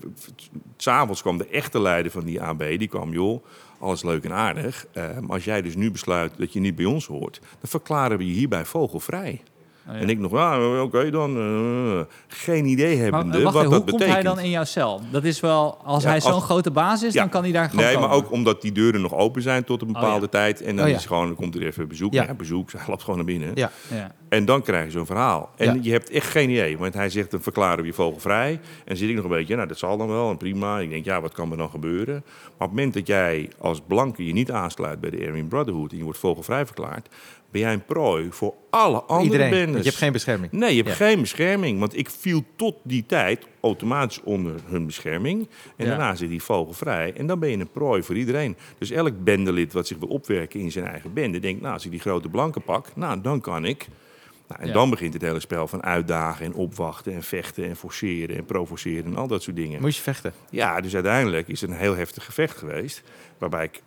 s'avonds kwam de echte leider van die AB. Die kwam, joh, alles leuk en aardig. eh, maar als jij dus nu besluit dat je niet bij ons hoort... dan verklaren we je hierbij vogelvrij. Oh, ja. En ik nog, ah, oké dan. eh, geen idee Maar hebbende wacht, wat dat hoe komt betekent. hij dan in jouw cel? Dat is wel, als Ja, hij zo'n grote baas is, Ja. dan kan hij daar gewoon Nee, komen. maar ook omdat die deuren nog open zijn tot een Oh, bepaalde ja. tijd. En dan Oh, ja. is gewoon, dan komt er even bezoek. Ja. Ja, bezoek. Hij loopt gewoon naar binnen. Ja. Ja. En dan krijg je zo'n verhaal. En Ja. je hebt echt geen idee. Want hij zegt, dan verklaren we je vogelvrij. En dan zit ik nog een beetje, nou, dat zal dan wel. En prima. Ik denk, ja, wat kan er dan gebeuren? Maar op het moment dat jij als blanke je niet aansluit bij de Aryan Brotherhood... en je wordt vogelvrij verklaard... ben jij een prooi voor alle andere Iedereen. bendes. Want je hebt geen bescherming. Nee, je hebt Ja. geen bescherming. Want ik viel tot die tijd automatisch onder hun bescherming. En Ja. daarna zit die vogel vrij. En dan ben je een prooi voor iedereen. Dus elk bendelid wat zich wil opwerken in zijn eigen bende... denkt, nou, als ik die grote blanke pak, nou, dan kan ik... Nou, en Ja. dan begint het hele spel van uitdagen en opwachten en vechten en forceren en provoceren en al dat soort dingen. Moest je vechten? Ja, dus uiteindelijk is het een heel heftig gevecht geweest. Waarbij ik,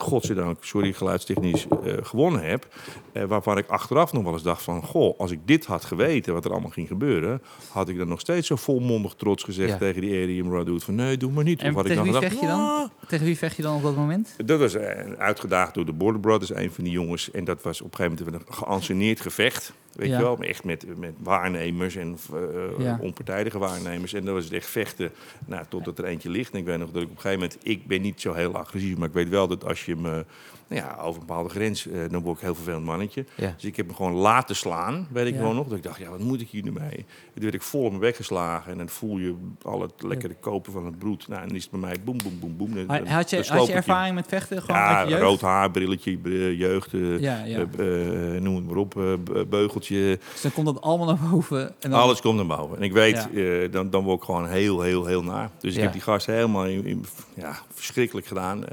godzijdank, sorry geluidstechnisch, eh, gewonnen heb. Eh, waarvan ik achteraf nog wel eens dacht van... Goh, als ik dit had geweten, wat er allemaal ging gebeuren... had ik dan nog steeds zo volmondig trots gezegd Ja. tegen die Aryan Brotherhood... van nee, doe maar niet. En of had ik tegen dan wie gedacht, vecht je dan? "Ah." Tegen wie vecht je dan op dat moment? Dat was eh, uitgedaagd door de Border Brothers, een van die jongens. En dat was op een gegeven moment een geanceneerd gevecht. Weet Ja. je wel, echt met, met waarnemers en eh, Ja. onpartijdige waarnemers. En dan was het echt vechten nou, totdat er eentje ligt. En ik weet nog dat ik op een gegeven moment... Ik ben niet zo heel agressief, maar ik weet wel dat als je me... Nou ja, over een bepaalde grens, eh, dan word ik heel vervelend mannetje. Ja. Dus ik heb me gewoon laten slaan, weet ik Ja. gewoon nog. Dat ik dacht, ja, wat moet ik hier nu mee? En toen werd ik vol op mijn weg geslagen. En dan voel je al het lekkere kopen van het bloed. Nou, en dan is het bij mij boem, boem, boem, boem. Dan- Had je, had je ervaring met vechten? Gewoon ja, uit je jeugd? rood haar, brilletje, br- jeugd, eh, Ja, ja. eh, noem het maar op, be- beugeltje. Dus dan komt dat allemaal naar boven. En dan, Alles komt naar boven. En ik weet, dan, dan word ik gewoon heel, heel, heel naar. Dus ik heb die gast helemaal in, in- ja, verschrikkelijk gedaan.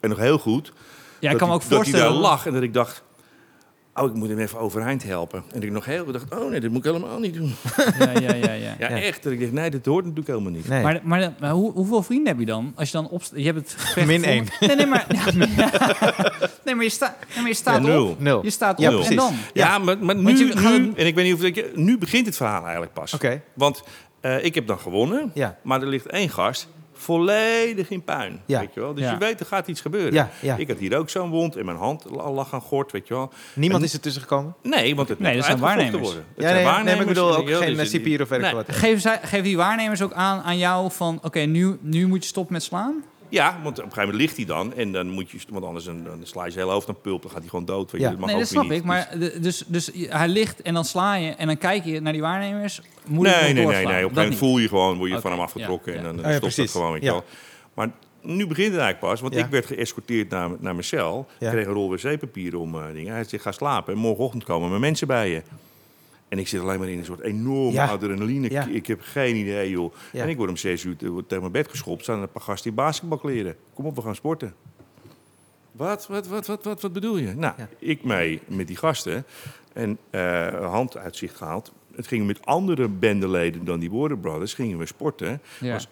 en nog heel goed. Ja, ik dat kan me ook Dat hij voorstellen. daar lag en dat ik dacht... Oh, ik moet hem even overeind helpen. En ik nog heel dacht, oh nee, dat moet ik helemaal niet doen. Ja, ja, ja, ja. Ja, Ja. echt. Dat ik dacht, nee, dat hoort natuurlijk helemaal niet. Nee. Maar, maar, maar hoe, hoeveel vrienden heb je dan? Als je dan op, je hebt het gevecht Min één. Nee, nee, maar, ja, nee, maar je, sta, nee, maar je staat Ja, nul. op. Nul. Je staat Ja, op en precies. dan. Ja, maar, maar nu, je nu en ik weet niet of ik, nu begint het verhaal eigenlijk pas. Oké. Want eh, ik heb dan gewonnen, Ja. maar er ligt één gast volledig in puin. Ja. Weet je wel? Dus Ja. je weet, er gaat iets gebeuren. Ja, ja. Ik had hier ook zo'n wond en mijn hand la- lag aan gort, weet je wel. Niemand En- is er tussen gekomen? Nee, want het Nee, moet zijn waarnemers. worden. Het Ja, zijn nee, ik waarnemers, bedoel ook geen dus cipier of werk Nee. Geven, zij, geven die waarnemers ook aan aan jou van... Oké, nu, nu moet je stoppen met slaan? Ja, want op een gegeven moment ligt hij dan en dan moet je, want anders dan, dan sla je zijn hele hoofd aan pulp, dan gaat hij gewoon dood. Weet je. Ja. Dat mag nee, ook dat snap niet. ik. Maar de- dus, dus hij ligt en dan sla je en dan kijk je naar die waarnemers. Moet nee, nee, nee, nee. Op een gegeven moment voel je gewoon, word je van hem afgetrokken ja, en ja. dan, dan Oh ja, stopt het gewoon, weet je Ja. Maar nu begint het eigenlijk pas, want Ja. ik werd geëscorteerd naar, naar mijn cel. Ja. Ik kreeg een rol wc-papier om eh, dingen. Hij zegt, ga slapen en morgenochtend komen mijn mensen bij je. En ik zit alleen maar in een soort enorme Ja. adrenaline. Ja. Ik heb geen idee, joh. Ja. En ik word om zes uur te- tegen mijn bed geschopt. Staan er een paar gasten in basketbalkleren. Kom op, we gaan sporten. Wat, wat, wat, wat, wat, wat bedoel je? Nou, Ja. ik mee met die gasten. En eh hand uit zicht gehaald. Het ging met andere bendeleden dan die Warner Brothers. Gingen we sporten. Ja. Was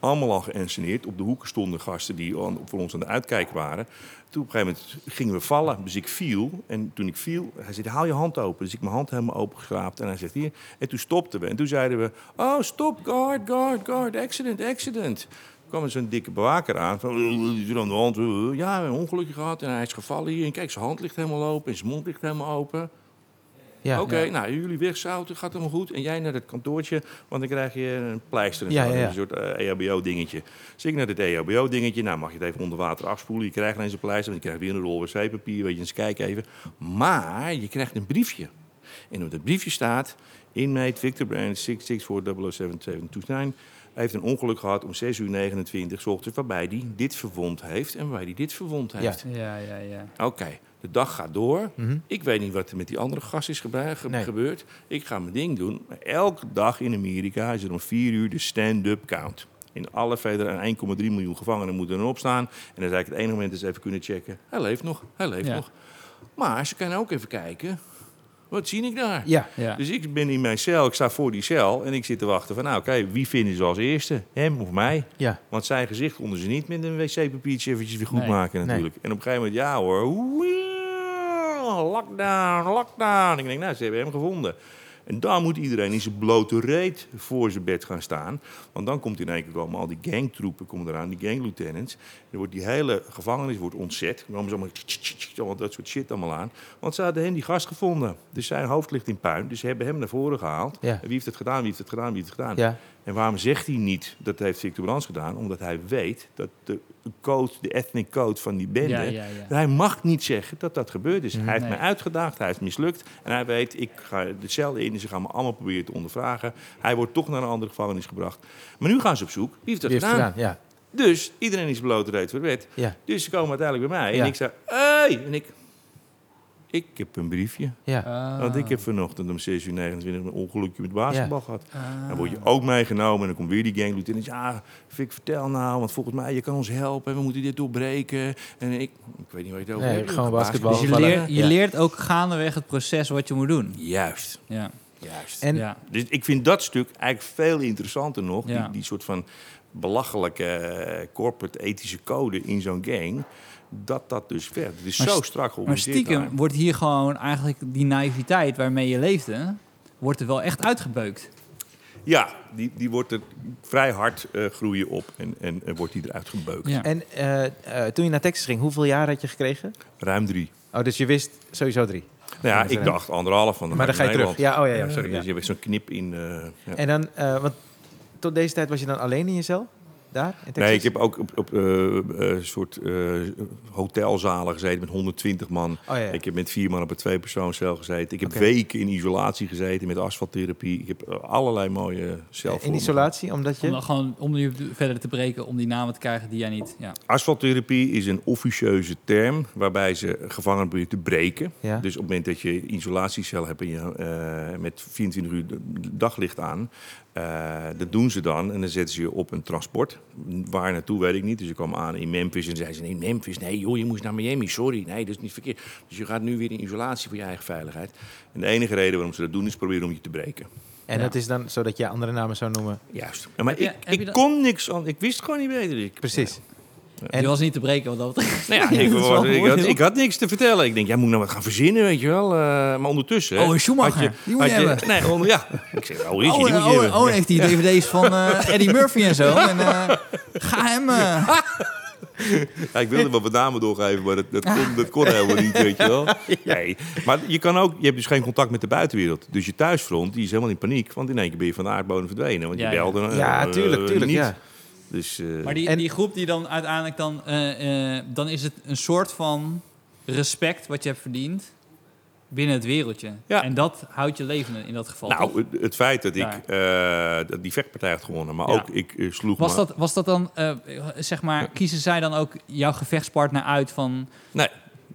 allemaal al geënsceneerd. Op de hoeken stonden gasten die voor ons aan de uitkijk waren. Toen op een gegeven moment gingen we vallen, dus ik viel. En toen ik viel, hij zei, haal je hand open. Dus ik mijn hand helemaal opengeschraapt. En hij zegt, hier. En toen stopten we. En toen zeiden we, oh, stop, guard, guard, guard, accident, accident. Toen kwam er zo'n dikke bewaker aan. Van, "Eh, is er aan de hand? Ja, een ongelukje gehad. En hij is gevallen hier. En kijk, zijn hand ligt helemaal open. En zijn mond ligt helemaal open. Ja. Oké, nou, jullie wegzouten, gaat helemaal goed. En jij naar het kantoortje, want dan krijg je een pleister. En Ja, zo, ja, ja. Een soort eh, EHBO-dingetje. Dus ik naar het EHBO-dingetje. Nou, mag je het even onder water afspoelen. Je krijgt ineens een pleister, want je krijgt weer een rol wc-papier. Weet je, eens kijken even. Maar je krijgt een briefje. En op dat briefje staat... Inmate Victor Brand 664007729 heeft een ongeluk gehad om 6 uur 29 's ochtends... waarbij hij dit verwond heeft en waarbij hij dit verwond heeft. Ja, ja, ja. Oké, de dag gaat door. Mhm. Ik weet niet wat er met die andere gast is gebeu- ge- Nee. gebeurd. Ik ga mijn ding doen. Maar elke dag in Amerika is er om vier uur de stand-up count. In alle federa 1,3 miljoen gevangenen moeten erop staan. En dan zei ik het enige moment eens even kunnen checken. Hij leeft nog, hij leeft Ja. nog. Maar ze kunnen ook even kijken. Wat zie ik daar? Ja. ja. Dus ik ben in mijn cel, ik sta voor die cel en ik zit te wachten van... nou oké, wie vinden ze als eerste? Hem of mij? Ja. Want zijn gezicht konden ze niet met een wc-papiertje eventjes weer goed Nee. maken Nee. natuurlijk. En op een gegeven moment, ja hoor, Wee, lockdown, lockdown. Ik denk, nou, ze hebben hem gevonden. En dan moet iedereen in zijn blote reet voor zijn bed gaan staan. Want dan komt in één keer komen al die gangtroepen komen eraan, die ganglieutenants. Dan wordt die hele gevangenis wordt ontzet. Dan komen ze allemaal, dat soort shit allemaal aan. Want ze hadden hem die gast gevonden. Dus zijn hoofd ligt in puin. Dus ze hebben hem naar voren gehaald. Ja. En wie heeft het gedaan, wie heeft het gedaan, wie heeft het gedaan? Ja. En waarom zegt hij niet dat heeft Victor Brands gedaan? Omdat hij weet dat de code, de ethnic code van die bende... Ja, ja, ja. Hij mag niet zeggen dat dat gebeurd is. Hij heeft mij uitgedaagd, hij heeft mislukt. En hij weet, ik ga de cel in en ze gaan me allemaal proberen te ondervragen. Hij wordt toch naar een andere gevangenis gebracht. Maar nu gaan ze op zoek. Wie heeft dat Wie heeft het gedaan? Ja. Dus iedereen is bloot reed voor de wet. Ja. Dus ze komen uiteindelijk bij mij. Ja. En ik zei, hey! En ik, ik heb een briefje. Ja. Ah. Want ik heb vanochtend om 6 uur 29 een ongelukje met basketbal gehad. Ah. Dan word je ook meegenomen en dan komt weer die ganglieutenant. Ja, Vic, vertel nou, want volgens mij, je kan ons helpen. We moeten dit doorbreken. En ik, ik weet niet waar je het over Nee, hebt. gewoon basketbal. Dus je, leert, je Ja. leert ook gaandeweg het proces wat je moet doen. Juist, Ja. Juist. En ja. Dus ik vind dat stuk eigenlijk veel interessanter nog. Ja. Die, die soort van belachelijke eh, corporate ethische code in zo'n gang. Dat dat dus werkt. Het is Maar zo st- strak Maar georganiseerd. stiekem daar. wordt hier gewoon eigenlijk die naïviteit waarmee je leefde, wordt er wel echt uitgebeukt. Ja, die, die wordt er vrij hard eh, groeien op en, en, en wordt die eruit gebeukt. Ja. En eh, eh, toen je naar Texas ging, hoeveel jaar had je gekregen? Ruim drie. Oh, dus je wist sowieso drie. Nou ja, ik dacht anderhalf van de Maar dan ga je terug. Ja, oh ja, ja, sorry. Dus je hebt zo'n knip in. eh, ja. En dan, eh, want tot deze tijd was je dan alleen in je cel? Daar, in Texas? Nee, ik heb ook op, op eh, eh, soort eh, hotelzalen gezeten met 120 man. Oh. Ik heb met vier man op een tweepersoonscel gezeten. Ik heb weken in isolatie gezeten met asfalttherapie. Ik heb allerlei mooie celvormen. in isolatie, omdat Om je... dan gewoon om nu verder te breken, om die namen te krijgen die jij niet. Ja. Asfalttherapie is een officieuze term waarbij ze gevangenen proberen te breken. Ja. Dus op het moment dat je een isolatiecel hebt en je eh, met 24 uur daglicht aan, eh, dat doen ze dan en dan zetten ze je op een transport. Waar naartoe weet ik niet. Dus ik kwam aan in Memphis en zeiden ze: Nee, Memphis, nee, joh, je moest naar Miami. Sorry, nee, dat is niet verkeerd. Dus je gaat nu weer in isolatie voor je eigen veiligheid. En de enige reden waarom ze dat doen is proberen om je te breken. En dat is dan zodat je andere namen zou noemen. Juist. Maar Heb je- ik, heb ik je dat- kon niks aan. Ik wist gewoon niet beter. Ik, Precies. En, die was niet te breken wat dat. Nou ja, ik, ik, had, joh. ik had niks te vertellen. Ik denk, jij moet nou wat gaan verzinnen, weet je wel. Eh, maar ondertussen... Oh, een Schumacher. had Die moet je hebben. Nee, onder, ja. Ik zeg, oh, is Oh, die, oh, moet je oh, hebben. oh, heeft die dvd's van eh, Eddie Murphy en zo. En, eh, ga hem... Ja, ik wilde wel wat namen doorgeven, maar dat, dat, kon, dat kon helemaal niet, weet je wel. Nee. Maar je, kan ook, je hebt dus geen contact met de buitenwereld. Dus je thuisfront, die is helemaal in paniek. Want in één keer ben je van de aardbodem verdwenen. Want Ja, je ja. belde Ja, tuurlijk, tuurlijk, niet. ja. Dus, eh, Maar die, En- die groep die dan uiteindelijk dan... eh, eh, dan is het een soort van respect wat je hebt verdiend binnen het wereldje. Ja. En dat houdt je leven in dat geval. nou, het, het feit dat ik Ja. eh, die vechtpartij had gewonnen, maar Ja. ook ik sloeg was, me- dat, was dat dan, eh, zeg maar, kiezen zij dan ook jouw gevechtspartner uit van... Nee,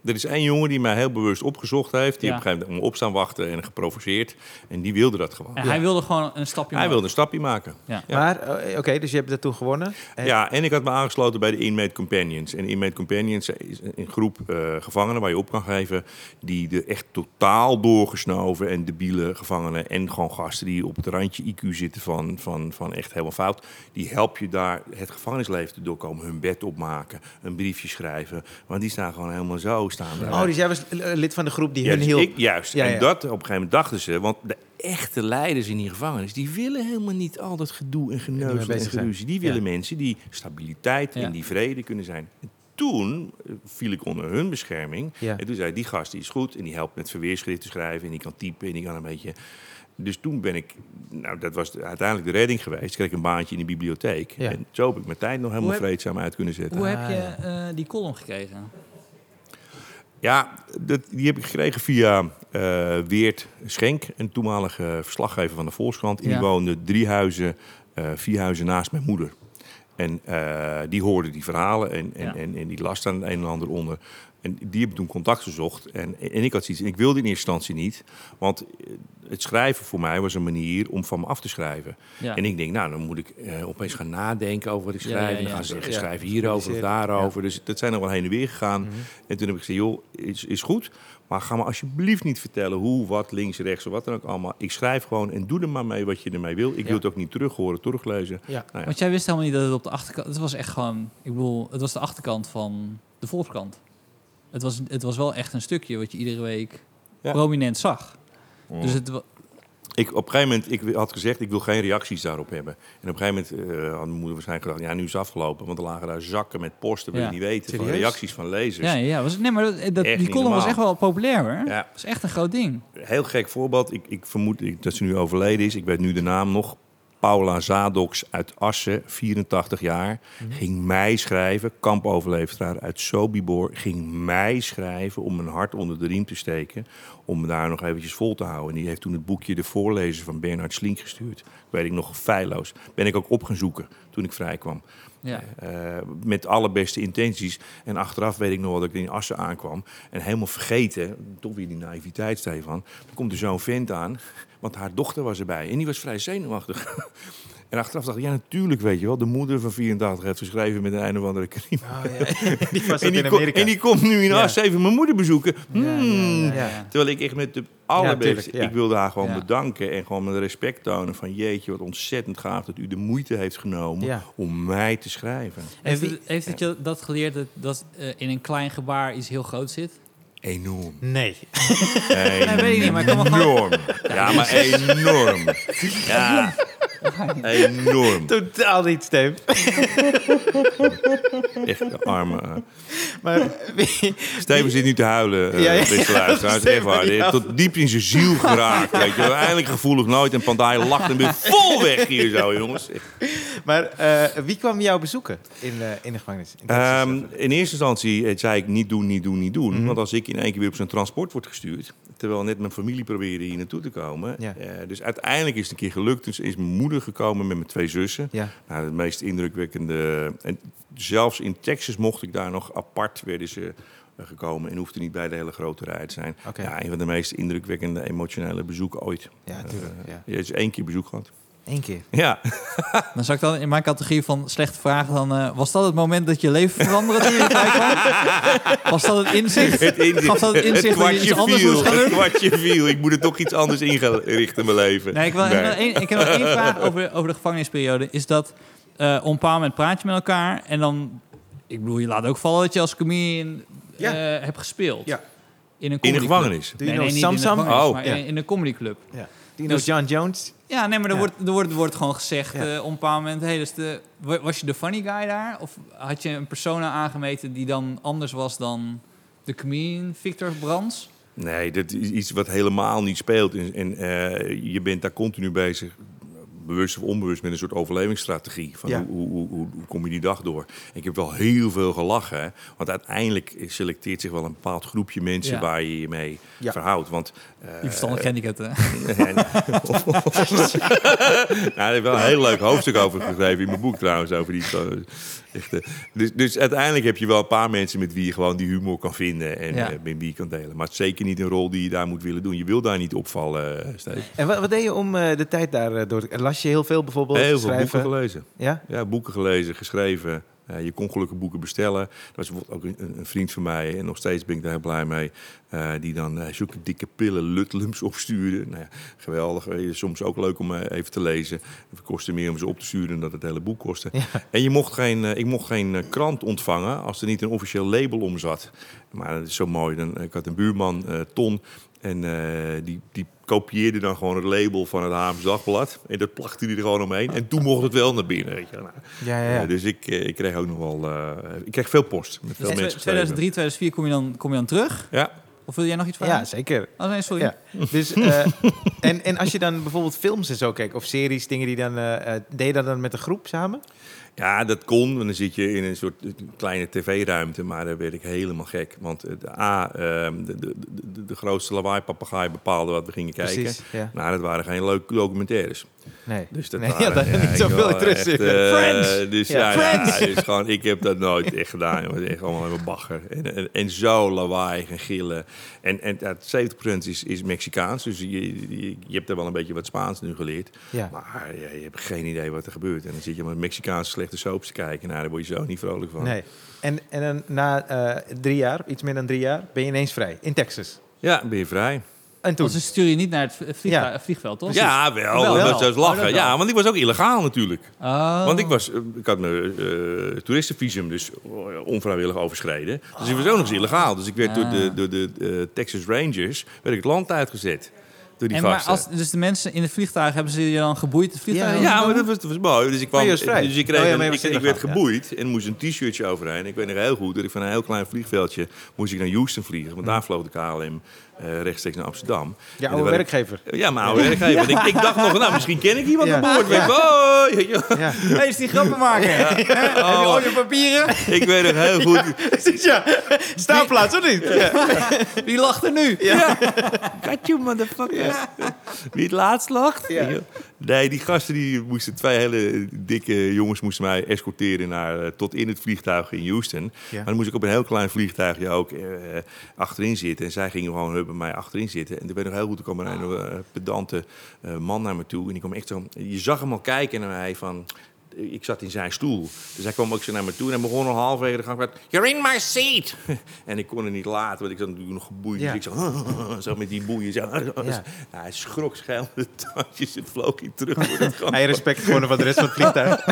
Er is één jongen die mij heel bewust opgezocht heeft. Die Ja. op een gegeven moment om opstaan wachten en geprovoceerd. En die wilde dat gewoon. En hij wilde gewoon een stapje Hij maken. wilde een stapje maken. Ja. Ja. Maar, eh, oké, dus je hebt dat toen gewonnen. En- Ja, en ik had me aangesloten bij de Inmate Companions. En Inmate Companions is een groep eh, gevangenen waar je op kan geven... die de echt totaal doorgesnoven en debiele gevangenen... en gewoon gasten die op het randje IQ zitten van, van, van echt helemaal fout... die help je daar het gevangenisleven te doorkomen. Hun bed opmaken, een briefje schrijven. Want die staan gewoon helemaal zo staan. Oh, dus jij was lid van de groep die Ja, hun dus hielp. ik, juist. Ja, en ja. dat op een gegeven moment dachten ze... want de echte leiders in die gevangenis... die willen helemaal niet al dat gedoe en geneuzel en geruzie. Die willen Ja. mensen die stabiliteit Ja. en die vrede kunnen zijn. En toen eh, viel ik onder hun bescherming. Ja. En toen zei die gast die is goed... en die helpt met verweerschrift te schrijven... en die kan typen en die kan een beetje... Dus toen ben ik, nou dat was de- uiteindelijk de redding geweest. Kreeg ik een baantje in de bibliotheek. Ja. En zo heb ik mijn tijd nog helemaal Hoe heb- vreedzaam uit kunnen zetten. Hoe Ah, heb je eh, die column gekregen? Ja, dat, die heb ik gekregen via eh, Weert Schenk, een toenmalige verslaggever van de Volkskrant. En Ja. die woonde drie huizen, eh, vier huizen naast mijn moeder. En eh, die hoorde die verhalen en, en, Ja. en, en die las daar een en ander onder. En die heb ik toen contact gezocht. En, en ik had zoiets, en ik wilde in eerste instantie niet. Want eh, het schrijven voor mij was een manier om van me af te schrijven. Ja. En ik denk, nou, dan moet ik eh, opeens gaan nadenken over wat ik schrijf. ja, en dan gaan zeggen, Ja. schrijf hierover of daarover. Dus dat zijn nog wel heen en weer gegaan. Mhm. En toen heb ik gezegd, joh, is, is goed. Maar ga me alsjeblieft niet vertellen hoe, wat, links, rechts of wat dan ook allemaal. Ik schrijf gewoon en doe er maar mee wat je ermee wil. Ik wil het ook niet terug horen, teruglezen. Nou ja. Want jij wist helemaal niet dat het op de achterkant... Het was echt gewoon... Ik bedoel, het was de achterkant van de Volkskrant. Het was, het was wel echt een stukje wat je iedere week Ja. prominent zag. Dus het, Ik, op een gegeven moment, ik had gezegd, ik wil geen reacties daarop hebben. En op een gegeven moment eh, had mijn moeder waarschijnlijk gedacht, ja, nu is het afgelopen. Want er lagen daar zakken met posten, wil Ja. je niet weten, van reacties van lezers. ja, ja, was, nee, maar dat, die column was echt wel populair hoor. Ja. Dat is echt een groot ding. Heel gek voorbeeld. Ik, ik vermoed ik- dat ze nu overleden is. Ik weet nu de naam nog. Paula Zadoks uit Assen, 84 jaar, ging mij schrijven. Kampoverleveraar uit Sobibor ging mij schrijven om mijn hart onder de riem te steken. Om me daar nog eventjes vol te houden. En die heeft toen het boekje De Voorlezer van Bernard Slink gestuurd. Weet ik nog feilloos. Ben ik ook op gaan zoeken toen ik vrij kwam. Ja. Eh, met alle beste intenties. En achteraf weet ik nog wel dat ik in Assen aankwam. En helemaal vergeten, toch weer die naïviteit, Stefan. Dan komt er zo'n vent aan, want haar dochter was erbij. En die was vrij zenuwachtig. En achteraf dacht ik, ja natuurlijk weet je wel. De moeder van 84 heeft geschreven met een een of andere crime. Oh, ja. die was En die, Amerika. en die komt nu in Ja. Assen even mijn moeder bezoeken. Hmm. ja, ja. ja. Terwijl ik echt met de allerbeste... Ik wilde haar gewoon Ja. bedanken en gewoon met respect tonen van... jeetje, wat ontzettend gaaf dat u de moeite heeft genomen Ja. om mij te schrijven. Heeft, heeft het je dat geleerd dat, dat eh, in een klein gebaar iets heel groot zit? Enorm. Nee. Nee, weet ik niet, maar ik kan gewoon- Enorm. Ja, maar enorm. Ja, enorm. Totaal niet, Steve. Echt de arme. eh. Maar wie, Steven zit nu te huilen, eh Ja, ja. beste luisteraars. Steven, Echt waar. Die ja. heeft tot diep in zijn ziel geraakt. Weet je. Eindelijk gevoelig nooit. En Pandaai lacht en weer vol weg hier zo, jongens. maar eh, wie kwam jou bezoeken in, in de gevangenis? In Ehm, in eerste instantie zei ik niet doen, niet doen, niet doen. Mhm. Want als ik in één keer weer op zo'n transport word gestuurd... terwijl net mijn familie probeerde hier naartoe te komen... Ja. eh, dus uiteindelijk is het een keer gelukt. Dus is mijn moeder gekomen met mijn twee zussen. ja. Nou, het meest indrukwekkende... En zelfs in Texas mocht ik daar nog apart werden ze eh, gekomen... en hoefde niet bij de hele grote rij te zijn. Ja, een van de meest indrukwekkende emotionele bezoeken ooit. Ja, tuurlijk. Ja. Je hebt één keer bezoek gehad. Eén keer. Ja, Dan zou ik dan in mijn categorie van slechte vragen dan... eh, was dat het moment dat je leven veranderde toen je erbij kwam? Was dat het inzicht? het, inzicht- Gaf dat het inzicht dat je iets anders viel. moest gaan Het doen? kwartje viel. Ik moet er toch iets anders inrichten in mijn leven. Nee, ik, wil, ik, Nee. wil één- ik heb nog één vraag over, over de gevangenisperiode. Is dat eh op een bepaald moment praat je met elkaar en dan... Ik bedoel, je laat ook vallen dat je als comedian Ja. eh, hebt gespeeld. Ja. In een In de gevangenis. Nee, nee, niet in de gevangenis, Oh, maar ja. in, in een comedyclub. Ja. Do you know Dus- John Jones? Ja, nee, maar er, Ja. wordt, er, wordt, er wordt gewoon gezegd Ja. eh, op een bepaald moment... Hey, dus de, was je de funny guy daar? Of had je een persona aangemeten die dan anders was dan de comedian Victor Brands? Nee, dat is iets wat helemaal niet speelt. En, en, eh, je bent daar continu bezig bewust of onbewust met een soort overlevingsstrategie. Van Ja. hoe, hoe, hoe, hoe, kom je die dag door? En ik heb wel heel veel gelachen. Hè? Want uiteindelijk selecteert zich wel een bepaald groepje mensen Ja. waar je je mee Ja. verhoudt. Want eh, Die verstandig gehandicapten. en- nou, daar heb ik wel een heel leuk hoofdstuk over geschreven in mijn boek trouwens. Over die, eh, echte. Dus, dus uiteindelijk heb je wel een paar mensen met wie je gewoon die humor kan vinden. En Ja. eh, met wie je kan delen. Maar het is zeker niet een rol die je daar moet willen doen. Je wil daar niet opvallen, uh, Steve. En wat, wat deed je om eh, de tijd daar eh, door te... Las je heel veel bijvoorbeeld? Heel veel schrijven? boeken gelezen. Ja? Ja, boeken gelezen, geschreven. Eh, je kon gelukkig boeken bestellen. Dat was bijvoorbeeld ook een, een vriend van mij, en nog steeds ben ik daar heel blij mee, eh, die dan eh, zulke dikke pillen Lutlums opstuurde. Nou ja, geweldig. Soms ook leuk om even te lezen. Het kostte meer om ze op te sturen dan dat het hele boek kostte. Ja. En je mocht geen, ik mocht geen krant ontvangen als er niet een officieel label om zat. Maar dat is zo mooi. Dan, ik had een buurman, Ton, en eh, die, die kopieerde dan gewoon het label van het Haams Dagblad. En dat plakte hij er gewoon omheen. En toen mocht het wel naar binnen. Weet je. Nou, Ja, ja, ja. eh, dus ik, eh, ik kreeg ook nog wel... eh, ik kreeg veel post. Met veel Dus mensen 2003, 2004 kom je, dan, kom je dan terug? Ja. Of wil jij nog iets vragen? ja, zeker. Oh nee, sorry. Ja. Dus, eh, en, en als je dan bijvoorbeeld films en zo kijkt, of series, dingen die dan... eh, eh, deed je dat dan met een groep samen? Ja, dat kon. Want dan zit je in een soort kleine tv-ruimte. Maar daar werd ik helemaal gek. Want eh, de A, ehm, de, de, de, de grootste lawaai-papegaai bepaalde wat we gingen kijken. Precies, ja. Nou, dat waren geen leuke documentaires. Nee. Dus dat Nee, waren, ja, niet zoveel interesse echt, in. eh, Friends! Dus Ja, Friends! dus gewoon, ik heb dat nooit echt gedaan. echt allemaal even bagger. En, en, en zo lawaai en gillen. En, en ja, 70% is, is Mexicaans. Dus je, je, je hebt er wel een beetje wat Spaans nu geleerd. Maar ja, je hebt geen idee wat er gebeurt. En dan zit je met Mexicaanse slechte soaps te kijken. Nou, daar word je zo niet vrolijk van. Nee. En, en na eh, drie jaar, iets meer dan drie jaar, ben je ineens vrij. In Texas. Ja, ben je vrij. En toen? Ze sturen je niet naar het vliegtuig- Ja. vliegveld, toch? Ja, wel. Wel. Dat dus Oh, lachen. dat wel. ja, want ik was ook illegaal natuurlijk. Oh. Want ik, was, eh, ik had mijn eh, toeristenvisum dus eh, onvrijwillig overschreden. Dus ik was ook nog eens illegaal. Dus ik werd door de, Ah. door de eh, Texas Rangers werd ik het land uitgezet. Door die En maar als, dus de mensen in het vliegtuig hebben ze je dan geboeid het vliegtuig? Ja, Ja, maar dat was, dat was mooi. Dus ik, kwam, Oh, dus ik, kreeg Oh ja, een- ik, werd geboeid en moest een t-shirtje overheen. Ik weet nog heel goed dat ik van een heel klein vliegveldje moest ik naar Houston vliegen. Want daar vloog de KLM eh, rechtstreeks naar Amsterdam. Ja, oude ik- werkgever. Ja, mijn oude werkgever. Ik, ik dacht nog, nou, misschien ken ik iemand Ja. aan boord. Ja. Hey, is die grappen maken? Hè? Heb je Oh. al je papieren? Ik weet nog heel goed. Ja. Staanplaats, of niet? Ja. Wie lacht er nu? Got you, motherfucker. Wie het laatst lacht? Ja. Nee, die gasten die moesten, twee hele dikke jongens moesten mij escorteren naar, eh, tot in het vliegtuig in Houston. Maar dan moest ik op een heel klein vliegtuigje ook eh, achterin zitten. En zij gingen gewoon bij mij achterin zitten. En er werd nog heel goed, er kwam een eh, pedante eh, man naar me toe. En die kwam echt zo, je zag hem al kijken naar mij van... Ik zat in zijn stoel. Dus hij kwam ook zo naar me toe en hij begon al halverwege de gang met... You're in my seat! en ik kon het niet laten, want ik zat natuurlijk nog geboeid. Ja. Dus ik zo, zo met die boeien. Zo. Nou, hij schrok schuil de tandjes en vloog hij terug. Hij respect gewoon van de rest van het vliegtuig.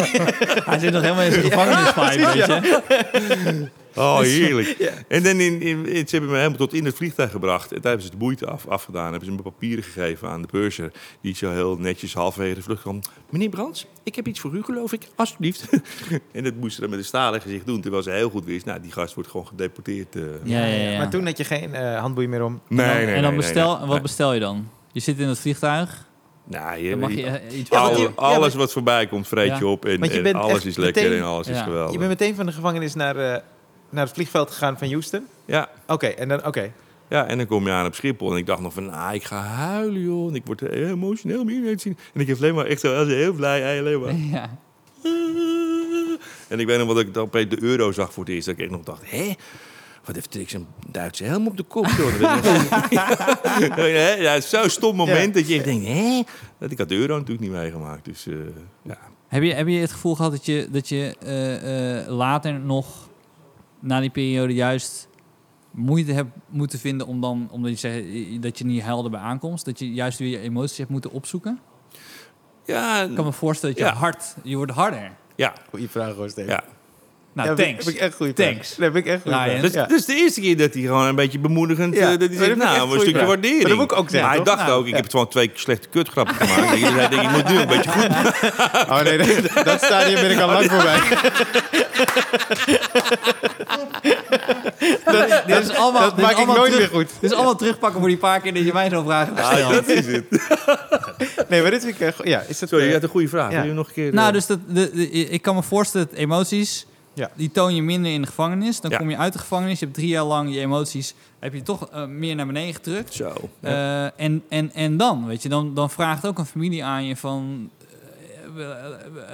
Hij zit nog helemaal in zijn gevangenisvibe, weet je? Oh, heerlijk. En dan in, in, in- ze hebben me helemaal tot in het vliegtuig gebracht. En daar hebben ze de boeite af, afgedaan. Hebben ze me papieren gegeven aan de purser. Die zo heel netjes halverwege de vlucht kwam. Meneer Brands, ik heb iets voor u, geloof ik. Alsjeblieft. en dat moesten ze dan met een stalen gezicht doen. Terwijl ze heel goed wist, nou, die gast wordt gewoon gedeporteerd. eh. Ja, ja, ja. Maar toen had je geen eh, handboeien meer om. Nee, nee, en dan nee, nee, bestel, nee. en wat bestel je dan? Je zit in het vliegtuig, Nou, je, dan mag je eh, iets Ja, alles wat voorbij komt, vreet Ja. je op. En, Want je en bent alles is lekker meteen- en alles is geweldig. Je bent meteen van de gevangenis naar, eh, naar het vliegveld gegaan van Houston? Ja, Oké, en dan, oké. Ja, en dan kom je aan op Schiphol en ik dacht nog van, ah, ik ga huilen, joh. En ik word heel emotioneel mee te zien. En ik heb alleen maar echt zo, heel blij, hij alleen maar. Ja. En ik weet nog wat ik dan opeens de euro zag voor het eerst. Dat ik echt nog dacht, hè? Wat heeft Trix een Duitse helm op de kop, joh. Ja, ja, het is zo'n stom moment dat je echt denkt, hè? Dat ik had de euro natuurlijk niet meegemaakt. Dus eh, ja. Heb je, heb je het gevoel gehad dat je, dat je eh, eh, later nog, na die periode, juist moeite hebt moeten vinden om dan, omdat je zegt dat je niet huilde bij aankomst, dat je juist weer je emoties hebt moeten opzoeken? Ja, Ik kan me voorstellen dat je Ja. hard, je wordt harder. ja, Goeie vraag hoor, Steven. ja. Nou, Ja, heb ik- thanks. Heb ik echt goede Thanks. heb ik echt goede vraag. Dat, Ja. dat is de eerste keer dat hij gewoon een beetje bemoedigend... Ja, eh, dat hij zegt, dat nou, een stukje waardering. Maar dat moet ik ook zeggen, Maar hij dacht Nou, ook, ik ja. heb het gewoon twee slechte kutgrappen gemaakt. Dus hij denkt, ik moet nu een beetje goed Oh nee, dat, dat stadium ben ik al lang voorbij. dit is allemaal, dat dit is maak ik allemaal nooit terug- meer goed. Dit is allemaal terugpakken voor die paar keer dat je mij zo'n vraag hebt gesteld. Ah, dat is het. Nee, maar dit vind ik... ja, is dat... Sorry, je eh, had een goede vraag. ja. Wil je nog een keer... Nou, eh, dus dat, de, de- ik kan me voorstellen dat emoties, Ja. die toon je minder in de gevangenis. Dan Ja. kom je uit de gevangenis, je hebt drie jaar lang je emoties, heb je toch eh, meer naar beneden gedrukt. Zo. Eh, en, en, en dan, weet je, dan, dan vraagt ook een familie aan je van... eh,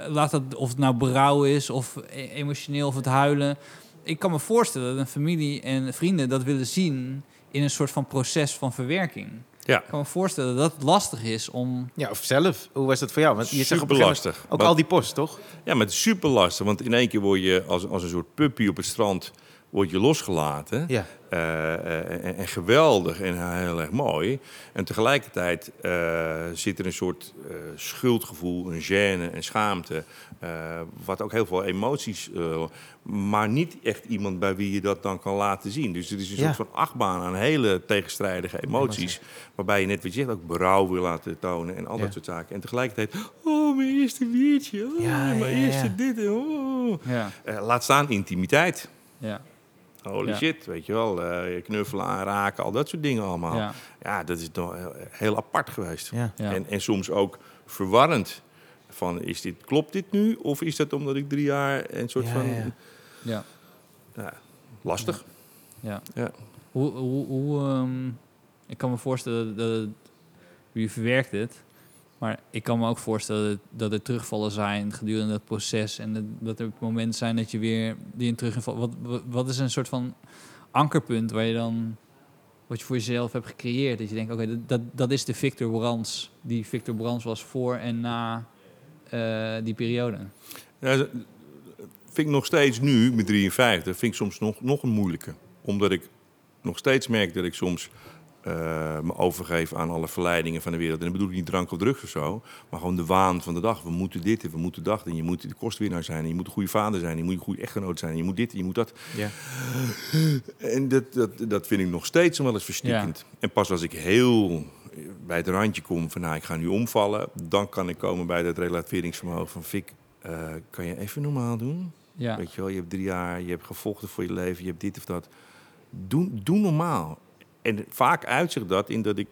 laat dat, of het nou berouw is, of e- emotioneel, of het huilen. Ik kan me voorstellen dat een familie en vrienden dat willen zien in een soort van proces van verwerking. Ja. Ik kan me voorstellen dat het lastig is om... Ja, of zelf. Hoe was dat voor jou? Want je zegt op lastig. Ook Want- al die post, toch? Ja, maar het is super lastig. Want in één keer word je als, als een soort puppy op het strand word je losgelaten. Ja. Eh, eh, en, en geweldig en heel erg mooi. En tegelijkertijd eh, zit er een soort eh, schuldgevoel, een gêne en schaamte. eh, wat ook heel veel emoties... eh, maar niet echt iemand bij wie je dat dan kan laten zien. Dus het is een Ja. soort van achtbaan aan hele tegenstrijdige emoties. Waarbij je net wat je zegt ook berouw wil laten tonen en al dat soort zaken. En tegelijkertijd, oh, mijn eerste biertje. Oh, mijn ja, eerste ja. dit. en Oh. Ja, Eh, laat staan intimiteit. ja, Holy Ja. shit, weet je wel. eh, knuffelen, aanraken, al dat soort dingen allemaal. Ja, ja, dat is toch heel, heel apart geweest. Ja. ja. En, en soms ook verwarrend. Van, is dit, klopt dit nu? Of is dat omdat ik drie jaar een soort Ja, van... ja. ja. ja, lastig. Ja. Ja. Hoe, hoe, hoe, ehm, ik kan me voorstellen dat wie verwerkt het, maar ik kan me ook voorstellen dat, dat er terugvallen zijn gedurende het proces en dat, dat er momenten zijn dat je weer die in terug wat, wat, is een soort van ankerpunt waar je dan wat je voor jezelf hebt gecreëerd dat je denkt oké dat, dat, dat is de Victor Brands die Victor Brands was voor en na eh, die periode. Ja, dat vind ik nog steeds nu, met 53, vind ik soms nog, nog een moeilijke. Omdat ik nog steeds merk dat ik soms eh, me overgeef aan alle verleidingen van de wereld. En dan bedoel ik niet drank of drugs of zo, maar gewoon de waan van de dag. We moeten dit en we moeten dat en je moet de kostwinnaar zijn. En je moet een goede vader zijn, en je moet een goede echtgenoot zijn. En je moet dit en je moet dat. Ja. En dat, dat, dat vind ik nog steeds wel eens verstikkend. En pas als ik heel bij het randje kom van nou, ik ga nu omvallen, dan kan ik komen bij dat relativeringsvermogen van Fik, eh, kan je even normaal doen? Ja, Weet je wel, je hebt drie jaar, je hebt gevochten voor je leven, je hebt dit of dat. Doe, doe normaal. En vaak uitzicht dat in dat ik,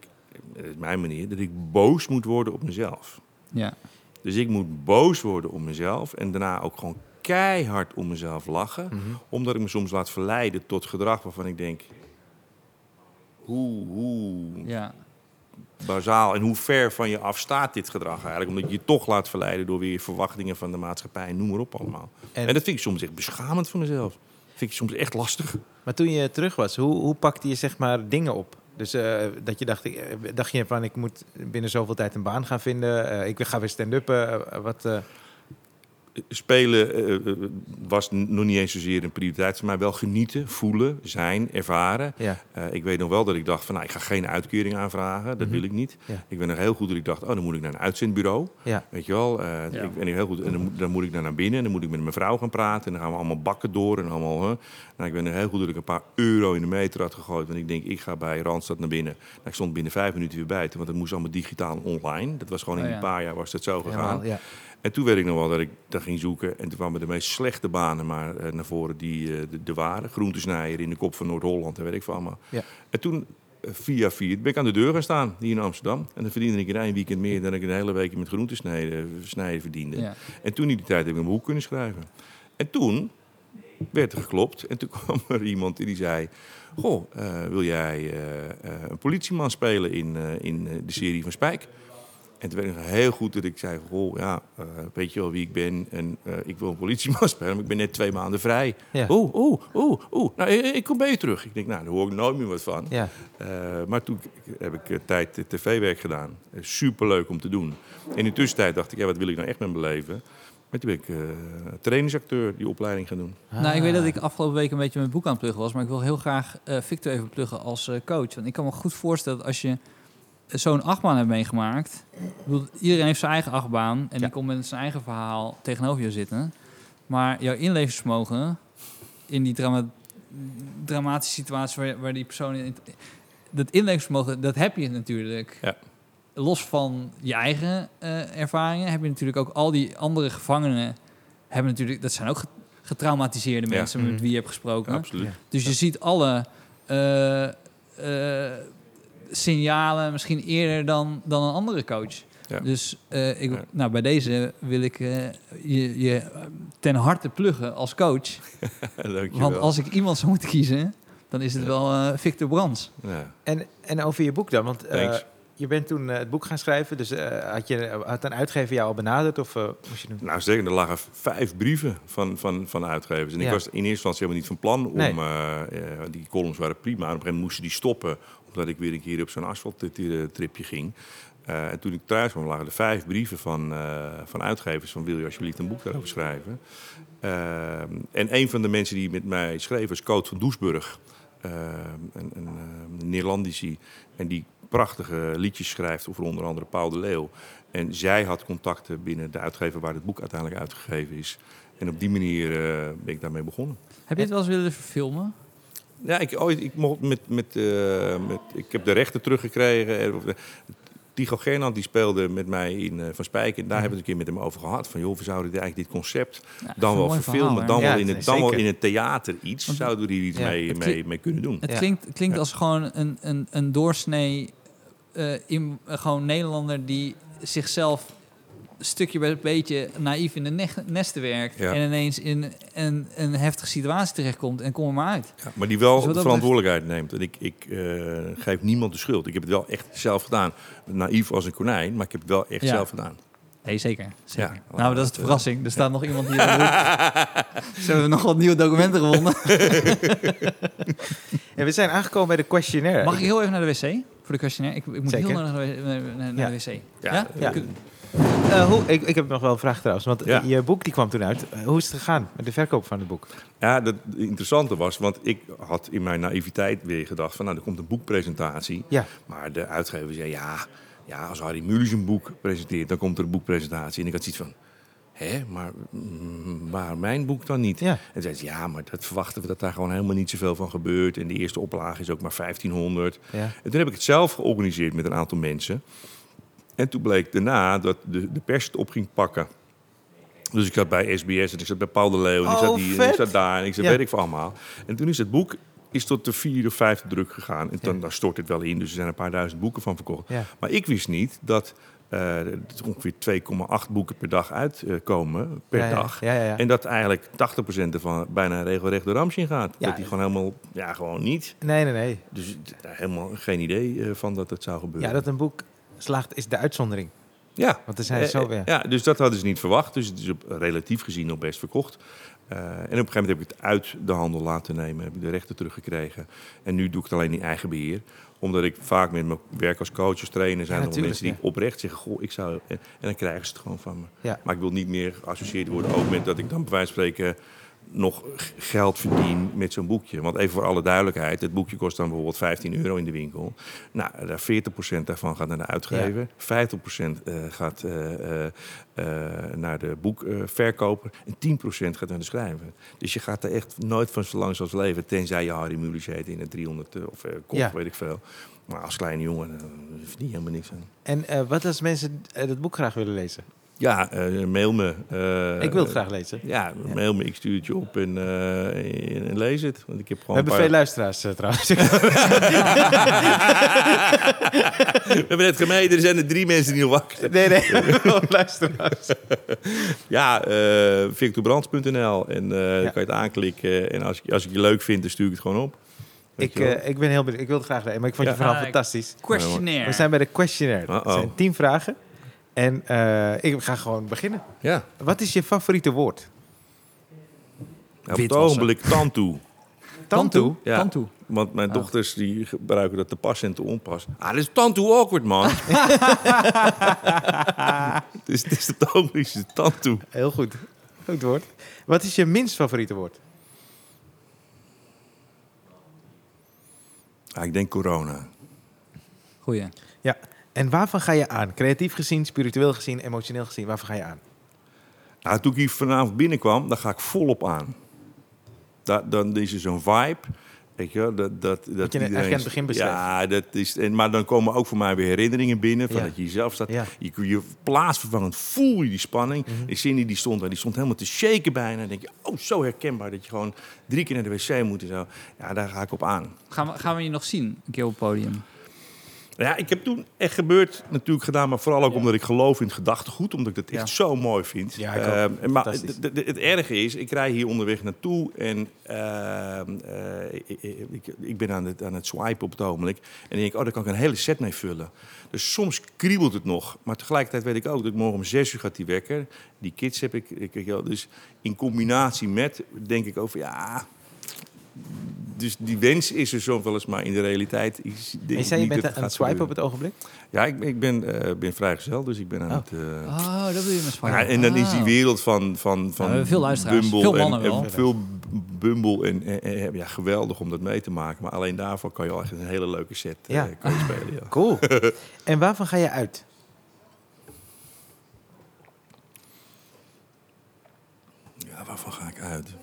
dat is mijn manier, dat ik boos moet worden op mezelf. ja, Dus ik moet boos worden op mezelf en daarna ook gewoon keihard om mezelf lachen. Mhm. Omdat ik me soms laat verleiden tot gedrag waarvan ik denk... Hoe, hoe ja, bazaal en hoe ver van je af staat dit gedrag eigenlijk. Omdat je je toch laat verleiden door weer verwachtingen van de maatschappij. en Noem maar op allemaal. En- En, dat vind ik soms echt beschamend voor mezelf. Ik soms echt lastig. Maar toen je terug was, hoe, hoe pakte je zeg maar dingen op? Dus eh, dat je dacht, eh, dacht je van ik moet binnen zoveel tijd een baan gaan vinden. eh, ik ga weer stand-uppen. eh, wat, Spelen eh, eh, was nog niet eens zozeer een prioriteit voor mij. Wel genieten, voelen, zijn, ervaren. ja. Eh, ik weet nog wel dat ik dacht van nou, ik ga geen uitkering aanvragen. Dat Mhm. wil ik niet. Ja. Ik ben nog heel goed dat ik dacht, oh, dan moet ik naar een uitzendbureau. Ja. Weet je wel, eh, Ja. ik ben heel goed. En dan, moet- dan moet ik daar naar binnen en dan moet ik met mijn vrouw gaan praten. En dan gaan we allemaal bakken door en allemaal. Hè. Nou, ik ben er heel goed dat ik een paar euro in de meter had gegooid. Want ik denk, ik ga bij Randstad naar binnen. Nou, ik stond binnen vijf minuten weer buiten, want het moest allemaal digitaal online. Dat was gewoon in Oh, een paar jaar was dat zo gegaan. En toen weet ik nog wel dat ik daar ging zoeken. En toen kwamen de meest slechte banen maar eh, naar voren die eh, de- er waren. Groentesnijer in de kop van Noord-Holland en weet ik veel allemaal. Ja. En toen, eh, via via, ben ik aan de deur gaan staan, hier in Amsterdam. En dan verdiende ik in één weekend meer dan ik een hele week met groentesnijden snijden verdiende. ja. En toen in die tijd heb ik een boek kunnen schrijven. En toen werd er geklopt. En toen kwam er iemand die zei... Goh, eh, wil jij eh, eh, een politieman spelen in, eh, in eh, de serie van Spijk? En toen weet ik nog heel goed dat ik zei... Goh, ja, eh, weet je wel wie ik ben? En eh, ik wil een politieman spelen, maar ik ben net twee maanden vrij. Ja. Oeh, oeh, oeh, oeh. Nou, ik, ik kom bij je terug. Ik denk, nou, daar hoor ik nooit meer wat van. Ja. Eh, maar toen heb ik tijd tv-werk gedaan. Super superleuk om te doen. En in de tussentijd dacht ik, ja, wat wil ik nou echt met mijn leven? Maar toen ben ik eh trainingsacteur die opleiding gaan doen. Nou, ik weet Ah. dat ik afgelopen week een beetje mijn boek aan het pluggen was, maar ik wil heel graag eh, Victor even pluggen als eh, coach. Want ik kan me goed voorstellen dat als je zo'n achtbaan hebt meegemaakt, ik bedoel, iedereen heeft zijn eigen achtbaan en Ja. die komt met zijn eigen verhaal tegenover je zitten. Maar jouw inlevensvermogen in die drama dramatische situatie waar, waar die persoon in... Dat inlevensvermogen, dat heb je natuurlijk. Ja. Los van je eigen eh, ervaringen heb je natuurlijk ook al die andere gevangenen hebben natuurlijk, dat zijn ook ge- getraumatiseerde Ja. mensen met Mhm. wie je hebt gesproken. Absoluut. Dus je ziet alle eh, eh, signalen misschien eerder dan, dan een andere coach. Ja. Dus eh, ik, Ja. nou, bij deze wil ik eh, je, je ten harte pluggen als coach. Dankjewel. Want als ik iemand zou moeten kiezen, dan is het wel eh, Victor Brands. Ja. En, en over je boek dan, want eh, je bent toen het boek gaan schrijven. Dus eh, had, je, had een uitgever jou al benaderd of moest je doen? Nou, zeker, er lagen vijf brieven van, van, van uitgevers. En ik was in eerste instantie helemaal niet van plan om... Nee. die columns waren prima. Op een gegeven moment moesten die stoppen... omdat ik weer een keer op zo'n asfalttripje ging. Eh, en toen ik thuis kwam, lagen er vijf brieven van, eh, van uitgevers... van wil je alsjeblieft een boek daarover schrijven? Eh, en een van de mensen die met mij schreef was Coot van Doesburg. Een, een. En die prachtige liedjes schrijft over onder andere Paul de Leeuw. En zij had contacten binnen de uitgever waar het boek uiteindelijk uitgegeven is. En op die manier ben ik daarmee begonnen. Heb je het wel eens willen verfilmen? Ja, ik, ooit, ik, mocht met, met, eh, met, ik heb de rechten teruggekregen. Eh, de- Tycho Gernand die speelde met mij in eh, Van Spijk. En daar hebben we het een keer met hem over gehad. Van joh, we zouden eigenlijk dit concept Ja, dan wel verfilmen. dan, Ja, wel in het, dan wel in het theater iets. Want- Zouden we hier iets Ja, mee, mee, kunnen doen. Het Ja. klinkt, klinkt Ja. als gewoon een, een, een doorsnee eh, in, eh, gewoon Nederlander die zichzelf stukje bij beetje naïef in de ne- nesten werkt. Ja. En ineens in een, een heftige situatie terechtkomt en kom er maar uit. Ja, maar die wel Dus de verantwoordelijkheid neemt. En ik, ik eh, geef niemand de schuld. Ik heb het wel echt zelf gedaan. Naïef als een konijn, maar ik heb het wel echt Ja. zelf gedaan. Nee, zeker. zeker. Ja. nou, dat is de verrassing. Er staat nog iemand hier. Ze hebben nog wat nieuwe documenten gewonnen. En we zijn aangekomen bij de questionnaire. Mag ik heel even naar de wc? Voor de questionnaire? Ik, ik moet Zeker. heel naar de, naar, naar- naar Ja. de wc. Ja. Eh, hoe, ik, ik heb nog wel een vraag trouwens. Want Ja. je boek die kwam toen uit. Eh, hoe is het gegaan met de verkoop van het boek? Ja, dat het interessante was, want ik had in mijn naïviteit weer gedacht van, nou, er komt een boekpresentatie. Ja. Maar de uitgever zei, ja, ja als Harry Mulisch een boek presenteert, dan komt er een boekpresentatie. En ik had zoiets van, hè, maar mm, waar mijn boek dan niet? Ja. En zei ze, ja, maar dat verwachten we dat daar gewoon helemaal niet zoveel van gebeurt. En de eerste oplage is ook maar 1500. Ja. En toen heb ik het zelf georganiseerd met een aantal mensen. En toen bleek daarna dat de, de pers het op ging pakken. Dus ik zat bij SBS en ik zat bij Paul de Leeuw en ik Oh, zat hier en vet. ik zat daar en ik zat Ja. weet ik veel allemaal. En toen is het boek is tot de vierde of vijfde druk gegaan. En dan, dan stort het wel in, dus er zijn een paar duizend boeken van verkocht. Ja. Maar ik wist niet dat eh, er ongeveer 2,8 boeken per dag uitkomen, per Ja, ja. dag. Ja. En dat eigenlijk 80% ervan bijna regelrecht de Ramsje gaat. Dat die gewoon helemaal, ja, gewoon niet. Nee, nee, nee. Dus eh, helemaal geen idee eh, van dat het zou gebeuren. Ja, dat een boek slaagt is de uitzondering. Ja. Want er zijn Eh, zo eh, weer. Ja, dus dat hadden ze niet verwacht. Dus het is op, relatief gezien nog best verkocht. Eh, en op een gegeven moment heb ik het uit de handel laten nemen. Heb ik de rechten teruggekregen. En nu doe ik het alleen in eigen beheer. Omdat ik vaak met mijn werk als coach, als trainer... zijn Ja, er mensen die ja. oprecht zeggen... Goh, ik zou... En, en dan krijgen ze het gewoon van me. Ja. Maar ik wil niet meer geassocieerd worden... ook met dat ik dan bij wijze van spreken nog geld verdien met zo'n boekje. Want even voor alle duidelijkheid, het boekje kost dan bijvoorbeeld 15 euro in de winkel. Nou, daar 40% daarvan gaat naar de uitgever, 50% eh, gaat eh, eh, naar de boekverkoper en 10% gaat naar de schrijver. Dus je gaat er echt nooit van zo lang als leven, tenzij je Harry Mulisch heet in het 300 eh, of kop, Ja. weet ik veel. Maar als kleine jongen verdien je helemaal niks aan. En wat als mensen dat boek graag willen lezen? Ja, eh, mail me. eh, ik wil het graag lezen. Ja, mail me, ik stuur het je op en, eh, en, en lees het. Want ik heb We gewoon hebben een veel luisteraars trouwens. We hebben net gemeten, er zijn er drie mensen die nog wakker zijn. nee, nee, veel luisteraars. Ja, eh victorbrands.nl en eh Ja. dan kan je het aanklikken. En als, ik- als ik je leuk vind, dan stuur ik het gewoon op. Ik, eh, ik ben heel benieuwd. Ik wil het graag lezen, maar ik vond je verhaal Ah, fantastisch. Questionnaire. We zijn bij de questionnaire. Het zijn tien vragen. En eh, ik ga gewoon beginnen. ja, Wat is je favoriete woord? op het ogenblik tantoe. Tantoe? Ja. Tantoe. Want mijn Oh. dochters die gebruiken dat te pas en te onpas. Ah, dat is tantoe awkward, man. dus het is het ogenblik tantoe. Heel goed. Goed woord. Wat is je minst favoriete woord? Ah, ik denk corona. Goeie. Ja. En waarvan ga je aan? Creatief gezien, spiritueel gezien, emotioneel gezien, waarvan ga je aan? Nou, toen ik hier vanavond binnenkwam, dan ga ik volop aan. Da dan is er zo'n vibe. Weet je dat, dat, dat je iedereen- aan het begin beschreef. Ja, dat is, en, maar dan komen ook voor mij weer herinneringen binnen. Van Ja. dat je jezelf staat. Ja. Je, je plaatsvervangend voel je die spanning. Mhm. Ik zie die, die stond daar, die stond helemaal te shaken bijna. Dan denk je, oh, zo herkenbaar dat je gewoon drie keer naar de wc moet en zo. Ja, daar ga ik op aan. Gaan we, gaan we je nog zien, een keer op het podium? Ja, ik heb toen echt gebeurd natuurlijk gedaan, maar vooral ook omdat ik geloof in het gedachtegoed, omdat ik dat echt Ja. zo mooi vind. Ja, ik en maar het, erge is, ik rij hier onderweg naartoe en ehm, eh, ik, ik, ik ben aan het, aan het swipen op het ogenblik. En dan denk ik, oh, daar kan ik een hele set mee vullen. Dus soms kriebelt het nog, maar tegelijkertijd weet ik ook dat ik morgen om zes uur gaat die wekker. Die kids heb ik, ik, ik dus in combinatie met, denk ik over, ja... Dus die wens is er soms wel eens, maar in de realiteit is denk En zei je bent dat aan het swipen op het ogenblik? Ja, ik, ik ben, eh ben vrijgezel, dus ik ben aan Oh. het... eh, Oh, dat doe je met Spanje. ja, en dan is die Ah. wereld van, van, van we hebben veel luisteraars. Bumble Veel en- mannen en, wel. veel Bumble en, en- en- ja, geweldig om dat mee te maken. Maar alleen daarvoor kan je al echt een hele leuke set eh, Ja. kan je spelen. Ja. Cool. en waarvan ga je uit? ja, waarvan ga ik uit?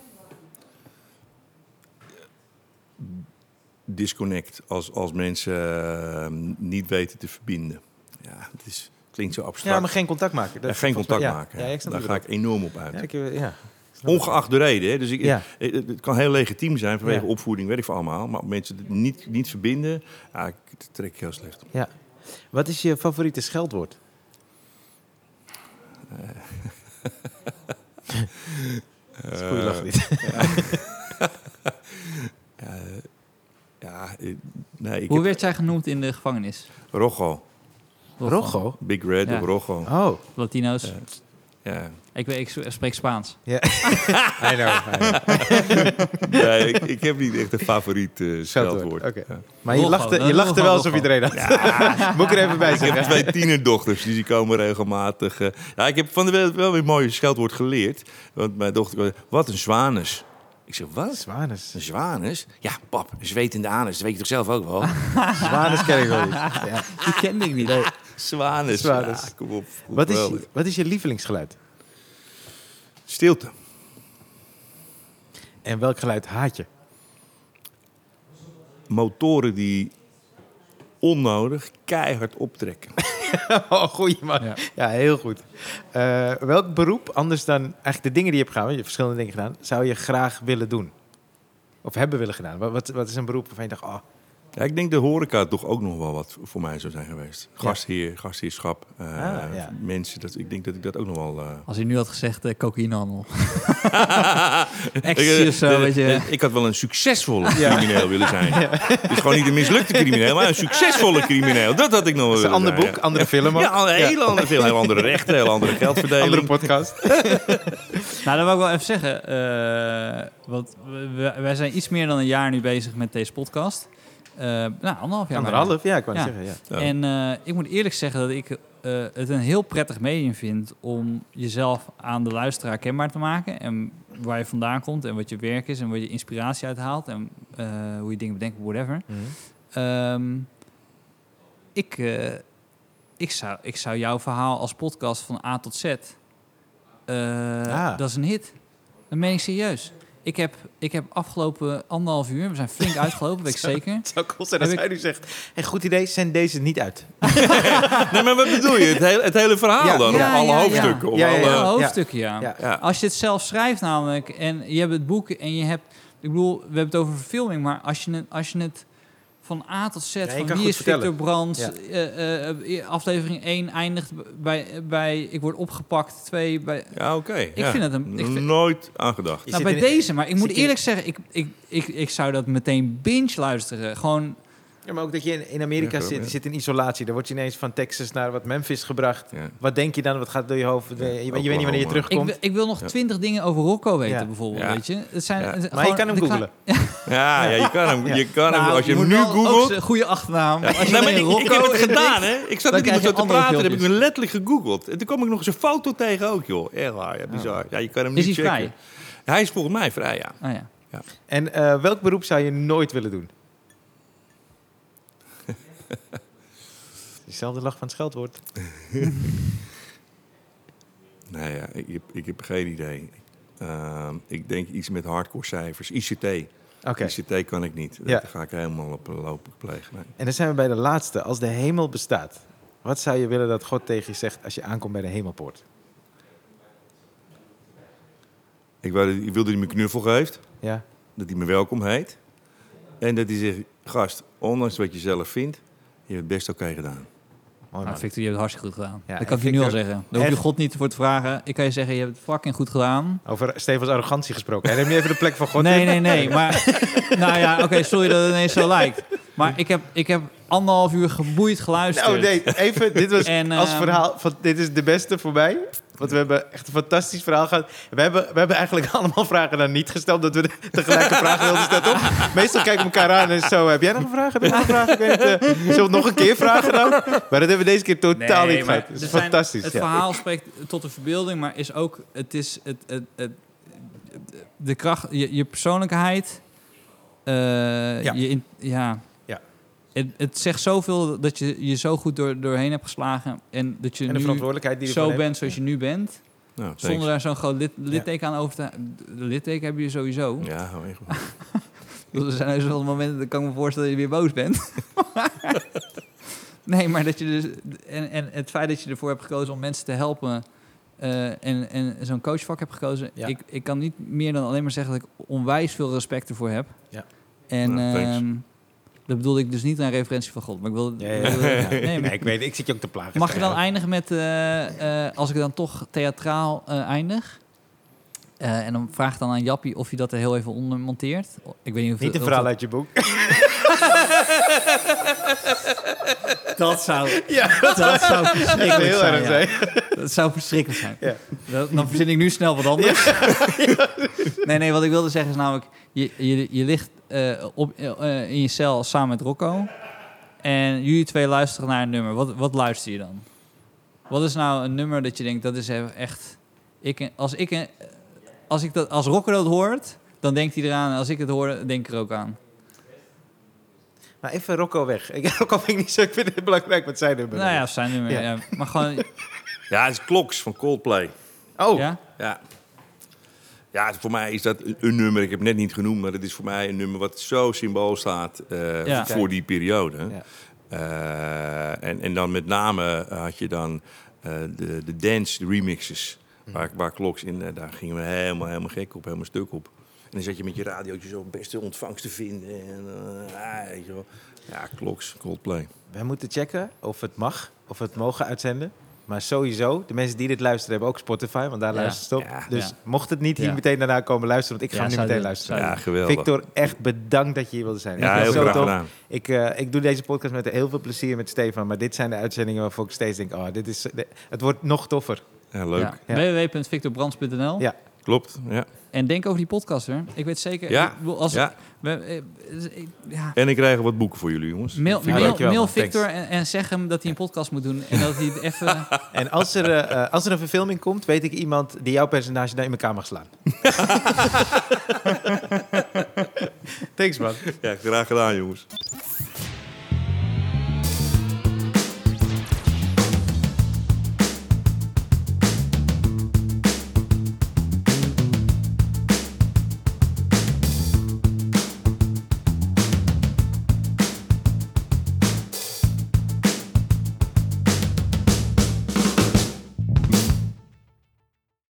Disconnect als, als mensen eh, niet weten te verbinden. Ja, het is, klinkt zo abstract. Ja, maar geen contact maken. Dat Ja, geen contact mij- maken. Ja, ja, Daar ga ik enorm op uit. ik, ja. Ongeacht de reden. Hè? Dus ik, Ja. het, kan heel legitiem zijn vanwege Ja. opvoeding, weet ik veel allemaal. Maar mensen het niet, niet verbinden, ja, ik trek ik heel slecht. ja. Wat is je favoriete scheldwoord? Dat is een goede lach niet. Ja, eh, nee, ik Hoe heb werd jij genoemd in de gevangenis? Rocco. Rocco? Big Red Ja. of Rocco. Oh. Latino's? Ja. Ja. Ik, weet, ik spreek Spaans. Ja. I know. I know. Nee, ik, ik heb niet echt een favoriet eh scheldwoord. Oké. Ja. Maar je lachte, je lachte wel alsof iedereen had. Moet ik er even bij Ik heb zeggen. twee tienerdochters, dus die komen regelmatig. eh, ja, ik heb van de wel weer een mooi scheldwoord geleerd. Want mijn dochter, wat een zwanus. Ik zeg, wat? Zwanus. Een zwanus? Ja, pap, een zweet in de anus, dat weet je toch zelf ook wel? Zwanus ken ik wel niet. Ja. Die kende ik niet. Zwanus. Zwanus. Ja, kom op. Wat, is, wat is je lievelingsgeluid? Stilte. En welk geluid haat je? Motoren die onnodig keihard optrekken. Oh, goeie man. Ja, Ja. heel goed. Eh, welk beroep, anders dan eigenlijk de dingen die je hebt gedaan, want je hebt verschillende dingen gedaan, zou je graag willen doen? Of hebben willen gedaan? Wat, wat, wat is een beroep waarvan je dacht, oh, Ja, ik denk de horeca toch ook nog wel wat voor mij zou zijn geweest. Gastheer, gastheerschap, eh, Ah, ja. mensen. Dat, ik denk dat ik dat ook nog wel... eh, Als hij nu had gezegd uh, cocaïnehandel. Ecstasy of zo, De- weet je. de- Ik had wel een succesvolle crimineel willen zijn. Dus gewoon niet een mislukte crimineel, maar een succesvolle crimineel. Dat had ik nog wel dat is een ander zijn, boek, andere film ook. Ja, een hele andere veel, heel andere rechten, heel andere geldverdeling. andere podcast. Nou, dat wil ik wel even zeggen. eh, want wij zijn iets meer dan een jaar nu bezig met deze podcast. Eh, nou, anderhalf jaar. Anderhalf, ja, ik wou Ja. zeggen. Ja. En eh, ik moet eerlijk zeggen dat ik eh, het een heel prettig medium vind om jezelf aan de luisteraar kenbaar te maken. En waar je vandaan komt en wat je werk is en waar je inspiratie uit haalt en eh, hoe je dingen bedenkt, whatever. Mhm. Ehm, ik, eh, ik, zou, ik zou jouw verhaal als podcast van A tot Z. eh, Ah. Dat is een hit. Dat meen ik serieus. Ik heb, ik heb afgelopen anderhalf uur, we zijn flink uitgelopen, weet ik zeker. Het zou cool zijn als hij nu zegt, hey, goed idee, zend deze niet uit. Nee, maar wat bedoel je? Het hele, het hele verhaal Ja, dan? ja, of alle ja, ja. hoofdstukken? Of Ja, ja, alle... Hoofdstukken, ja. Ja. Ja. Als je het zelf schrijft namelijk en je hebt het boek en je hebt... Ik bedoel, we hebben het over verfilming, maar als je het, als je het van A tot Z, van wie is Victor. Brands, Ja. eh, eh, aflevering 1 eindigt bij, bij Ik word opgepakt, 2 bij... Ja, oké. Ik ja. vind het een- ik vind- Nooit aangedacht. Nou, bij in- deze, maar ik moet eerlijk zeggen, ik, ik, ik, ik zou dat meteen binge luisteren. Gewoon, Ja, maar ook dat je in, in Amerika Ja, zit, ja. je zit in isolatie. Dan word je ineens van Texas naar wat Memphis gebracht. Ja. Wat denk je dan? Wat gaat door je hoofd? Je, je weet niet wanneer je ik, terugkomt. wil- ik wil nog Ja. twintig dingen over Rocco weten, Ja. bijvoorbeeld, Ja. weet je. Het zijn, Ja. het- maar je gewoon kan hem googlen. Ja, ja, je kan hem, je kan hem Nou, als je, hem nu googelt. goede achternaam. Als je Nee, maar alleen ik, ik heb het gedaan, hè? Ik zat met iemand zo te praten, heb ik me letterlijk gegoogeld. En toen kwam ik nog eens een foto tegen ook, joh. Echt waar, ja, bizar. Ja, je kan hem Is niet hij checken. vrij? Hij is volgens mij vrij, ja. Oh, ja. En eh, welk beroep zou je nooit willen doen? Dezelfde lach van het scheldwoord. Nee, ja, ik, heb, ik heb geen idee. Ehm, ik denk iets met hardcore cijfers. ICT. ICT kan ik niet. Ja. Dat ga ik helemaal op lopen plegen. Nee. En dan zijn we bij de laatste. Als de hemel bestaat, wat zou je willen dat God tegen je zegt als je aankomt bij de hemelpoort? Ik, dat- ik wil dat hij me knuffel geeft. Ja? Dat hij me welkom heet. En dat hij zegt, gast, ondanks wat je zelf vindt, je hebt het best oké gedaan. Mooi Nou. Victor, je hebt het hartstikke goed gedaan. Ja, dat kan ik je nu al zeggen. Daar hoef je God niet voor te vragen. Ik kan je zeggen, je hebt het fucking goed gedaan. Over Stefans arrogantie gesproken. Hij neemt nu even de plek van God nee, in. nee, nee. Maar, nou ja, oké, sorry dat het ineens zo lijkt. Maar ik heb, ik heb anderhalf uur geboeid geluisterd. Nou nee, even, dit was En, als ehm, verhaal, van, dit is de beste voor mij. Want we hebben echt een fantastisch verhaal gehad. We hebben, we hebben eigenlijk allemaal vragen dan niet gesteld, dat we de- tegelijk de vraag wilden stellen, toch? Meestal kijken we elkaar aan en zo, heb jij nog een vraag? Heb jij nog een vraag? Ik weet eh, zullen we het nog een keer vragen dan? Maar dat hebben we deze keer totaal Nee, niet gehad. Het is zijn- fantastisch. Het ja. verhaal spreekt tot de verbeelding, maar is ook, het is het, het, het- de kracht, je, je persoonlijkheid, eh, Ja. Je in, ja. Het, het zegt zoveel dat je je zo goed door, doorheen hebt geslagen en dat je En de nu verantwoordelijkheid die je zo bent zoals je nu bent, Nou, zonder daar zo'n groot lit, litteken aan over te... De litteken heb je sowieso. Ja, hou. Ik bedoel, Er zijn heus wel momenten dat kan ik me voorstellen dat je weer boos bent. nee, maar dat je dus. En, en het feit dat je ervoor hebt gekozen om mensen te helpen. eh, en, en zo'n coachvak hebt gekozen. Ja. Ik, ik kan niet meer dan alleen maar zeggen dat ik onwijs veel respect ervoor heb. Ja. En Nou. Dat bedoelde ik dus niet aan referentie van God. Maar ik wil. Ja, ja, ja. nee, maar- ik weet, ik zit je ook te plagen. Mag je dan eindigen met, eh, eh, als ik dan toch theatraal eh, eindig? En dan vraag dan aan Jappie of hij dat er heel even onder monteert. Ik weet niet of Niet een verhaal uit je boek. Dat zou, Ja, dat zou verschrikkelijk heel zijn. erg ja. zijn. Dat zou verschrikkelijk zijn. Ja. Dat- dan verzin ik nu snel wat anders. Nee, nee, wat ik wilde zeggen is namelijk... Je, je, je ligt eh, op, eh, in je cel samen met Rocco. En jullie twee luisteren naar een nummer. Wat, wat luister je dan? Wat is nou een nummer dat je denkt, dat is echt... Ik, als, ik, als, ik dat, als Rocco dat hoort, dan denkt hij eraan. En als ik het hoor, denk ik er ook aan. Maar even Rocco weg. Ik, Rocco vind ik niet zo. Ik vind het belangrijk wat zij nummer. Nou ja, zijn nummer. Ja. Ja. Maar gewoon... Ja, het is Kloks van Coldplay. Oh, Ja? Ja. Ja, voor mij is dat een- nummer. Ik heb het net niet genoemd, maar het is voor mij een nummer wat zo symbool staat eh, Ja. voor die periode. Ja. Eh, en, en dan met name had je dan eh, de, de dance, de remixes. Waar, waar Kloks in, eh, daar gingen we helemaal, helemaal gek op, helemaal stuk op. En dan zat je met je radiootje zo beste ontvangst te vinden. En, eh, ah, weet je wel. Ja, Kloks, Coldplay. wij moeten checken of het mag, of we het mogen uitzenden. Maar sowieso, de mensen die dit luisteren hebben ook Spotify, want daar Ja. luisteren ze op. Ja. Dus Ja. mocht het niet hier Ja. meteen daarna komen luisteren, want ik ga Ja, nu meteen doen, luisteren. Ja, geweldig. Victor, echt bedankt dat je hier wilde zijn. Ik Ja, heel zo graag tof. gedaan. Ik, eh, ik doe deze podcast met heel veel plezier met Stefan, maar dit zijn de uitzendingen waarvoor ik steeds denk, oh, dit is, het wordt nog toffer. Ja, leuk. Ja. Ja. www.victorbrands.nl Ja. Klopt, ja. En denk over die podcast, hè. Ik weet zeker... Ja, ik als, ja. we, eh, ik- ja. En ik krijg wat boeken voor jullie, jongens. Mail, Ja, mail, mail. Victor en, en zeg hem dat hij een podcast moet doen. En dat hij het even... En als er, eh, eh, als er een verfilming komt, weet ik iemand die jouw personage daar in elkaar mag slaan. Thanks man. Ja, graag gedaan, jongens.